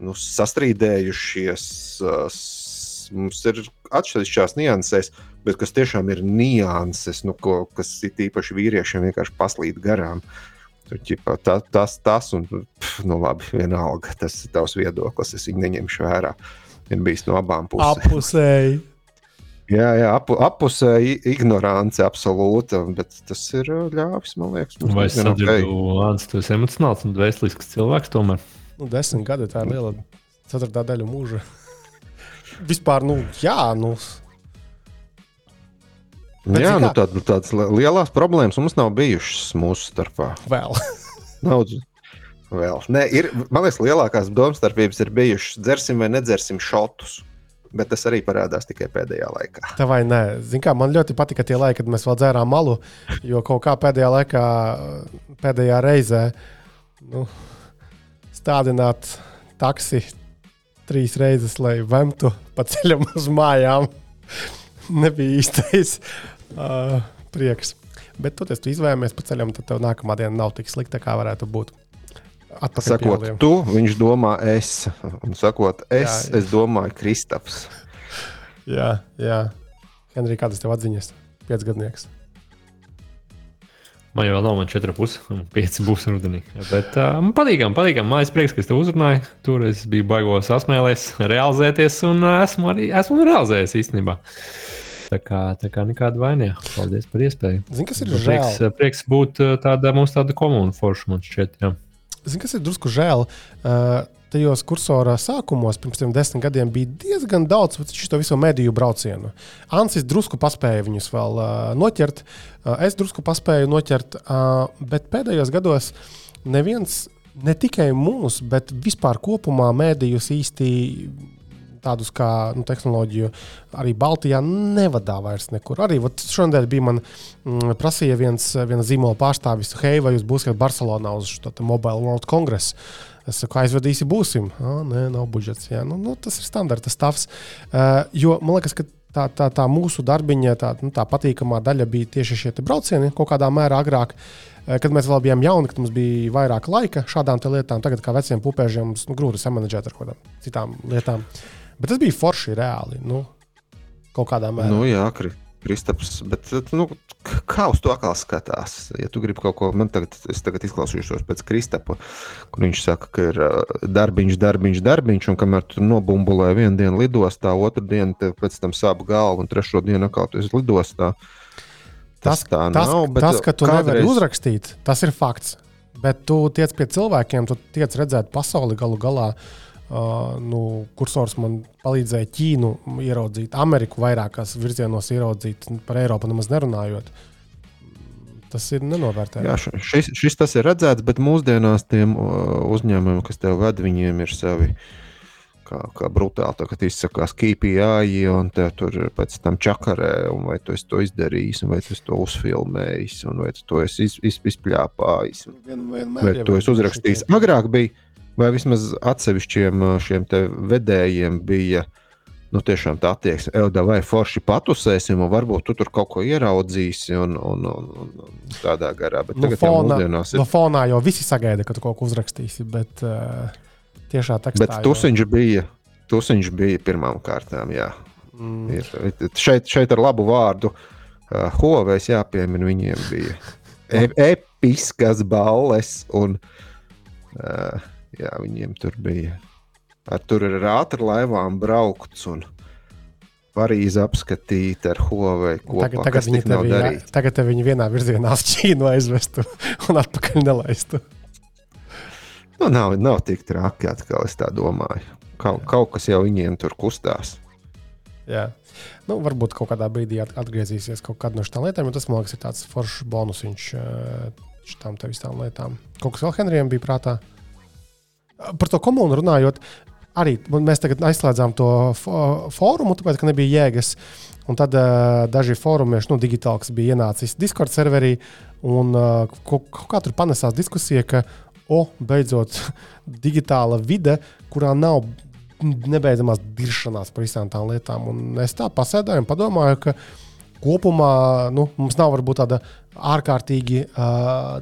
nu, sastrīdējušies. uh, Mums ir atšķirīgās nianses, bet kas tiešām ir nianses, nu, ko, kas ir īpaši vīriešiem vienkārši paslīd garām. Ķipa, ta, tas, tas un pff, nu, labi, vienalga, tas ir tavs viedoklis. Es viņu neņemšu vērā. Ir bijis no abām pusēm. Apusēji. Jā, jā apu, apusēji ignorance absolūta, bet tas ir ļāvis, man liekas. Vai es saprotu. Lāns, tu esi emocionāls un dvēselisks cilvēks tomēr? Nu, desmit gadi tā ir liela ceturtā daļa mūža. Vispār, nu, jā, nu, Bet Jā, nu, kā? tād, tādas li- lielas problēmas mums nav bijušas mūsu starpā. vēl. Daudz. Vēl. Nē, ir, man liekas, lielākās domstarpības ir bijušas dzersim vai nedzersim šotus. Bet tas arī parādās tikai pēdējā laikā. Tā vai nē, Zini kā, man ļoti patika tie laiki, kad mēs vēl dzērām malu, jo kaut kā pēdējā laikā, pēdējā reizē nu, stādināt taksi trīs reizes, lai vemtu pa ceļam uz mājām, nebija īstais uh, prieks. Bet toties tu izvēlējies pa ceļam, tad tev nākamā diena nav tik slikta, kā varētu būt. Atpakaļ Sakot, lieliem. tu, viņš domā, es. Un sakot, es, Jā, jā. es domāju, Kristaps. Jā, jā. Henrij, kādas tev atziņas? Piecgadnieks. Man jau nav, man četri pusi, un pieci būs rudenī. Bet uh, man patīkam, patīkam. Man ir prieks, ka es te uzrunāju. Tur es biju baigos asmēlēs, realizēties, un uh, esmu arī esmu realizējies īstenībā. Tā kā, tā kā nekāda vaina. Paldies par iespēju. Zini, kas ir Prieks, žēl? prieks būt uh, tāda, mums tāda komuna forša, man šķiet. Jā. Zini, kas ir drusku žēl? Uh, tajos kursora sākumos, pirms tiem desmit gadiem, bija diezgan daudz šo visu mediju braucienu. Ansis drusku paspēja viņus vēl uh, noķert, uh, es drusku paspēju noķert, uh, bet pēdējos gados neviens, ne tikai mūsu, bet vispār kopumā mēdījus īsti tādus kā nu, tehnoloģiju, arī Baltijā nevadā vairs nekur. Arī šonadēļ bija man mm, prasīja viens, viena zīmola pārstāvis, hei, vai jūs būsiet Barcelonā uz šo Mobile World Congress? Es saku, aizvedīsi, būsim. Ah, nē, nav budžets. Jā, nu, nu, tas ir standarta stāvs. Uh, jo man liekas, ka tā, tā, tā mūsu darbiņa, tā, nu, tā patīkamā daļa bija tieši šie braucieni kaut kādā mērā agrāk. Kad mēs vēl bijām jauni, kad mums bija vairāk laika šādām lietām, tagad kā veciem pupēžiem mums nu, grūti samanģēt ar kaut kādām citām lietām. Bet tas bija forši reāli. Nu, kaut kādā mērā. Nu, jā, Kri- Kristaps. Bet, nu, kā uz to atkal skatās? Ja tu gribi kaut ko, man tagad, es tagad izklausīšos pēc Kristapa, kur viņš saka, ka ir darbiņš, darbiņš, darbiņš, un kamēr tu nobumbulē vienu dienu lidostā, otru dienu tev pēc tam sāp galva, un trešo dienu atkal tu esi lidostā. Tas, tas tā tas, nav. Tas, ka tu kādreiz... nevari uzrakstīt, tas ir fakts. Bet tu tiec pie cilvēkiem, tu tiec redzēt pasauli galu galā. Uh, nu, kursors man palīdzēja Ķīnu ieraudzīt, Ameriku vairākās virzienos ieraudzīt, par Eiropu nemaz nerunājot. Tas ir nenovērtējami. Jā, šis, šis tas ir redzēts, bet mūsdienās tiem uh, uzņēmumiem, kas tev ved, viņiem ir savi. Kā, kā brutāli tagad izsakās KPI, un te tur pēc tam čakarē, un vai tu to izdarījis, un vai tu to uzfilmējis, un vai tu to esi iz, iz, vienmēr vai jau to uzrakstījis. Agrāk bija, vai vismaz atsevišķiem šiem te vedējiem bija. Nu, tiešām tā attieksme, Elda, vai forši patusēsim, un varbūt tu tur kaut ko ieraudzīsi, un, un, un, un, tādā garā. Bet tagad jau fonā, mūsdienās ir no fonā jau visi sagaida, ka tu kaut ko uzrakstīsi, bet uh, tiešā tekstā. Bet tusiņš bija, tusiņš bija pirmām kārtām. Jā. Mm. Ir, šeit, šeit ar labu vārdu uh, Hovejs jāpiemina. Viņiem bija e episkas balles, un uh, jā, viņiem tur bija. Ar, tur ir ar ātru laivām braukts un Parīzi apskatīt ar Hoveju kopā. Tagad, tagad, viņi tevi, jā, tagad te viņi vienā virzienā uz Ķīnu aizvestu un atpakaļ nelaistu. Nu, nav, nav tik traki, atkal es tā domāju. Kaut, kaut kas jau viņiem tur kustās. Jā. Nu, varbūt kaut kādā brīdī at- atgriezīsies kaut kāda no šīm lietām, jo tas man liekas, ir tāds foršs bonusiņš eh, šitām te visām lietām. Kaut kas vēl Henrijam bija prātā. Par to komunu runājot, arī mēs tagad aizslēdzām to fórumu, tāpēc, ka nebija jēgas. Un tad uh, daži fórumieši, nu, digitāls bija ienācis Discord serverī, un uh, kaut, kā tur panesās diskusija, ka, o, beidzot, digitāla vide, kurā nav nebeidzamās diršanās par visām tām lietām. Un es tā pasēdēju un padomāju, ka kopumā nu, mums nav varbūt tāda ārkārtīgi uh,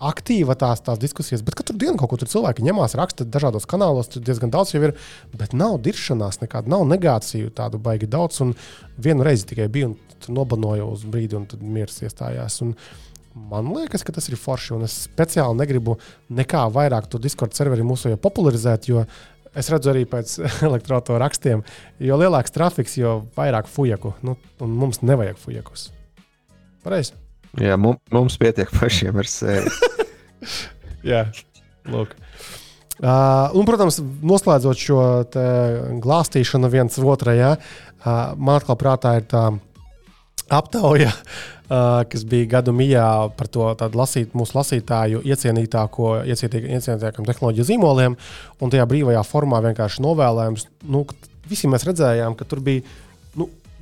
aktīva tās, tās diskusijas, bet katru dienu kaut ko tur cilvēki ņemās, raksta dažādos kanālos, tur diezgan daudz jau ir, bet nav diršanās nekāda, nav negāciju tādu baigi daudz. Un vienu reizi tikai bija un nobanoja uz brīdi, un tad miers iestājās. Un, man liekas, ka tas ir forši. Un es speciāli negribu nekā vairāk to Discord serveri mūsu popularizēt, jo es redzu arī pēc elektroautorāta rakstiem, jo lielāks trafiks, jo vairāk fujaku. Nu, un mums nevajag fujakus. Pareizi. Jā, mums, pietiek pašiem ar sevi. Jā, lūk. Uh, un, protams, noslēdzot šo glāstīšanu viens otrajā, uh, man atkal prātā ir tā aptauja, uh, kas bija gadu mijā par to lasīt, mūsu lasītāju iecienītāko, iecienītākajiem tehnoloģiju zīmoliem. Un tajā brīvajā formā vienkārši novēlējums. Nu, visi mēs redzējām, ka tur bija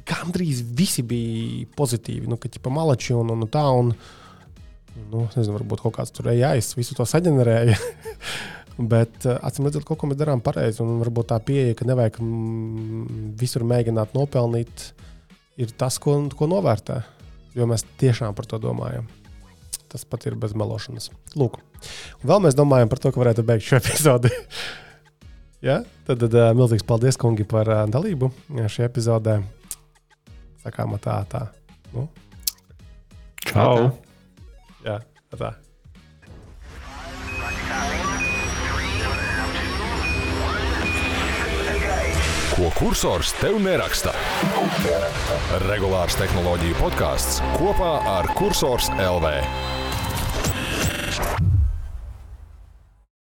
gandrīz visi bija pozitīvi. Nu, ka ķipa malači un, un tā. Un, nu, nezinu, varbūt kaut kāds tur ejais, visu to saģenerēja. Bet, uh, acīm redzot, kaut ko mēs darām pareizi. Un varbūt tā pieeja, ka nevajag mm, visur mēģināt nopelnīt, ir tas, ko, ko novērtē. Jo mēs tiešām par to domājam. Tas pat ir bez melošanas. Lūk, un vēl mēs domājam par to, ka varētu beigt šo epizodi. ja? Tad, tad uh, milzīgs paldies, kungi, par uh, dalību šajā epizodē. Tā, tā. Nu? Čau! Jā, tā. Ko kursors tev neraksta? Regulārs tehnoloģiju podkāsts kopā ar Cursors LV.